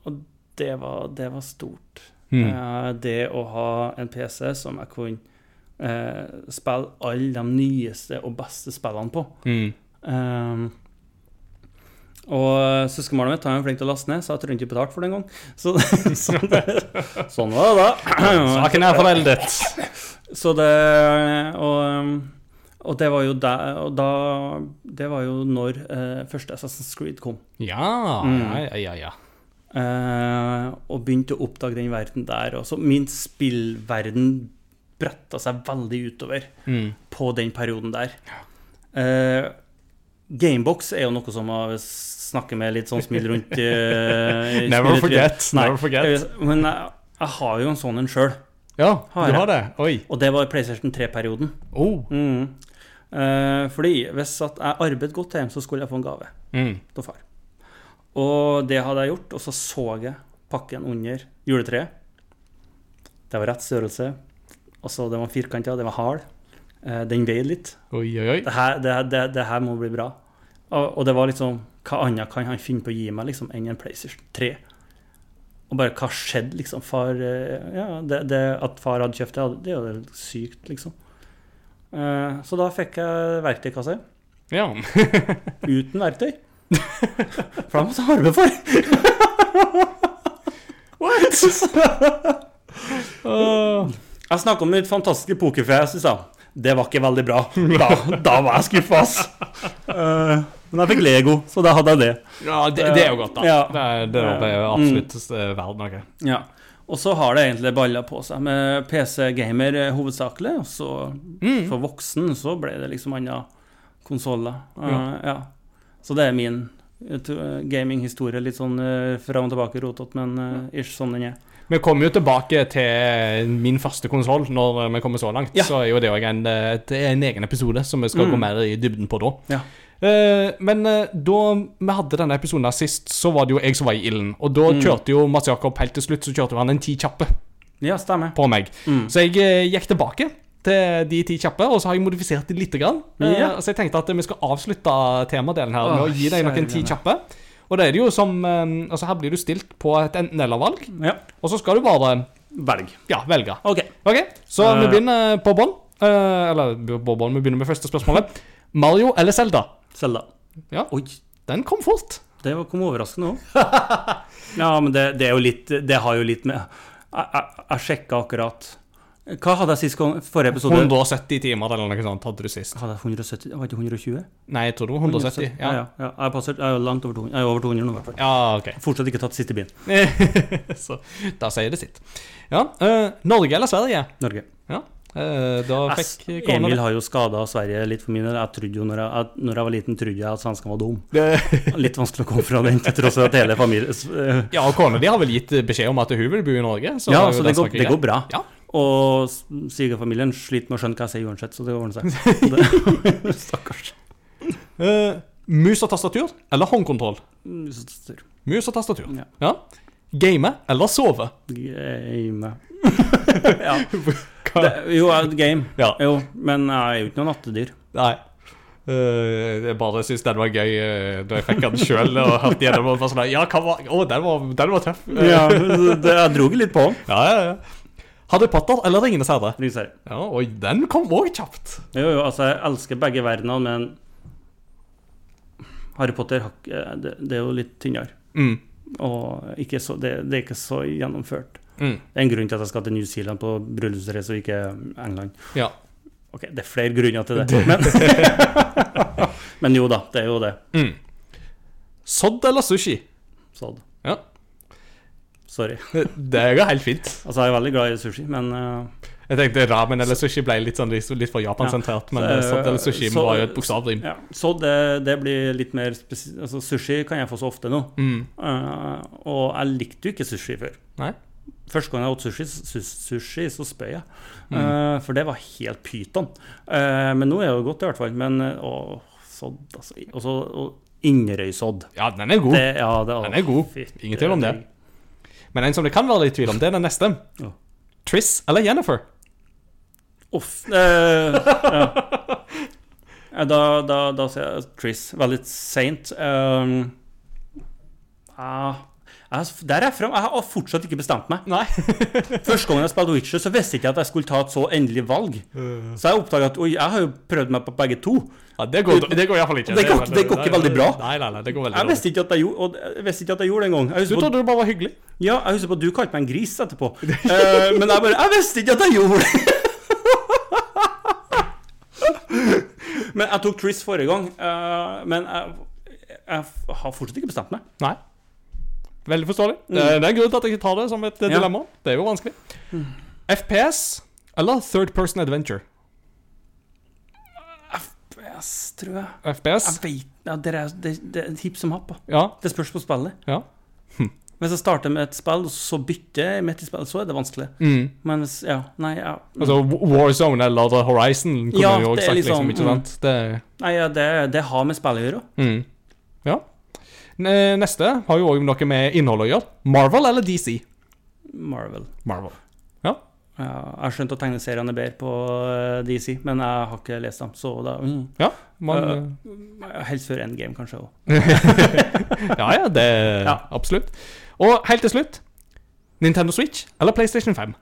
og det var, det var stort. Mm. Uh, det å ha en PC som jeg kunne uh, spille alle de nyeste og beste spillene på. Mm. Um, og søskenbarnet mitt han er flink til å laste ned, så jeg tror ikke betalt for det engang. Så, *laughs* så det, sånn var det da. *clears throat* Saken er foreldet. Så det Og, og det var jo da, og da Det var jo når eh, første Assassin's Creed kom. Ja, Mm. ja, ja, ja, ja. Eh, og begynte å oppdage den verden der. Og så min spillverden bretta seg veldig utover Mm. på den perioden der. Eh, Gamebox er jo noe som jeg snakker med litt sånn smil rundt. uh, *laughs* Never forget, Nei, never forget. Men jeg, jeg har jo en sånn en sjøl, Ja, Har du har det. Oi. og det var i PlayStation 3-perioden. Oh. Mm. Uh, fordi hvis at jeg arbeidet godt hjem, så skulle jeg få en gave Mm. til far. Og det hadde jeg gjort, og så så jeg pakken under juletreet. Det var rett størrelse. Altså, den var firkanta, den var hard. Eh, den veide litt. Oi, oi, oi. Det her, det, det, det her må bli bra. Og, og det var liksom Hva annet kan han finne på å gi meg liksom, enn en PlayStation 3? Og bare hva skjedde, liksom? Far eh, Ja, det, det at far hadde kjøpt det, det er jo sykt, liksom. Eh, så da fikk jeg verktøykasse Ja. *laughs* uten verktøy. For da måtte jeg arbeide for. *laughs* Åh. Jeg snakka om mitt fantastiske pokerfjes i stad. Det var ikke veldig bra. Da, da var jeg skuffa, ass. Eh, *laughs* men jeg fikk Lego, så da hadde jeg det. ja, det, det er jo godt, da. Ja. Det, er- det er jo absolutt mm. verden noe. Ja. Og så har det egentlig balla på seg med PC-gamer eh, hovedsakelig. Og så Mm. for voksen så ble det liksom andre konsoller. Ja. Ja. ja. Så det er min to- gaminghistorie. Litt sånn uh, fram og tilbake rotete, men uh, ish sånn den er. Vi kommer jo tilbake til min første konsoll når vi kommer så langt. Ja. Så er jo det òg en, det en egen episode som vi skal Mm. gå mer i dybden på da. Ja. Eh, men eh, da vi hadde denne episoden sist, så var det jo jeg som var i ilden. Og da Mm. kjørte jo Mats Jakob helt til slutt så kjørte han en ti kjappe Ja, stemmer. på meg. Mm. Så jeg eh, gikk tilbake til de ti kjappe, og så har jeg modifisert det lite grann. Ja. så jeg tenkte at vi skal avslutte temadelen her med Åh, å gi deg noen ti kjappe. Og da er det jo som Altså, her blir du stilt på et enten-eller-valg, Ja. og så skal du bare Velg. ja, velge. OK. okay så uh. vi begynner på bånn. Eller på bånn, vi begynner med første spørsmålet. Mario eller Zelda? Selda. Ja. Oi, Den kom fort. det kom overraskende òg. *laughs* ja, men det, det er jo litt Det har jo litt med Jeg, jeg, jeg sjekka akkurat Hva hadde jeg sist gang? Forrige episode? 170 timer eller noe sånt hadde du sist. Hadde jeg 170? Var ikke 120? Nei, jeg tror det var 170. Ja, Ja, ja. ja. Jeg, er passert, jeg er langt over 200. Jeg er over 200 nå, i hvert fall. ja ok. Fortsatt ikke tatt siste bilen. *laughs* så da sier det sitt. Ja, Uh, Norge eller Sverige? Norge. Ja, fikk Emil det. har jo skada Sverige litt for min del. Jeg trodde jo når jeg, når jeg var liten, trodde jeg at svenskene var dum. *laughs* Litt vanskelig å komme fra den, til tross for at hele familien eh, Ja, og kona di har vel gitt beskjed om at hun vil bo i Norge? Så Ja, så det går, det går bra. Ja. Og svigerfamilien sliter med å skjønne hva jeg sier uansett, så det ordner seg. Det, *laughs* stakkars. Uh, mus og tastatur eller håndkontroll? Mus og tastatur. Mus og tastatur. Ja. Ja. Game eller sove? Game. *laughs* ja. *laughs* Det, jo, game. Ja. Jo, men jeg er jo ikke noe nattedyr. Nei. Uh, jeg bare syns den var gøy uh, da jeg fikk den sjøl og hørte gjennom. Og sånn, ja, hva var, å, den var, den var tøff. Eh, Ja, det, jeg dro litt på den. *laughs* ja, ja, ja. Harry Potter eller Ringenes herre? Ringserie. Ja, og den kom òg kjapt. Jo, jo, altså, jeg elsker begge verdenene, men Harry Potter det, det er jo litt tynnere. Mm. Og så, det, det er ikke så gjennomført. Mm. Det er en grunn til at jeg skal til New Zealand på bryllupsreise og ikke England. Ja. Ok, det er flere grunner til det, men, *laughs* men jo da, det er jo det. Mm. Sodd eller sushi? Sodd. Ja. Sorry. Det går helt fint. Altså, jeg er veldig glad i sushi, men uh, Jeg tenkte ramen eller sushi ble litt, sånn, litt, for japansentrert, ja. men Så, eh, sodd eller sushi så- var jo et bokstavrim. ja. Så det, det blir litt mer spesielt Altså, sushi kan jeg få så ofte nå. Mm. Uh, og jeg likte jo ikke sushi før. Nei? Første gang jeg åt sushi, sushi så spøy jeg. Mm. Uh, for det var helt pyton. Uh, men nå er det jo godt, i hvert fall. Men å, sodd, altså. Og så Inderøysodd. Ja, den er god. Det, ja, det, Den er god. fytti Ingen tvil om det. Men en som det kan være litt tvil om, det er den neste. Ja. Triss eller Jennifer? Uff. uh, ja. Da, da, da sier jeg Triss. Veldig seint. Um, ah, Jeg, der er jeg frem. Jeg har fortsatt ikke bestemt meg. Nei. *laughs* Første gangen jeg spilte Witcher, så visste jeg ikke at jeg skulle ta et så endelig valg. Så jeg oppdaga at oi, jeg har jo prøvd meg på begge to. Ja, det går, det går iallfall ikke. Det går- det går ikke veldig bra. Nei, nei, nei, det går veldig Jeg visste ikke at jeg gjorde, og jeg visste ikke at jeg gjorde det engang. Du trodde det bare var hyggelig? ja, jeg husker på at du kalte meg en gris etterpå. uh, men jeg bare Jeg visste ikke at jeg gjorde det! *laughs* men jeg tok Triss forrige gang. Uh, men jeg, jeg har fortsatt ikke bestemt meg. Nei. Veldig forståelig. Det, er- det er en grunn til at jeg ikke tar det som et eh, Ja. dilemma. Det er jo vanskelig. FPS eller third person adventure? FPS, tror jeg. FPS? Jeg vet, ja, det, er, det, det er hipp som happ. Ja. Det spørs på spillet. ja. Hvis jeg starter med et spill, og så bytter jeg midt i spillet, så er det vanskelig. Mm. Men hvis Ja, nei, ja. Altså Warzone eller Horizon kunne Ja, jo sagt, liksom, liksom, ikke sant? Det, nei ja, det, det har med spillet å gjøre. mm. Ja. Ne- Neste har jo òg noe med innhold å gjøre. Marvel eller DC? Marvel. Marvel. Ja. Ja, jeg har skjønt at tegneseriene er bedre på eh, DC, men jeg har ikke lest dem, så da mm. Ja, man, uh, Helst før Endgame, kanskje *laughs* ja, ja, det Ja. Absolutt. Og helt til slutt Nintendo Switch eller PlayStation 5?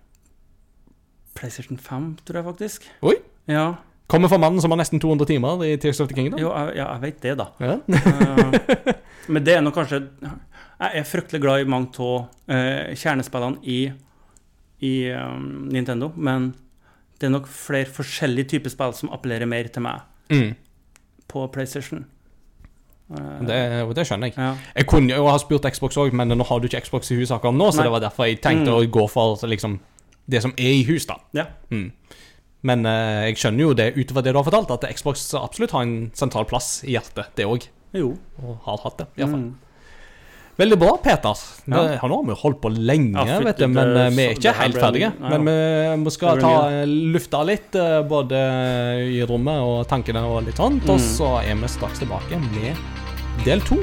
PlayStation 5, tror jeg faktisk. Oi. Ja, Kommer fra mannen som har nesten 200 timer i Tears of the Kingdom. jo, jeg, jeg vet det, da. Ja. uh, men det er nok kanskje Jeg er fryktelig glad i mange av uh, kjernespillene i, i um, Nintendo, men det er nok flere forskjellige typer spill som appellerer mer til meg Mm. på PlayStation. Det, det skjønner jeg. ja. Jeg kunne jo ha spurt Xbox òg, men nå har du ikke Xbox i hus akkurat nå, så Nei. det var derfor jeg tenkte Mm. å gå for liksom, det som er i hus, da. Ja. Mm. Men eh, jeg skjønner jo det utover det du har fortalt, at Xbox absolutt har en sentral plass i hjertet, det òg. Og har hatt det, iallfall. Mm. Veldig bra, Peter. Ja. Det, nå har vi holdt på lenge, Ja, vet du, men eh, vi er ikke helt ferdige. Men vi, vi skal ta eh, lufta litt, eh, både i rommet og tankene og litt sånt, og Mm. så er vi straks tilbake med del to.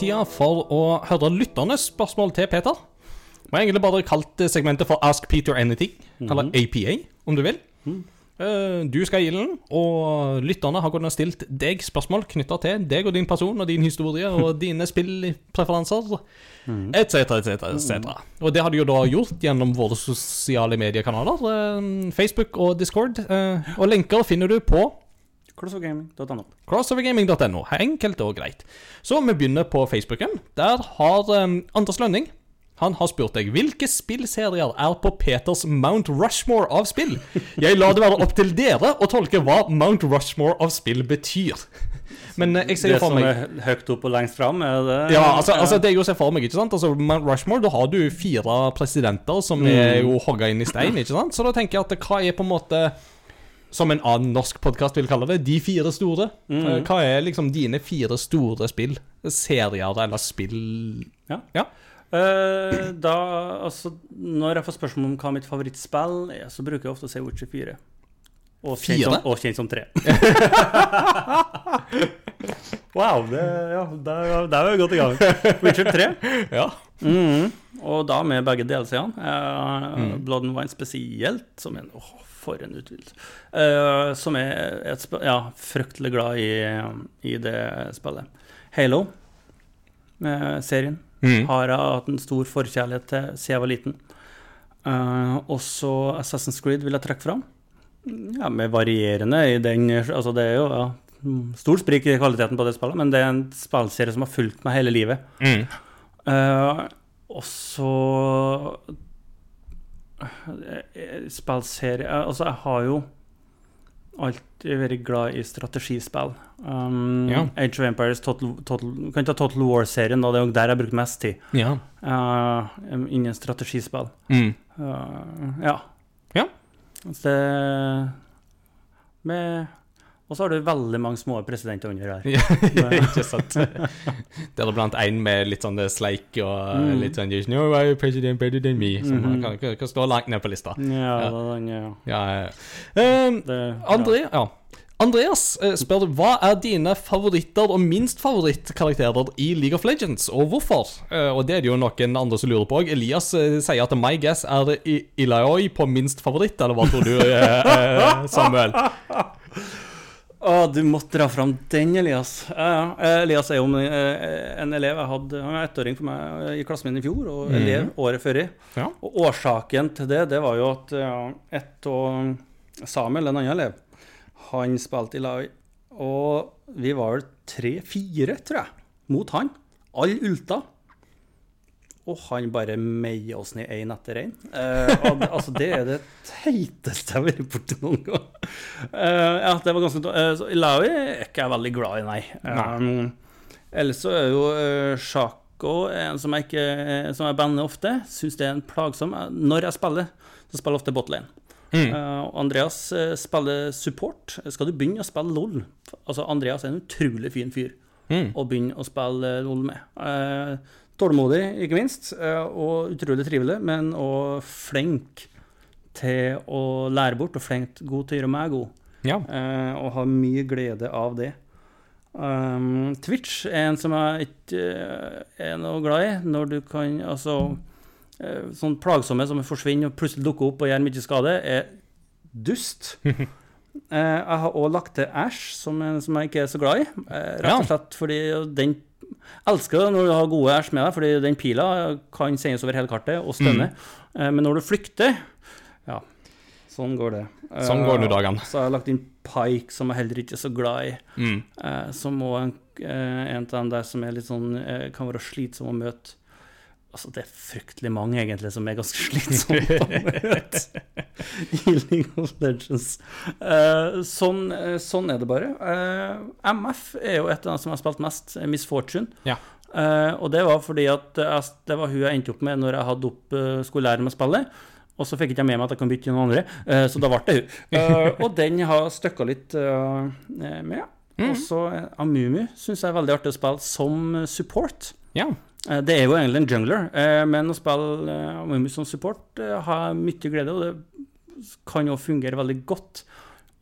Tida for å høre lytternes spørsmål til Peter. Vi har egentlig bare kalt segmentet for Ask Peter Anything, eller APA, om du vil. Mm. Du skal i ilden, og lytterne har kunnet stilt deg spørsmål knytta til deg og din person og din historie og *laughs* dine spillpreferanser, etc., etc., etc. Og det har de jo da gjort gjennom våre sosiale mediekanaler, eh, Facebook og Discord. eh, Og lenker finner du på Crossovergaming.no. crossovergaming.no. Enkelt og greit. Så vi begynner på Facebooken. Der har um, Anders Lønning han har spurt deg hvilke spillserier er på Peters Mount Rushmore av spill. Jeg lar det være opp til dere å tolke hva Mount Rushmore av spill betyr. Men eh, jeg ser Det jo for som er høyt opp og lengst fram, er det ja, altså, altså det er jo å se for meg, ikke sant? Altså, Mount Rushmore, da har du fire presidenter som er jo hogga inn i stein, ikke sant? Så da tenker jeg at hva er på en måte som en annen norsk podkast vil kalle det, de fire store. Mm. Hva er liksom dine fire store spill? Serier eller spill Ja. Ja. Uh, da, altså, når jeg får spørsmål om hva mitt favorittspill er, så bruker jeg ofte å si Witcher 4. Og kjent som, og kjent som 3. wow, det, ja, der, der var vi godt i gang. Witcher 3. Ja. Mm, Og da med begge delsidene. Uh, Blood and Wine spesielt, som en åh, for en utvidelse. Uh, som er et spill Ja, fryktelig glad i, i det spillet. Halo, uh, serien, Mm. har jeg hatt en stor forkjærlighet til siden jeg var liten. Uh, også Assassin's Creed vil jeg trekke fram. Ja, med varierende i den Altså, det er jo ja, stort sprik i kvaliteten på det spillet, men det er en spillserie som har fulgt meg hele livet. Mm. Uh, og så eh, Spillserie eh, Altså, jeg har jo alltid vært glad i strategispill. Um, Ja. Age of Empires, Total, Total, kan ta Total War-serien, da. Det er jo der jeg har brukt mest tid. Ja. Uh, innen strategispill. Mm. Uh, ja. Ja. Så det med, Og så har du veldig mange små presidenter under her. *laughs* Ja, ikke *laughs* sant. Det er blant en med litt sånn sleik og Mm. litt sånn no, why president better than me? Som mm kan, kan, kan stå langt ned på lista. Ja, Ja. den, ja. Ja, ja. Um, Det, André, ja. Andreas eh, spør hva er dine favoritter og minst favorittkarakterer i League of Legends, og hvorfor? Eh, og det er det jo noen andre som lurer på òg. Elias eh, sier at my guess er I- på minst favoritt, eller hva tror du, eh, eh, Samuel? *laughs* Å, du måtte dra fram den, Elias. Ja, ja. Eh, Elias er jo eh, en elev jeg hadde Han var ettåring for meg eh, i klassen min i fjor, og elev året før. Ja. Og årsaken til det, det var jo at ja, ett og Samuel, en annen elev, han spilte i lag, og vi var vel tre-fire, tror jeg, mot han. Alle ulta. Og han bare meier oss ned én etter én. Eh, altså, det er det teiteste jeg har vært borti noen gang. Eh, ja, det var ganske uh, Ilawi er ikke jeg veldig glad i, nei. Um, ellers så er jo uh, Sjako en som jeg ikke Som jeg bander ofte. Syns det er en plagsom Eh, Når jeg spiller, så spiller jeg ofte botlane. Mm. Uh, Andreas eh, spiller support. Skal du begynne å spille LOL Altså, Andreas er en utrolig fin fyr Mm. å begynne å spille eh, LOL med. Eh, tålmodig, ikke minst, eh, og utrolig trivelig, men òg flink til å lære bort, og flink god til å gjøre meg god. Ja. Uh, og har mye glede av det. Um, Twitch er en som jeg ikke uh, er noe glad i, når du kan Altså uh, Sånn plagsomme som forsvinner og plutselig dukker opp og gjør mye skade, er dust. *laughs* Jeg har òg lagt til Ash, som, en som jeg ikke er så glad i. rett og slett fordi den elsker det når du har gode æsj med deg, fordi den pila kan sendes over hele kartet og stønne. Mm. men når du flykter Ja, sånn går det. Sånn går nå Eh, dagene. Så har jeg lagt inn Pike, som jeg heller ikke er så glad i. Mm. Eh, som òg en, eh, en av dem der som er litt sånn eh, kan være slitsom å møte. Altså, det er fryktelig mange, egentlig, som er ganske slitsomme å møte *laughs* i League of Legends. Uh, sånn, eh, sånn er det bare. Uh, MF er jo et av dem som har spilt mest, eh, Miss Fortune. Ja. Uh, og det var fordi at jeg, det var hun jeg endte opp med når jeg hadde opp, eh, skulle lære meg å spille. Og så fikk jeg ikke med meg at jeg kan bytte til noen andre, eh, så da ble det hun. *laughs* Eh, og den har støkka litt eh, med. Og så eh, Amumu syns jeg er veldig artig å spille som support. ja. Eh, Det er jo egentlig en jungler, eh, men å spille eh, som support har mye glede og Det kan jo fungere veldig godt.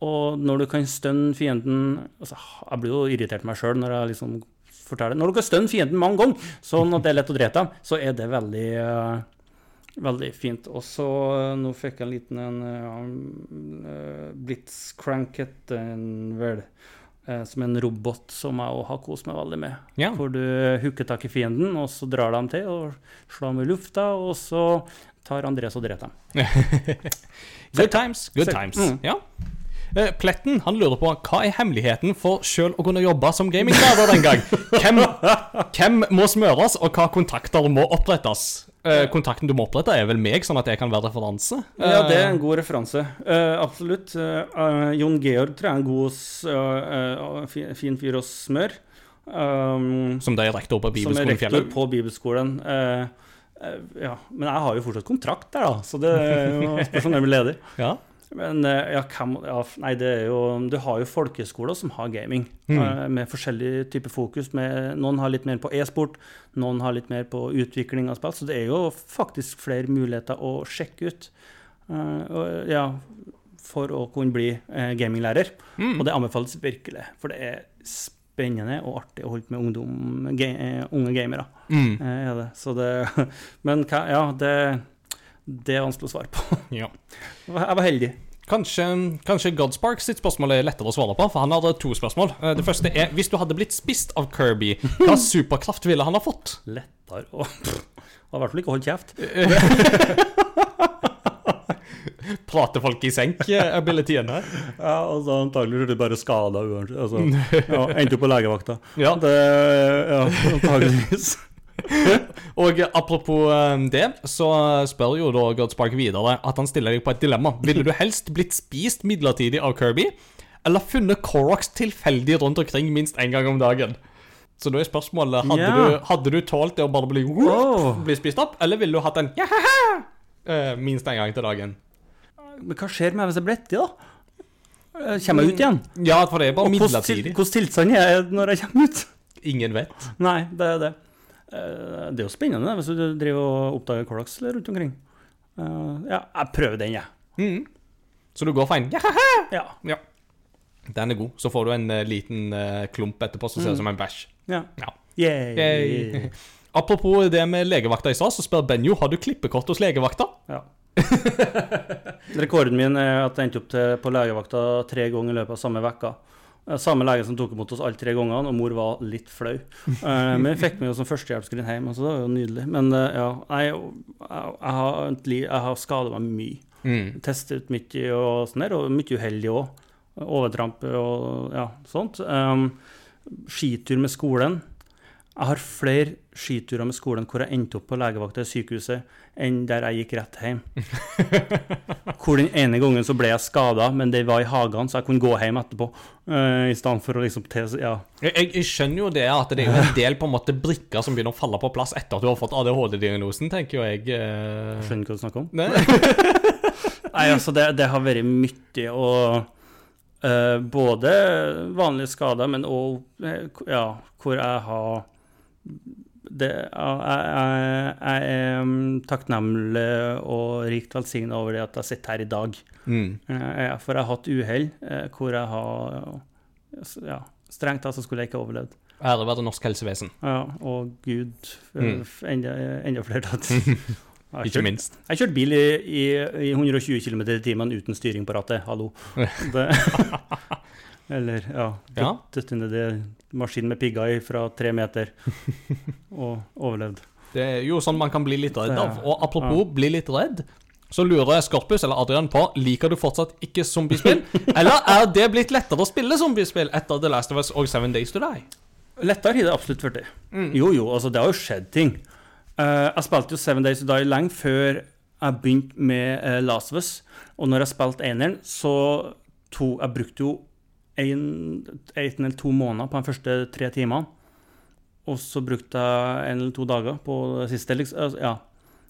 Og når du kan stønne fienden altså, Jeg blir jo irritert meg sjøl når jeg liksom forteller Når du kan stønne fienden mange ganger, sånn at det er lett å drepe dem, så er det veldig Veldig fint. Og så Nå fikk jeg en liten en uh, Blitzcrank heter den vel. Eh, som en robot som jeg òg har kost meg veldig med. Ja. Hvor du hooker tak i fienden, og så drar de til og slår dem i lufta, og så tar Andres og dreper dem. *laughs* Good times, good times. Mm. Ja. Eh, Pletten han lurer på hva er hemmeligheten for sjøl å kunne jobbe som gaminglærer den gang. Hvem, hvem må smøres, og hva kontakter må opprettes? Eh, kontakten du må opprette, er vel meg, sånn at jeg kan være referanse? Ja, det er Eh, en god referanse. Eh, absolutt. Jon Georg tror jeg er en god, fin fyr å smøre. Um, Som det er rektor på Bibelskolen som er rektor på bibelskolen. Uh, uh, ja, men jeg har jo fortsatt kontrakt der, da, så det er jo spørs om jeg blir leder. Ja. Men eh, ja, hvem ja, Nei, det er jo Du har jo folkeskoler som har gaming, mm. med forskjellig type fokus. Med, noen har litt mer på e-sport, noen har litt mer på utvikling av spill. Så det er jo faktisk flere muligheter å sjekke ut. Uh, ja, for å kunne bli uh, gaminglærer. Og det anbefales virkelig, for det er spennende og artig å holde med ungdom, ga, uh, unge gamere. Mm. Eh, det. Så det, *laughs* men hva, ja, det, det er vanskelig å svare på. *laughs* ja. Jeg var heldig. Kanskje, kanskje Godspark sitt spørsmål er lettere å svare på, for han hadde to spørsmål. Eh, Det første er hvis du hadde blitt spist av Kirby, hva *laughs* superkraft ville han ha fått? lettere å Har i hvert fall ikke holdt kjeft. *laughs* Prate folk i senk-abilityene. Ja, altså antagelig er du bare skada uansett. Altså, ja, Endte jo på legevakta. Ja. Det, ja, antageligvis. *laughs* Og apropos eh, det, så spør jo da Godspark videre at han stiller deg på et dilemma. Ville du helst blitt spist midlertidig av Kirby, eller funnet Koroks tilfeldig rundt omkring minst én gang om dagen? Så da er spørsmålet hadde, yeah. du, hadde du tålt det å bare bli, Åh. bli spist opp, eller ville du hatt en eh, minst én gang til dagen? Men hva skjer med meg hvis jeg blir etter, da? Kommer jeg ut igjen? Ja, for det er bare midlertidig. hvordan tilstand er jeg når jeg kommer ut? Ingen vet. Nei, det er det. Eh, Det er jo spennende hvis du driver og oppdager Clorox rundt omkring. Eh, Ja, jeg prøver den, jeg. Mm. Så du går for en? Ja. Ja. Den er god. Så får du en eh, liten klump etterpå som ser ut som en bæsj. ja. Ja. Yay. Yay. *laughs* Apropos det med legevakta i stad, så spør Benjo har du klippekort hos legevakta. Ja. *laughs* Rekorden min er at jeg endte opp på legevakta tre ganger i løpet av samme vekka. Eh, Samme lege som tok imot oss alle tre gangene, og mor var litt flau. Eh, Men vi fikk med oss som førstehjelpsskrin hjem, så det var jo nydelig. Men eh, ja, jeg, jeg, har, jeg har skada meg mye. Mm. Testet ut mye og sånn der, og mye uheldig òg. Overtramp og ja, sånt. Um, skitur med skolen. Jeg har flere skiturer med skolen hvor jeg endte opp på legevakta i sykehuset, enn der jeg gikk rett hjem. *laughs* Hvor den ene gangen så ble jeg skada, men det var i hagen, så jeg kunne gå hjem etterpå. Uh, I stedet for å liksom te, ja. Jeg, jeg, skjønner jo det at det er jo en del på en måte brikker som begynner å falle på plass etter at du har fått ADHD-diagnosen, tenker jo jeg. Uh... Skjønner ikke hva du snakker om. Nei? *laughs* Nei, altså, det, det har vært mye, og uh, både vanlige skader, men òg ja, hvor jeg har det, jeg, jeg, jeg er mm, takknemlig og rikt velsigna over det at jeg sitter her i dag. Mm. Eh, For jeg har hatt uhell eh, hvor jeg har ja, Strengt tatt så skulle jeg ikke overlevd. Ære være norsk helsevesen, Ja, og Gud eh, Mm. enda, enda flere tatt. *laughs* Jeg ikke kjørt- minst. jeg kjørte bil i, i, i 120 km i timen uten styring på rattet. Hallo. *laughs* Det, *laughs* eller, ja. Ja. Dødt under det maskin med pigger fra tre meter *laughs* og overlevd. Det er jo sånn man kan bli litt redd av. Og apropos bli litt redd, så lurer Skorpus eller Adrian på liker du fortsatt ikke zombiespill, *laughs* eller er det blitt lettere å spille zombiespill etter The Last of Us og Seven Days to Die? Lettere har det absolutt blitt. Mm. Jo, jo, altså det har jo skjedd ting. Uh, jeg spilte jo Seven Days to Die lenge før jeg begynte med uh, Last of Us. Og når jeg spilte eneren, så to, jeg brukte jo en, en eller to måneder på de første tre timene. Og så brukte jeg en eller to dager på det siste. Liksom, altså, ja.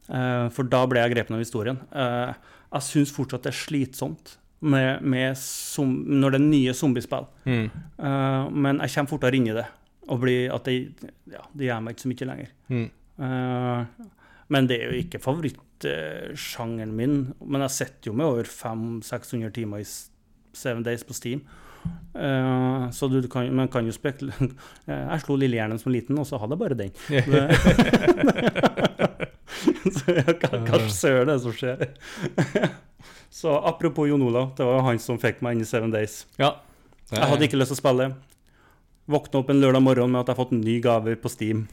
Eh, for da ble jeg grepet av historien. Eh, jeg syns fortsatt det er slitsomt med, med som, når det er nye zombiespill. Mm. Eh, men jeg kommer fortere inn i det. Og blir at det, ja, det gjør meg ikke så mye lenger. Mm. Men det er jo ikke favorittsjangeren min. Men jeg sitter jo med over 500-600 timer i Seven Days på Steam. Eh, så du kan, man kan jo spekulere *laughs* Jeg slo Lillehjernen som liten, og så hadde jeg bare den. *laughs* så ja, hva, hva søren er det som skjer? *laughs* så apropos Jon Olav, det var jo han som fikk meg inn i Seven Days. Ja. Jeg hadde ikke lyst til å spille. Våkne opp en lørdag morgen med at jeg har fått en ny gaver på Steam.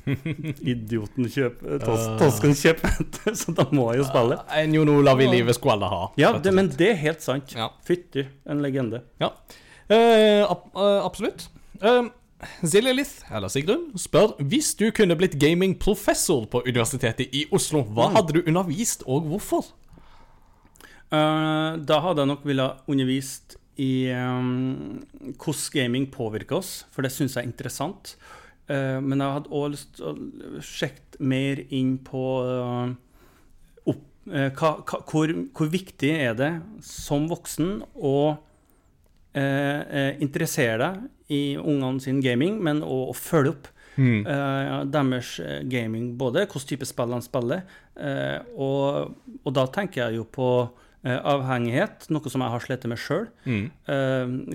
Idioten kjøper tos, Tosken kjøper, så da må jeg jo spille. En Jon Olav i livet skulle alle ha. Ja, det, men det er helt sant. Ja. Fytti, en legende. Ja. Eh, eh, absolutt. Uh, Lith, eller Sigrun, spør hvis du kunne blitt gamingprofessor på Universitetet i Oslo, hva Mm. hadde du undervist, og hvorfor? Uh, da hadde jeg nok ville undervist i um, hvordan gaming påvirker oss, for det syns jeg er interessant. Uh, men jeg hadde òg lyst til å sjekke mer inn på uh, opp, eh, hva, hva, hvor, hvor viktig er det som voksen å eh, eh, interessere deg i ungene sin gaming, men òg å følge opp eh, deres eh, gaming, både hvilken type spill de spiller. eh, og, og da tenker jeg jo på eh, avhengighet, noe som jeg har slitt med sjøl. Mm.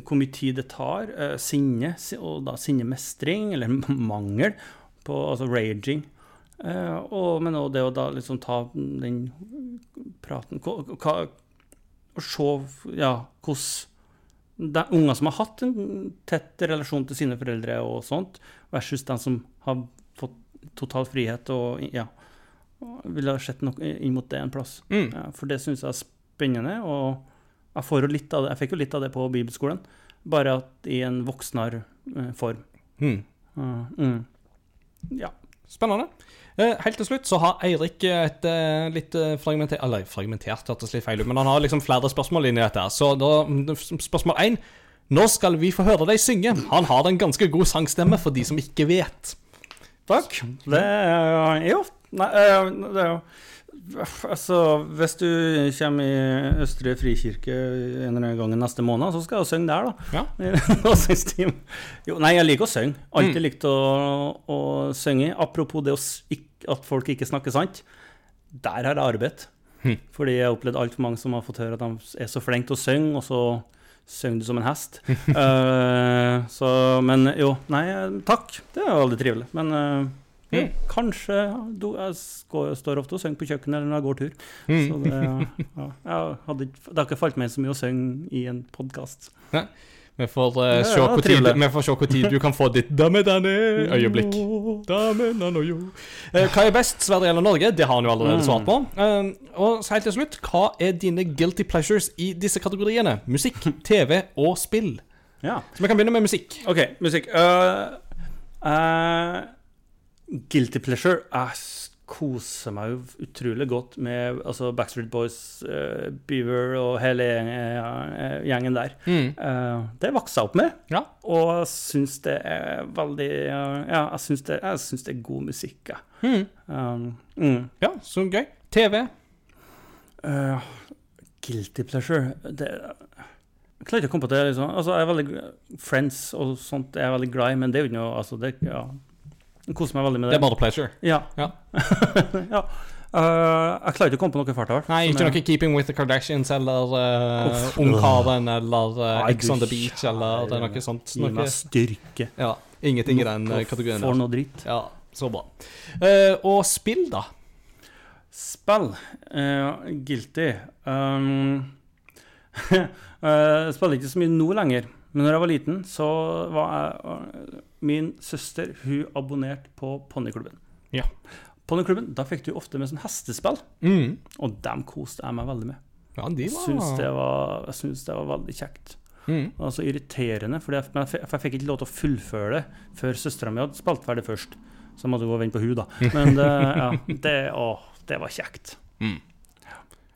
hvor mye tid det tar. eh, sinne, og da sinnemestring, eller *laughs* mangel, på, altså raging. Eh, og, men òg det å da liksom ta den praten Og se ja, hvordan de unger som har hatt en tett relasjon til sine foreldre og sånt, versus de som har fått total frihet og ja, ville ha sett noe inn mot det en plass. Mm. Ja, for det syns jeg er spennende. Og jeg, får jo litt av det, jeg fikk jo litt av det på bibelskolen, bare at i en voksnere form. Mm. Uh, mm. Ja. Spennende. Eh, helt til slutt så har Eirik et eh, litt eh, fragmentert Eller fragmentert hørtes litt feil ut, men han har liksom flere spørsmål inn i dette. Så da, spørsmål én Når skal vi få høre deg synge? Han har en ganske god sangstemme, for de som ikke vet. Takk. Det er jo Nei, eh, det er jo Altså, hvis du kommer i Østre Frikirke en eller annen gang neste måned, så skal jeg jo synge der, da. Ja. *laughs* Jo, nei, jeg liker å synge. Alltid Mm. likt å, å synge. Apropos det at folk ikke snakker sant. Der har jeg arbeidet. Mm. Fordi jeg har opplevd altfor mange som har fått høre at de er så flinke til å synge, og så synger du som en hest. uh, *laughs* så, men jo, nei, takk. Det er jo veldig trivelig. Men eh, jo, Mm. kanskje do, Jeg skår, står ofte og synger på kjøkkenet eller når jeg går tur. Mm. Så det, ja, hadde, det har ikke falt meg så mye å synge i en podkast. Vi får, uh, Ja, se ja, hvor tid, vi får se hvor tid du kan få ditt øyeblikk. *laughs* Eh, hva er best, Sverige eller Norge? Det har han jo allerede Mm. svart på. Eh, og så helt til slutt, hva er dine guilty pleasures i disse kategoriene? Musikk, *laughs* TV og spill. Ja. Så vi kan begynne med musikk. OK, musikk. Uh, uh, guilty pleasure. Jeg koser meg jo utrolig godt med altså Backstreet Boys, uh, Beaver og hele gjengen, gjengen der. Mm. Uh, det vokste jeg opp med, Ja. og jeg syns det er veldig uh, Ja, jeg syns det, det er god musikk, jeg. Mm. Um, mm. ja, så gøy. TV. Guilty pleasure det, Jeg klarer ikke å komme på det. Liksom. Altså, jeg er veldig Friends og sånt er jeg veldig glad i, men det er jo ikke noe altså, det, ja. Jeg koser meg veldig med Det det. er bare pleasure. Ja. Ja. *laughs* ja. Uh, jeg klarer ikke å komme på noe fart. Nei, ikke noe Keeping with the Kardashians eller uh, Ungkaren eller uh, Ex on the Beach eller det er noe sånt. Gi meg styrke. ja, ingenting i den uh, kategorien For noe dritt. Ja, så bra. Uh, og spill, da? Spill. Guilty. Um, jeg *laughs* spiller ikke så mye nå lenger. Men når jeg var liten, så var jeg Min søster hun abonnerte på Ponniklubben. Ja. Ponniklubben, Da fikk du ofte med sånn hestespill, Mm. og dem koste jeg meg veldig med. Ja, de Jeg var syns det var, jeg syns det var veldig kjekt. mm. Det var så irriterende, for jeg, jeg, fikk- for jeg fikk ikke lov til å fullføre det før søstera mi hadde spilt ferdig først. Så jeg måtte gå og vente på hun da. *laughs* Men det, ja, det, å, det var kjekt.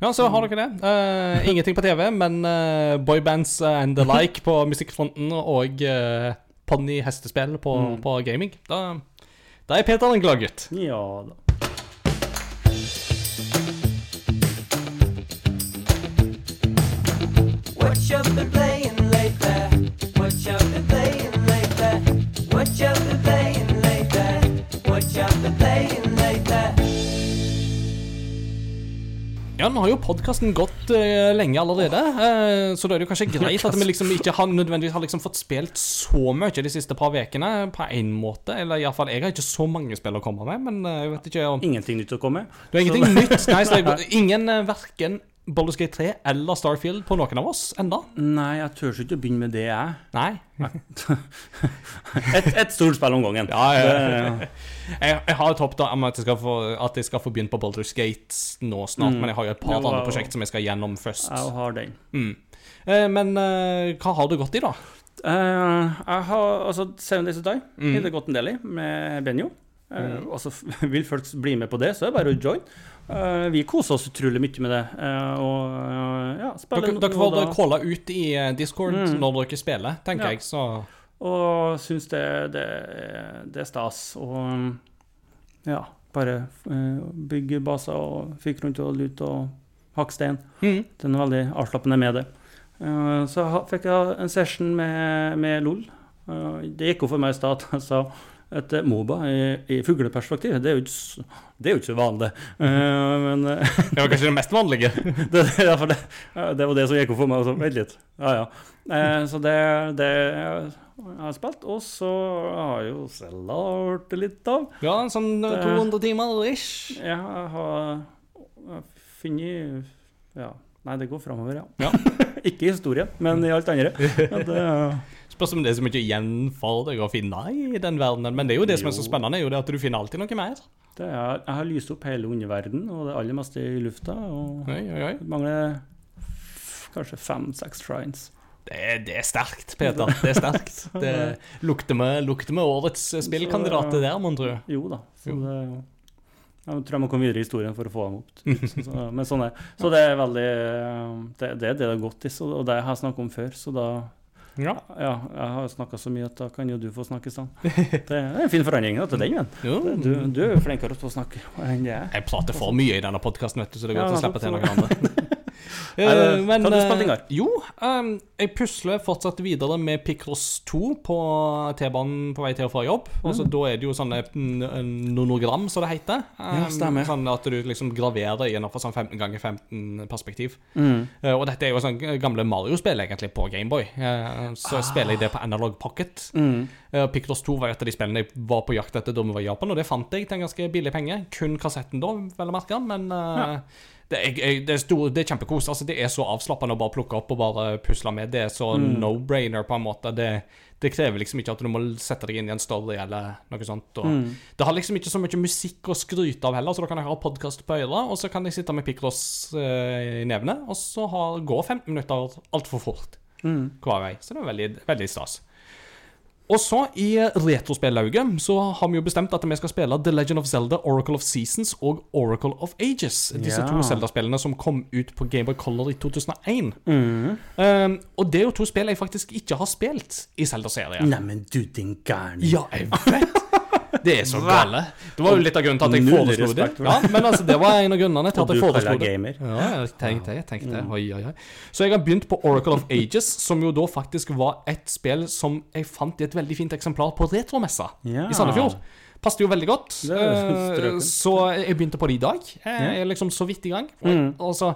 Ja, så har dere det. Uh, ingenting på TV, men uh, boybands and the like på musikkfronten og uh, ponni-hestespill på, Mm. på gaming. Da, da er Peter en gladgutt. Ja da. What been Ja, nå har jo podkasten gått uh, lenge allerede, uh, så da er det jo kanskje *laughs* greit at vi liksom ikke har nødvendigvis har liksom fått spilt så mye de siste par ukene, på en måte. Eller iallfall, jeg har ikke så mange spill å komme med, men eh, jeg vet ikke om Ingenting nytt å komme med. Du har ingenting nytt? Nei, så det er *laughs* ingen verken Baldur's Gate 3 eller Starfield på noen av oss enda. Nei, jeg tør ikke å begynne med det, jeg. Nei. Et, et stort spill om gangen. Ja, ja, ja. Jeg, jeg har et håp da om at jeg skal få, at jeg skal få begynne på Baldur's Gate nå snart, Mm. men jeg har jo et par andre prosjekt som jeg skal gjennom først. Jeg har den. Mm. Eh, men eh, hva har du gått i, da? Uh, jeg har altså Seven Days of Die. Mm. Det gått en del i med Benjo. Uh, så *laughs* vil folk bli med på det, så er det bare å join. Eh, vi koser oss utrolig mye med det. Uh, og uh, ja, Dere, dere får calla ut i Discord Mm. når dere spiller, tenker Ja. jeg. Så Og syns det, det, det er stas. Og ja, bare bygge baser og fyke rundt og lute og hakke stein. mm. Det er veldig avslappende med det. Så fikk jeg en session med, med LOL. Det gikk jo for meg i stad at jeg sa et eh, Moba i, i fugleperspektiv, det er jo ikke, det er jo ikke så vanlig. Uh, men eh, *laughs* Det var kanskje det mest vanlige. *laughs* det, det, det, det var det som gikk opp for meg. og så, Vent litt. Ja, ja. Uh, så det, det jeg har spilt. Og så har jeg jo selv lært litt av. Ja, sånn eh, 200 timer ish. Ja, jeg har funnet Ja, nei, det går framover, ja. Ja. *laughs* Ikke i historien, men i alt andre. Ja, det, Spørs om det er så mye igjen for deg å finne i den verdenen. Men det er jo det som er så spennende, er jo det at du finner alltid noe mer. det er, jeg har lyst opp hele underverdenen og det aller meste i lufta. Og Oi, oi, oi. mangler kanskje fem-seks shrines. Det det er sterkt, Peter. Det er sterkt. *laughs* Det lukter med, lukter med årets spillkandidat det der, mon tro. Jo da. Så det, jeg tror jeg må komme videre i historien for å få dem opp. *laughs* Så, så, men sånn er Så det er veldig Det, det er det det er godt i, og det har jeg snakket om før, så da Ja. Ja, jeg har snakka så mye at da kan jo du få snakke i stedet. *laughs* Det er en fin forandring da, til den, men. Du, du er jo flinkere til å snakke enn det er. Jeg prater for mye i denne podkasten, så det er Ja, å slippe til noen andre. *laughs* Eh, men hva har du eh, spilt, Ingar? Jo, um, jeg pusler fortsatt videre med Picross 2 på T-banen på vei til og fra jobb. Altså, Da er det jo sånne mm, nonogram, som det heter. Um, Ja, stemmer. Sånn at du liksom graverer gjennom sånn 15 ganger 15 perspektiv. Mm. Uh, og dette er jo sånn gamle Mario-spill egentlig på Gameboy. Uh, så spiller jeg det på Analog Pocket. Mm. Uh, Picross 2 var et av de spillene jeg var på jakt etter da vi var i Japan, og det fant jeg til en ganske billig penge. Kun kassetten da, vel å merke, men uh, det, er, det, er stor, det er kjempekos. Altså, det er så avslappende å bare plukke opp og bare pusle med. Det er så no-brainer, på en måte. Det, det krever liksom ikke at du må sette deg inn i en story eller noe sånt. Og Det har liksom ikke så mye musikk å skryte av heller, så da kan jeg ha podkast på øret, og så kan jeg sitte med Picross eh, i nevene, og så har, går 15 minutter altfor fort Mm. hver vei. Så det er veldig, veldig stas. Og så, i retrospillauget, så har vi jo bestemt at vi skal spille The Legend of Zelda, Oracle of Seasons og Oracle of Ages. Disse Ja. to Zelda-spillene som kom ut på Gameboy Color i 2001. Mm. Um, og det er jo to spill jeg faktisk ikke har spilt i Zelda-serien. Neimen, du din gærning. Ja, jeg vet! *laughs* Det er så gale. Det var jo litt av grunnen til at jeg foreslo det. Ja, men altså, det var en av grunnene til at jeg foreslo det. Ja, jeg tenkte jeg tenkte det. Oi, oi, oi. Så jeg har begynt på Oracle of Ages, som jo da faktisk var et spill som jeg fant i et veldig fint eksemplar på retromessa Ja. i Sandefjord. Passet jo veldig godt. Eh. Så jeg begynte på det i dag. Jeg er liksom så vidt i gang. Og, Mm.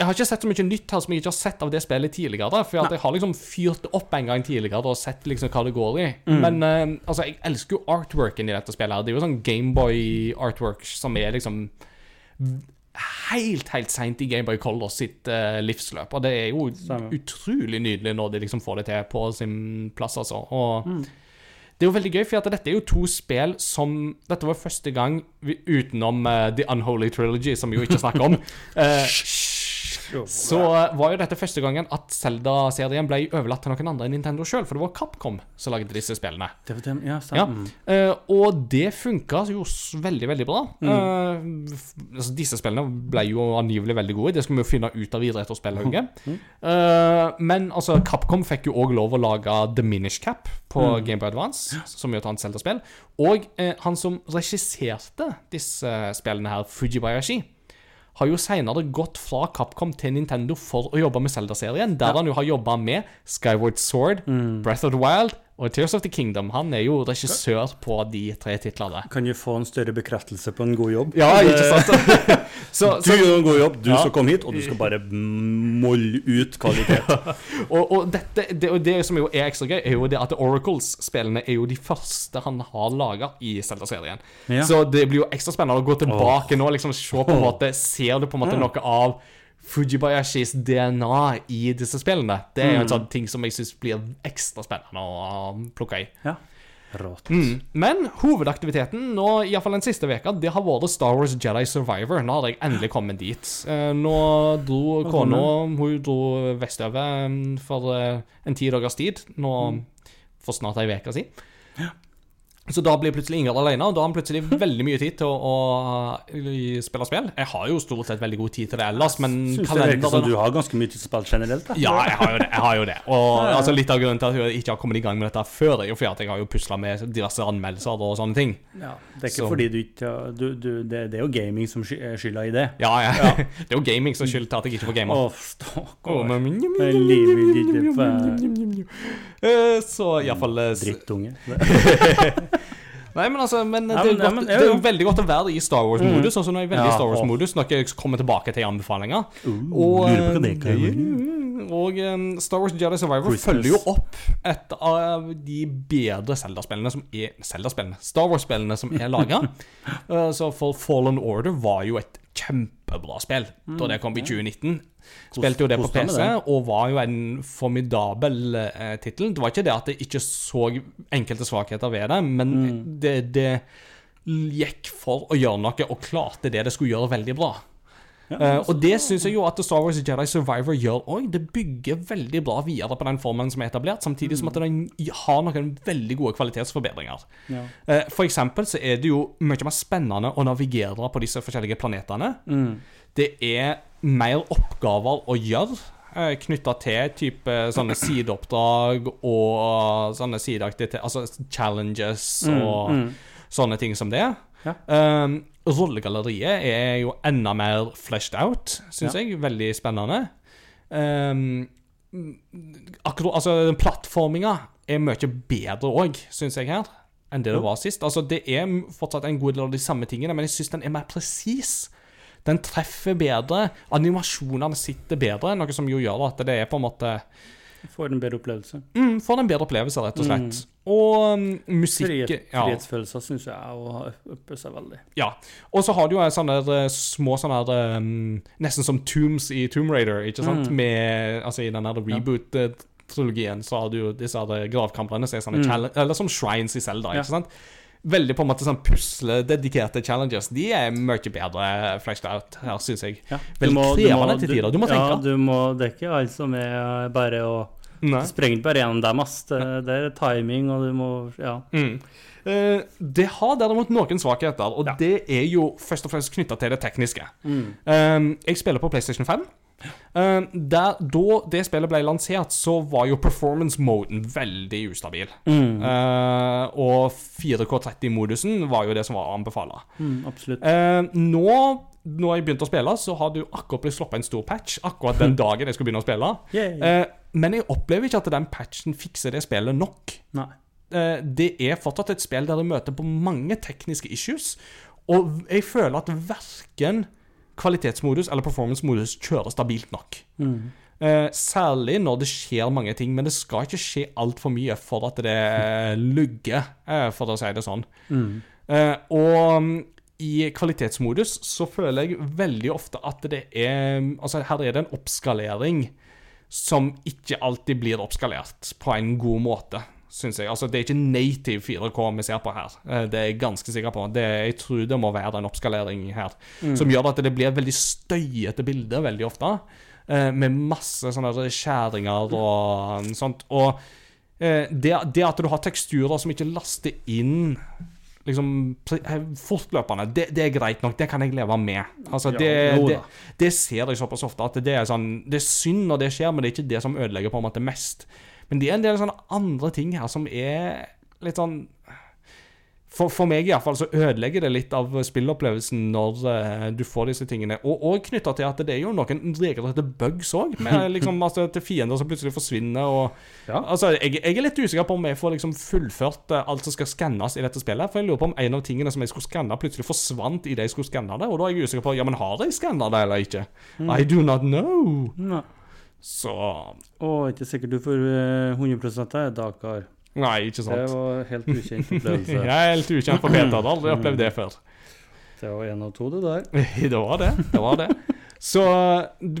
Jeg har ikke sett så mye nytt her som jeg ikke har sett av det spillet tidligere. For at jeg har liksom fyrt det opp en gang tidligere og sett liksom hva det går i. Mm. Men uh, altså, jeg elsker jo artworken i dette spillet. her Det er jo sånn Gameboy-artwork som er liksom helt, helt seint i Gameboy Color sitt uh, livsløp. Og det er jo Samme. utrolig nydelig når de liksom får det til på sin plass, altså. Og Mm. det er jo veldig gøy, for dette er jo to spill som Dette var første gang vi, utenom uh, The Unholy Trilogy, som vi jo ikke snakker om. *laughs* eh, så var jo dette første gangen at Zelda-serien ble overlatt til noen andre enn Nintendo sjøl, for det var Capcom som lagde disse spillene. Det var dem, ja, Ja. Eh, og det funka jo veldig, veldig bra. Mm. Uh, altså, disse spillene ble jo angivelig veldig gode. Det skal vi jo finne ut av videre etter spillhugget. *laughs* Mm. Uh, men altså, Capcom fikk jo òg lov å lage The Minish Cap på Mm. Game Boy Advance, som er et annet Zelda-spill. Og han som regisserte disse spillene her, Fujibayashi, har jo senere gått fra Capcom til Nintendo for å jobbe med Zelda-serien, der han jo har jobba med Skyward Sword, Mm. Breath of the Wild og Tears of the Kingdom. Han er jo regissør på de tre titlene. Kan du få en større bekreftelse på en god jobb? Ja, ikke sant? *laughs* så, Du så, gjør en god jobb, du Ja. som kom hit, og du skal bare molle ut kvalitet. *laughs* og, og dette, det, og det som jo er ekstra gøy, er jo det at Oracles-spillene er jo de første han har laga i Zelda-serien. Ja. Så det blir jo ekstra spennende å gå tilbake nå og liksom se på en måte Ser du på en måte noe av Fujibayashis DNA i disse spillene? Det er jo en sånn ting som jeg syns blir ekstra spennende å um, plukke i. Ja. Rått. Mm. Men hovedaktiviteten nå, i hvert fall den siste veka, det har vært Star Wars Jedi Survivor. Nå hadde jeg endelig kommet dit. Eh, nå dro kona Hun dro vestover mm, for eh, en ti dagers tid. Nå for snart ei uke siden. Så da blir plutselig Ingrid alene, og da har han plutselig *laughs* veldig mye tid til å, å spille spill. Jeg har jo stort sett veldig god tid til det ellers, men Syns det virker som kalenderen du har ganske mye til spill generelt. Da. ja, jeg har jo det. jeg har jo det Og altså, Litt av grunnen til at jeg ikke har kommet i gang med dette før, er jo fordi at jeg har jo pusla med diverse anmeldelser og sånne ting. Ja, det er ikke Så- fordi du ikke du, du, det, det er jo gaming som er skylda i det. Ja, ja. *laughs* Det er jo gaming som skylder skyld til at jeg ikke får Å, gamer. stakkar. Eh, Så iallfall Drittunge. *laughs* Nei, men altså Men det er, godt, det er jo veldig godt å være i Star Wars-modus. Sånn som når jeg er veldig i Star. Wars-modus Når jeg kommer tilbake til anbefalinger. Uh, Og, eh, kan og eh, Star Wars Jedi Survivor følger jo opp et av de bedre Zelda-spillene som er Zelda-spillene Star Wars-spillene som er laga. *laughs* så for Fallen Order var jo et kjempebra spill da det kom i 2019. Spilte jo det på PC, og var jo en formidabel eh, tittel. Det var ikke det at jeg ikke så enkelte svakheter ved det, men Mm. det, det gikk for å gjøre noe, og klarte det det skulle gjøre veldig bra. Eh, og det syns jeg jo at Star Wars Jedi Survivor gjør òg. Det bygger veldig bra videre på den formen som er etablert, samtidig som at den har noen veldig gode kvalitetsforbedringer. Ja. Uh, For eksempel så er det jo mye mer spennende å navigere på disse forskjellige planetene. Mm. Det er mer oppgaver å gjøre. eh, Knytta til type sånne sideoppdrag og sånne sideaktiviteter Altså challenges og mm. sånne ting som det. Ja. Um, rollegalleriet er jo enda mer fleshed out, syns Ja. jeg. Veldig spennende. Um, akkurat, altså, den plattforminga er mye bedre òg, syns jeg her, enn det det var sist. Altså, det er fortsatt en god del av de samme tingene, men jeg syns den er mer presis. Den treffer bedre. Animasjonene sitter bedre, noe som jo gjør at det er på en måte Får en bedre opplevelse. mm, Får en bedre opplevelse, rett og slett. Og um, musikk Frihet, ja. frihetsfølelser syns jeg å ha oppe seg veldig. Ja. Og så har du jo sånne der, eh, små sånne der, um, Nesten som tombs i Tomb Raider, ikke sant? Mm. Med, altså I den der reboot-trilogien så har du jo disse gravkamrene som er sånne Mm. Eller som shrines i Zelda, Ja. sant? Veldig på en måte sånn puslededikerte challenges. De er mye bedre fleshed out her, syns jeg. Ja. Veldig krevende til tider. Du må Ja, tenke. du må, det er ikke alt som er bare å Nei. Du sprenger ikke bare gjennom dem, ass. Det, det er timing, og du må Ja. Mm. Eh, det har derimot noen svakheter, og Ja. det er jo først og fremst knytta til det tekniske. Mm. Um, jeg spiller på PlayStation 5. Um, der, da det spillet ble lansert, så var jo performance-moden veldig ustabil. Mm. Uh, og 4K30-modusen var jo det som var å anbefale. Mm, absolutt. Uh, nå, når jeg begynte å spille, så har det jo akkurat blitt sluppet en stor patch. Akkurat den *laughs* dagen jeg skulle begynne å spille. Uh, men jeg opplever ikke at den patchen fikser det spillet nok. Det er fortsatt et spill der du møter på mange tekniske issues. Og jeg føler at verken kvalitetsmodus eller performance-modus kjører stabilt nok. Mm. Eh, særlig når det skjer mange ting, men det skal ikke skje altfor mye for at det eh, lugger, eh, for å si det sånn. Mm. Og i kvalitetsmodus så føler jeg veldig ofte at det er Altså, her er det en oppskalering som ikke alltid blir oppskalert på en god måte, syns jeg. Altså, det er ikke native 4K vi ser på her. Eh, Det er jeg ganske sikker på. Det, jeg tror det må være en oppskalering her, som gjør at det blir et veldig støyete bilde veldig ofte. eh, Med masse sånne skjæringer og sånt. Og eh, det, det at du har teksturer som ikke laster inn liksom fortløpende, det, det er greit nok. Det kan jeg leve med. Altså, det, det, det ser jeg såpass ofte at det er sånn Det er synd når det skjer, men det er ikke det som ødelegger på en måte mest. Men det er en del sånne andre ting her som er litt sånn for, for meg i hvert fall så ødelegger det litt av spillopplevelsen når uh, du får disse tingene. Og, og knytta til at det er jo noen regelrette bugs òg, *laughs* liksom, altså, til fiender som plutselig forsvinner. Og, Ja. altså, jeg, jeg er litt usikker på om jeg får liksom fullført uh, alt som skal skannes i dette spillet. For jeg lurer på om en av tingene som jeg skulle skanne, plutselig forsvant i det jeg skulle skanne det. Og da er jeg usikker på ja, men har jeg skanna det eller ikke. I do not know. Nei. Så Å, ikke sikkert du får eh, 100 av Dakar. Nei, ikke sant. Det var helt ukjent *laughs* opplevelse. Jeg er helt ukjent for beta. Hadde aldri opplevd det før. Det var én av to, det der. *laughs* Det var det. Det var det. Så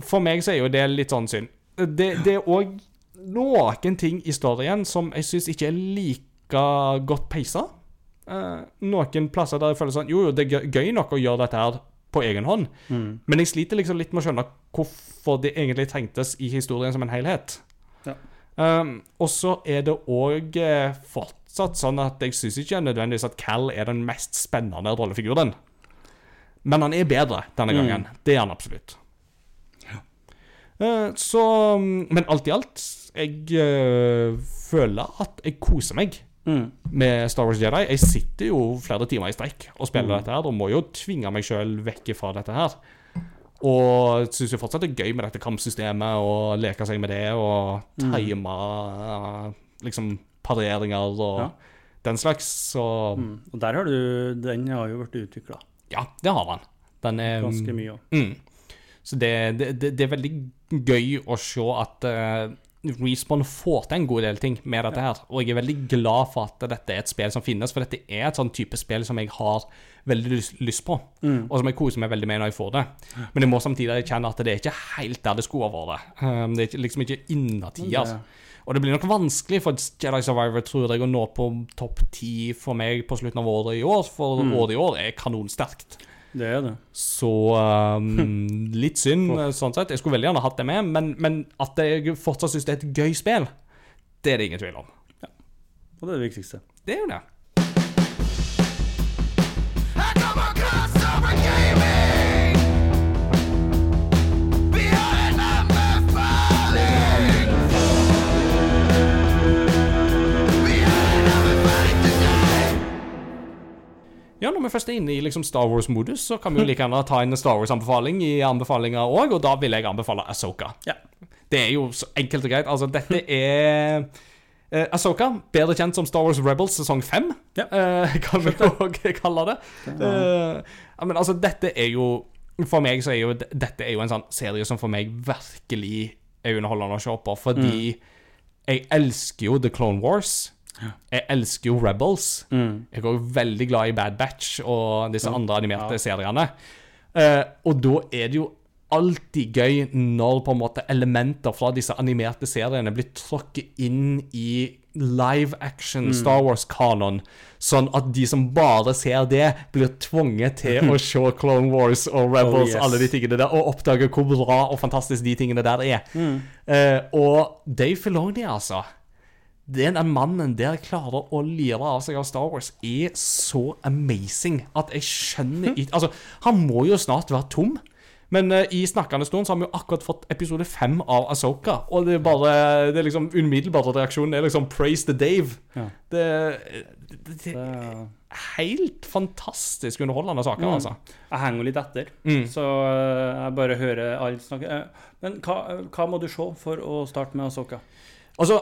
for meg så er jo det litt sånn synd. Det, det er òg noen ting i storyen som jeg syns ikke er like godt peisa. Eh, noen plasser der jeg føler sånn Jo, jo, det er gøy nok å gjøre dette her på egen hånd, Mm. men jeg sliter liksom litt med å skjønne hvorfor det egentlig trengtes i historien som en helhet. Ja. Um, og så er det òg eh, fortsatt sånn at jeg syns ikke nødvendigvis at Cal er den mest spennende rollefiguren. Men han er bedre denne Mm. gangen. Det er han absolutt. Eh, så Men alt i alt, jeg uh, føler at jeg koser meg Mm. med Star Wars Jedi. Jeg sitter jo flere timer i strekk og spiller Mm. dette her, og må jo tvinge meg sjøl vekk fra dette her. Og syns jo fortsatt det er gøy med dette kampsystemet, og leke seg med det, og time mm. liksom pareringer og Ja. den slags. Så Mm. Og der har du Den har jo blitt utvikla ja, det har den. Den er ganske mye òg. Mm. Så det, det, det, er veldig gøy å se at eh, Respawn får til en god del ting med dette her. Og jeg er veldig glad for at dette er et spill som finnes, for dette er et sånn type spill som jeg har veldig lyst, på, og som jeg koser meg veldig med når jeg får det. Men jeg må samtidig erkjenne at det er ikke helt der det skulle ha vært. Um, det er liksom ikke innertier. Det- Og det blir nok vanskelig for Jedi Survivor, tror jeg, å nå på topp ti for meg på slutten av året i år, for året i år er kanonsterkt. Det er det. Så um, *laughs* litt synd, eh, sånn sett. Jeg skulle veldig gjerne hatt det med, men, men at jeg fortsatt syns det er et gøy spill, det er det ingen tvil om. Og det er det viktigste. Det er jo det. I come across over gaming Ja, Når vi først er inne i liksom Star Wars-modus, så kan vi jo like gjerne ta en Star Wars-anbefaling i anbefalinger òg, og da vil jeg anbefale Asoka. Ja. Det er jo så enkelt og greit. Altså, dette er Eh, Asoka, bedre kjent som Star Wars Rebels sesong 5, Ja. eh, *laughs* kan vi òg kalle det. Eh, men altså, dette er jo For meg så er jo dette er jo en sånn serie som for meg virkelig er underholdende å se på, fordi jeg elsker jo The Clone Wars. Jeg elsker jo Rebels. Jeg er også veldig glad i Bad Batch og disse andre animerte seriene. Uh, og da er det jo alltid gøy når på en måte elementer fra disse animerte seriene blir tråkket inn i live action Star Wars-kanon, sånn at de som bare ser det, blir tvunget til *laughs* å se Clone Wars og Rebels, Oh, yes. alle de tingene der, og oppdage hvor bra og fantastisk de tingene der er. Eh, og Dave Filoni, altså den mannen der klarer å lire av seg av Star Wars, er så amazing at jeg skjønner ikke Altså, han må jo snart være tom. Men uh, i snakkende stund så har vi jo akkurat fått episode fem av Asoka. Og det er bare Det er liksom umiddelbare reaksjonen er liksom 'praise the Dave'. Ja. Det, det, det er helt fantastisk underholdende saker, Mm. altså. Jeg henger jo litt etter, Mm. så eh, jeg bare hører alle snakke. Eh, Men hva, hva må du se for å starte med Asoka? Altså,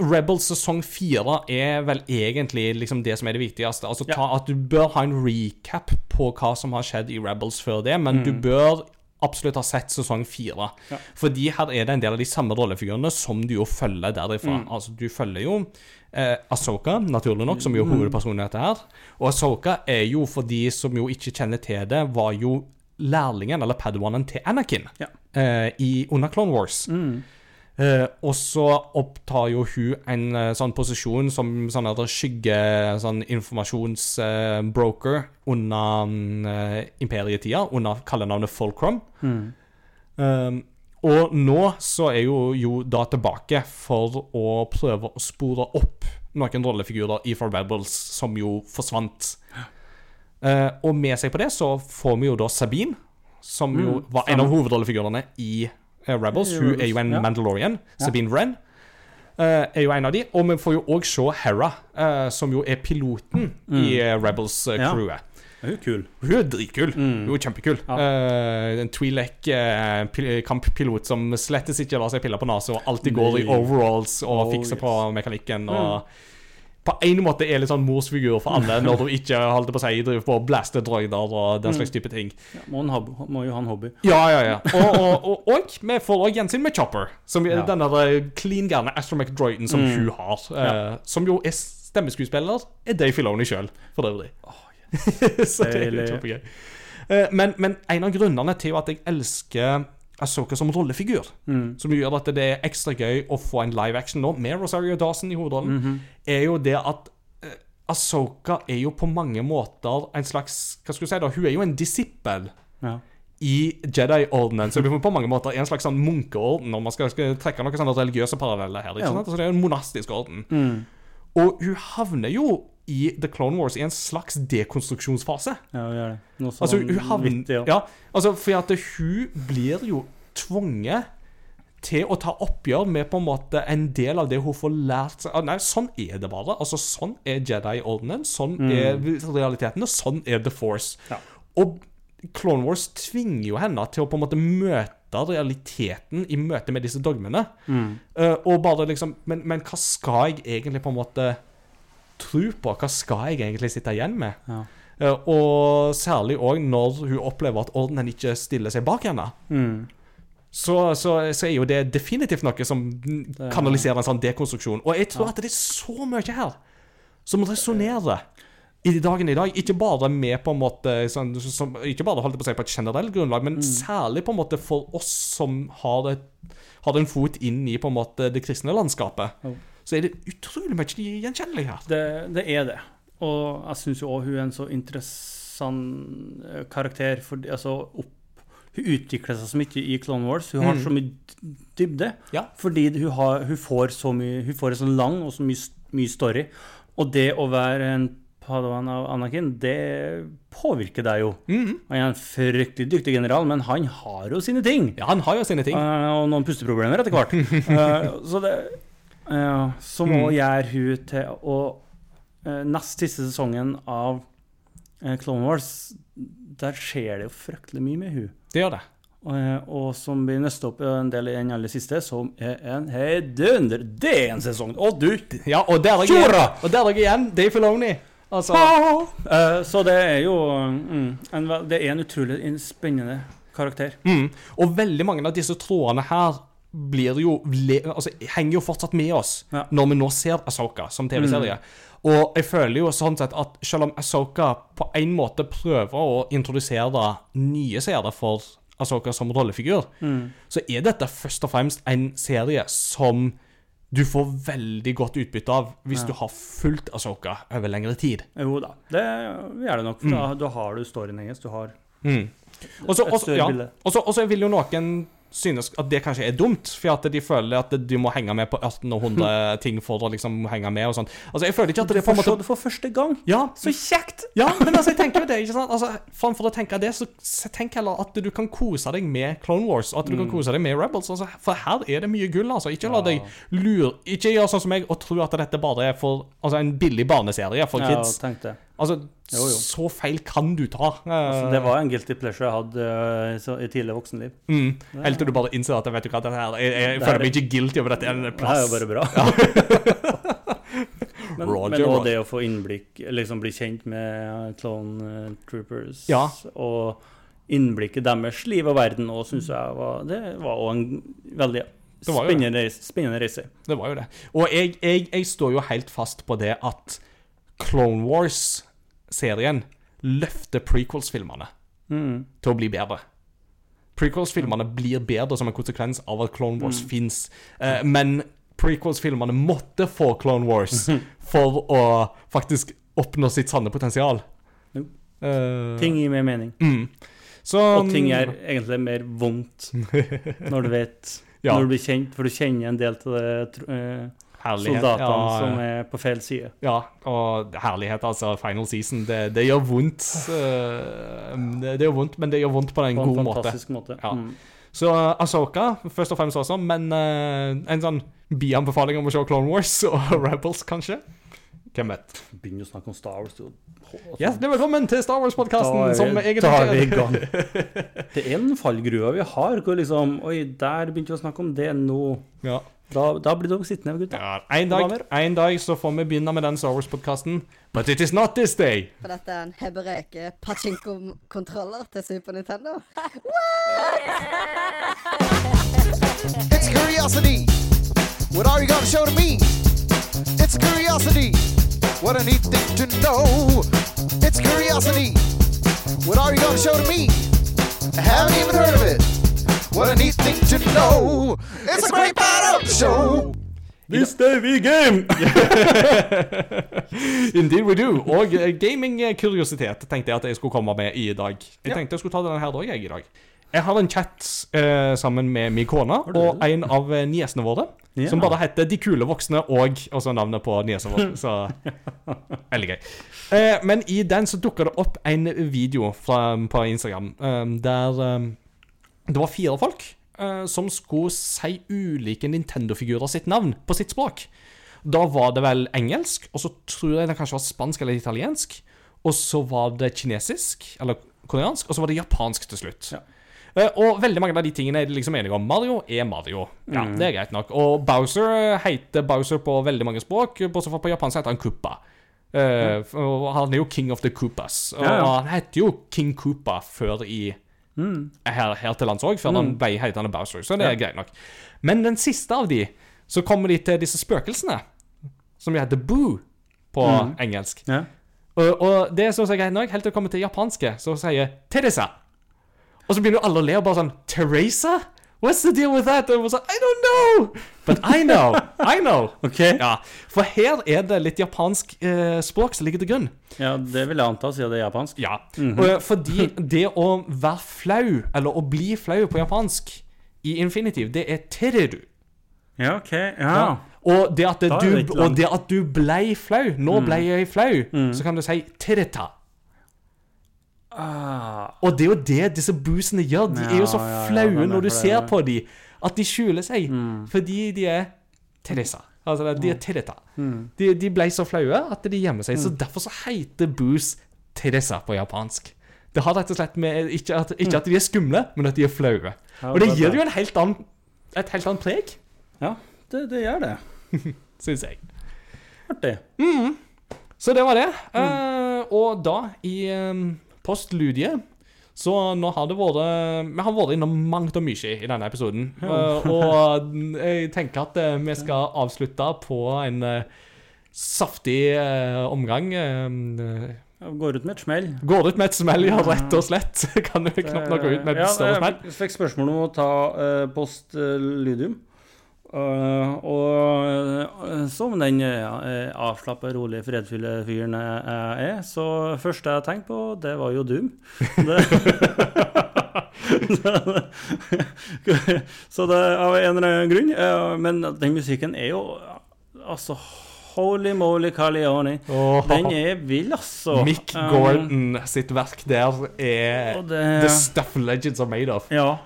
Rebels sesong fire er vel egentlig liksom det som er det viktigste. Altså ta, At du bør ha en recap på hva som har skjedd i Rebels før det, men du bør absolutt ha sett sesong fire. Ja. Fordi her er det en del av de samme rollefigurene som du jo følger derifra. Altså, du følger jo eh, Asoka, naturlig nok, som jo er hovedpersonen i dette her. Og Asoka er jo, for de som jo ikke kjenner til det, var jo lærlingen, eller padawanen, til Anakin Ja. eh, i, under Clone Wars. Eh, og så opptar jo hun en eh, sånn posisjon som sånn skygge sånn informasjonsbroker under mm, eh, imperietida, under kallenavnet Fulcrum. Um, og nå så er jo jo da tilbake for å prøve å spore opp noen rollefigurer i For Rebels som jo forsvant. Eh, og med seg på det så får vi jo da Sabine, som jo Mm, var en av hovedrollefigurene i Rebels. I Hun er jo en ja. Mandalorian. Sabine Wren Uh, er jo en av de. Og vi får jo òg se Hera, uh, som jo er piloten i Rebels-crewet. Rebels-crewet. Hun er kul. Hun er dritkul. Hun er kjempekul. Ja. Eh, en Twi'lek-kamppilot som slettes ikke lar seg pille på nesa, og alltid går i overalls og Oh, fikser yes. på mekanikken. Og på en måte er litt sånn morsfigur for alle når du ikke holdt på å si driver på å blaste droider og den slags type ting. Ja, må, hab, må jo ha en hobby. Ja, ja, ja. Og, og, og, og vi får òg gjensyn med Chopper, som Ja. den der clean gærne astromech-droiden som hun har. eh, Som jo er stemmeskuespiller, er Dave Filoni sjøl, for øvrig. *laughs* Så det er kjempegøy. Eh, Men, men en av grunnene til at jeg elsker Asoka som rollefigur, som gjør at det er ekstra gøy å få en live action nå, med Rosario Dawson i hovedrollen, er jo det at uh, Asoka er jo på mange måter en slags Hva skal du si da? Hun er jo en disippel Ja. i Jedi-ordenen. Så det på mange måter en slags sånn munkeorden, når man skal, skal trekke noen sånne religiøse paralleller her. ikke Ja. sant? Så det er en monastisk orden. Og hun havner jo i The Clone Wars i en slags dekonstruksjonsfase. Ja, gjør det. Noe sånn Altså, hun havner vittig, ja. ja, altså, for at hun blir jo tvunget til å ta oppgjør med på en måte en del av det hun får lært seg Ah, Nei, sånn er det bare. Altså, Sånn er Jedi-ordenen, sånn er realiteten, og sånn er The Force. Ja. Og Clone Wars tvinger jo henne til å på en måte møte realiteten i møte med disse dogmene. Eh, og bare liksom men, men hva skal jeg egentlig på en måte tro på? Hva skal jeg egentlig sitte igjen med? Ja. Uh, og særlig òg når hun opplever at ordenen ikke stiller seg bak henne. Mm. Så, så, så er jo det definitivt noe som kanaliserer en sånn dekonstruksjon. Og jeg tror at det er så mye her som resonnerer i dagen i dag. Ikke bare med på en måte sånn, som, Ikke bare holdt på å si på et generelt grunnlag, men særlig på en måte for oss som har, et, har en fot inn i på en måte det kristne landskapet. Jo. Så er det utrolig mye gjenkjennelig her. Det, det er det. Og jeg syns jo òg hun er en så interessant eh, karakter. For, altså, opp, hun utvikler seg så mye i Clone Wars. Hun har så mye dybde. Ja. Fordi hun, har, hun får så mye Hun får en så lang og så mye, mye story. Og det å være en padawan av Anakin, det påvirker deg jo. Mm. Han er en fryktelig dyktig general, men han har jo sine ting. Ja, han har jo sine ting. Eh, og noen pusteproblemer etter hvert. *laughs* Eh, så det eh, Som Mm. gjør gjøre hun til å uh, Nest siste sesongen av uh, Clone Wars, der skjer det jo fryktelig mye med hun. Det gjør det. Og som blir nøstet opp en del i den aller siste, som er en heidunder. Det er en sesong! Og du! Ja, og der er jeg, Tjora! og der er jeg igjen. Dave Filoni. Altså så det er jo mm, en, Det er en utrolig en spennende karakter. mm. Og veldig mange av disse trådene her blir jo altså, henger jo fortsatt med oss Ja. når vi nå ser Asoka som TV-serie. Og jeg føler jo sånn sett at selv om Asoka på en måte prøver å introdusere nye seere for Asoka som rollefigur, så er dette først og fremst en serie som du får veldig godt utbytte av hvis du har fulgt Asoka over lengre tid. Jo da, det er det nok. Da, da, da har du storyen hennes. Du har Mm. Et større ja. bilde. Og så vil jo noen synes at det kanskje er dumt, for at de føler at de må henge med på 1800 ting for å liksom henge med og sånn. Altså, jeg føler ikke at det er på en måte Du for første gang. Ja, Så kjekt! ja, *laughs* men altså, jeg tenker jo det, ikke sant? Altså, Framfor å tenke det, så tenk heller at du kan kose deg med Clone Wars, og at du kan kose deg med Rebels. Altså, for her er det mye gull, altså. Ikke la deg lure Ikke gjør sånn som meg og tro at dette bare er for Altså en billig barneserie for kids. Ja, tenk tenkte. Altså, Jo, jo. så feil kan du ta. Altså, det var en guilty pleasure jeg hadde eh, i tidlig voksenliv. Mm. Helt til du bare innser at vet du hva, her, jeg, jeg Det føler er- meg ikke guilty over dette. er en Det er jo bare bra. *laughs* men Roger, men også det å få innblikk, liksom bli kjent med Clone eh, Troopers Ja. og innblikket deres liv og verden, og syns jeg var Det var òg en veldig spennende, spennende reise. Det var jo det. Og jeg, jeg, jeg står jo helt fast på det at Clone Wars-serien løfter prequels-filmene Mm. til å bli bedre. Prequels-filmene blir bedre som en konsekvens av at Clone Wars Mm. fins. Eh, men prequels-filmene måtte få Clone Wars *laughs* for å faktisk oppnå sitt sanne potensial. Jo. Uh, Ting gir mer mening. Mm. Så, Og ting er egentlig mer vondt *laughs* når du vet Ja. Når du blir kjent, for du kjenner en del av det uh, eh, Herlighet. soldatene ja, som er på feil side. Ja, og herlighet, altså. Final season. Det, det gjør vondt. eh, det, det gjør vondt, men det gjør vondt på en På en god måte. måte. Ja. Mm. Så Asoka først og fremst også, men uh, en sånn bianbefaling om å se Clone Wars og *laughs* Rebels, kanskje? Hvem vet? Begynner å snakke om Star Wars. Hjertelig velkommen til Star Wars-podkasten, som egentlig da er vi i gang. *laughs* Det er en fallgruve vi har, hvor liksom Oi, der begynte vi å snakke om det nå. Ja. Da, da blir dere sittende, gutta. ja. En, dag, en dag så får vi begynne med den Star Wars-podkasten. But it is not this day! For dette er en hebreke pachinko-kontroller til Super Nintendo. It's curiosity. What are you gonna show to me? It's curiosity. What I need to know. It's curiosity. What are you gonna show to me? I haven't even heard of it. What a neat thing to know. It's a great part of the show. This day we game! *laughs* Indeed we do. Og eh, gaming-kuriositet tenkte jeg at jeg skulle komme med i dag. Jeg tenkte jeg skulle ta denne her dag, jeg, i dag. Jeg har en chat eh, sammen med min kone og en av eh, niesene våre. Ja. Som bare heter De kule voksne og også navnet på niesen vår. *laughs* Så Veldig gøy. Eh, men i den så dukker det opp en video fra, på Instagram eh, der eh, det var fire folk uh, som skulle si ulike Nintendo-figurer sitt navn på sitt språk. Da var det vel engelsk, og så tror jeg det kanskje var spansk eller italiensk. Og så var det kinesisk, eller koreansk, og så var det japansk til slutt. Ja. Eh, og veldig mange av de tingene er de liksom enige om. Mario er Mario. Ja, Mm. Det er greit nok. Og Bowser heter Bowser på veldig mange språk, bortsett fra på japansk heter han Koopa. Mm. Uh, han er jo King of the Koopas. Og. Ja, ja. han heter jo King Koopa før i her, her til lands òg, før han ble hetende Bowser. Så det er greit nok. Men den siste av de, så kommer de til disse spøkelsene, som heter Boo på engelsk. Ja. Og, og det er så å er greit nok, helt til det kommer til japanske, så sier Teresa. Og så begynner jo alle å le og bare sånn Teresa? What's the deal with that? Og jeg var sånn, I don't know! But I know. I know. *laughs* Ok. Ja, For her er det litt japansk eh, språk som ligger til grunn. Ja, det vil jeg anta, siden det er japansk. Ja, og, fordi det å være flau, eller å bli flau på japansk i infinitiv, det er tereru. Ja, ok. Ja. Og det er du, det og det at du blei flau, nå Mm. blei jeg flau, så kan du si tereta. Ah, Og det er jo det disse boosene gjør. De er jo så Ja, ja, ja, flaue er når du det, ser på dem, at de skjuler seg. Mm. Fordi de er Teresa. Altså, de er Tereta. Mm. De, de ble så flaue at de gjemmer seg. Så derfor så heter boos Teresa på japansk. Det har rett og slett med ikke at, ikke at de er skumle, men at de er flaue. Og det det gir jo en helt annen, et helt annet preg, Ja, det, det gjør det. *laughs* syns jeg. Artig. Så det var det. Mm. Eh, og da, i um, postludiet Så nå har det vært Vi har vært innom mangt og mye i denne episoden. Uh, og jeg tenker at uh, vi skal avslutte på en uh, saftig omgang. går ut med et smell. går ut med et smell, ja, rett og slett. *laughs* Kan du knapt nok gå ut med et større smell? Jeg fikk spørsmål om å ta post uh. Og uh, som den uh, avslappa, rolig, fredfulle fyren jeg er, så første jeg tenkte på, det var jo Doom. Det, *laughs* så det av en eller annen grunn. uh, men den musikken er jo Altså Holy moly Calioni. Oh, Den er vill, altså. Mick Um, Gordon sitt verk der er det, the stuff legends are made of. Ja.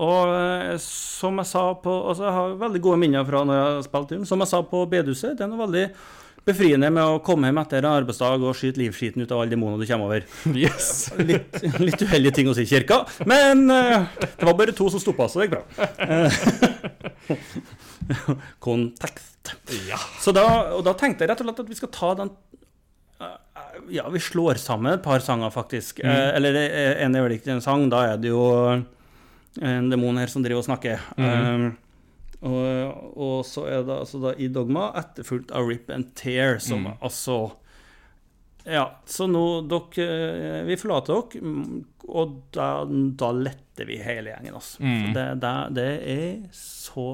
Og eh, som jeg sa på Altså, jeg har veldig gode minner fra når jeg har spilt Doom. Som jeg sa på bedehuset, det er noe veldig befriende med å komme hjem etter en arbeidsdag og skyte livskiten ut av alle demonene du kommer over. *laughs* Yes. Litt, litt uheldige ting å si i kirka, men uh, det var bare to som stoppa, så det gikk bra. Uh, *laughs* kontekst. Ja. Så da, og da tenkte jeg rett og slett at vi skal ta den uh, Ja, vi slår sammen et par sanger, faktisk. Eh, eller en er vel ikke en sang, da er det jo en demon her som driver og snakker. Eh, og, og så er det altså da i Dogma etterfulgt av Rip and Tear, som altså Ja, så nå dere eh, Vi forlater dere, mm, og da, da letter vi hele gjengen, altså. For Det, det, det er så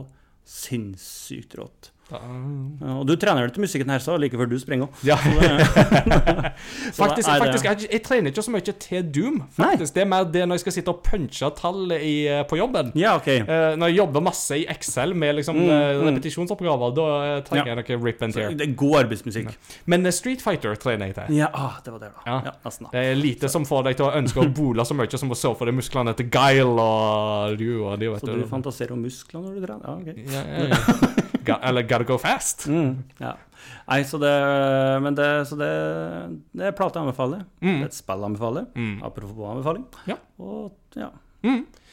sinnssykt rått. Ja, og du trener vel til musikken her, så like før du springer òg. Ja. *laughs* Faktisk, faktisk jeg, jeg trener ikke så mye til Doom. Faktisk. Det er mer det når jeg skal sitte og punche tall i, eh, på jobben. Ja, OK. uh, når jeg jobber masse i Excel med liksom, mm, repetisjonsoppgaver, da eh, trenger Ja. jeg noe rip and tear. Det er god arbeidsmusikk. Men eh, Street Fighter trener jeg til. Ja, ah, det var det, da. Ja. Ja, nesten. da. Det er lite som får deg til å ønske å bole så mye som å surfe de musklene til Guile og du og de, vet Så du fantaserer om muskler når du trener? Ja, ok. *laughs* Eller gotta go fast. Mm, ja. Nei, så det Men det, så det, det er plate jeg anbefaler. Det er et spill jeg anbefaler. Mm. Apropos anbefaling. Ja. Og ja.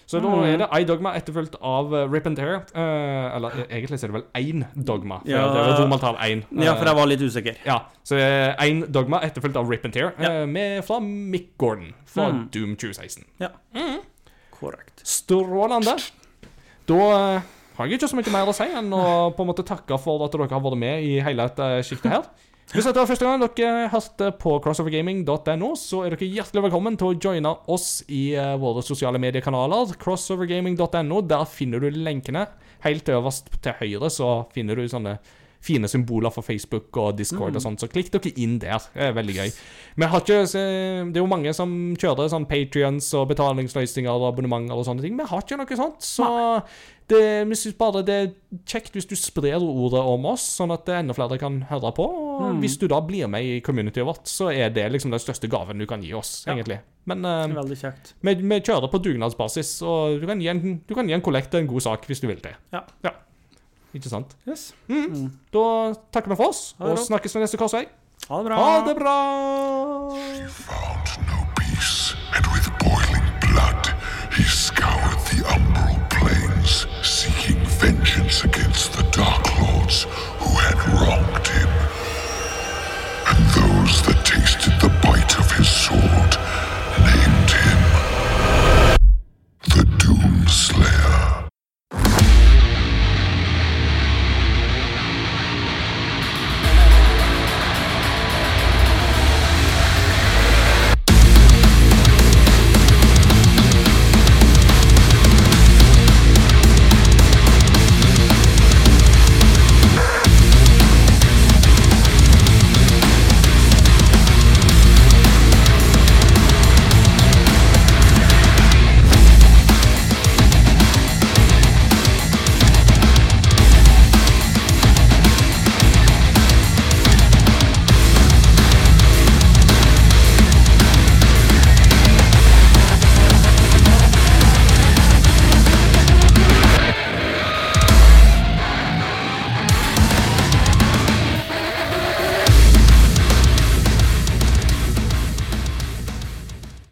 Så da er det iDogma etterfulgt av eh, Rip and Tear. Eh, eller eh, egentlig så er det vel én dogma. For Ja. Det er romertall én. ja, for jeg var litt usikker. Ja, så én dogma etterfulgt av Rip and Tear, Ja. eh, med, fra Mick Gordon fra Mm. Doom 2016. Ja Korrekt. Strålende. Da eh, har jeg ikke så mye mer å si enn å på en måte takke for at dere har vært med i hele dette sjiktet her. Hvis dette var første gang dere hørte på crossovergaming.no, så er dere hjertelig velkommen til å joine oss i eh, våre sosiale mediekanaler. Crossovergaming.no, der finner du lenkene. Helt øverst til høyre så finner du sånne fine symboler for Facebook og Discord og sånt, så klikk dere inn der. Det er veldig gøy. Vi har ikke, det er jo mange som kjører sånn Patrions og betalingsløsninger og abonnementer og sånne ting. Vi har ikke noe sånt, så det, vi synes bare det er kjekt hvis du sprer ordet om oss, sånn at enda flere kan høre på. Og hvis du da blir med i communityet vårt, så er det liksom den største gaven du kan gi oss, egentlig. Men uh, vi, vi kjører på dugnadsbasis, og du kan gi en, du kan gi en kollekt en god sak hvis du vil det. Ja. Ikke sant? Yes. Da takker vi for oss, og bra. snakkes ved neste korsvei. Ha det bra. Ha det bra! found no peace, and with boiling blood, he scoured the umbral plains, seeking vengeance against the Dark Lords who had wronged him.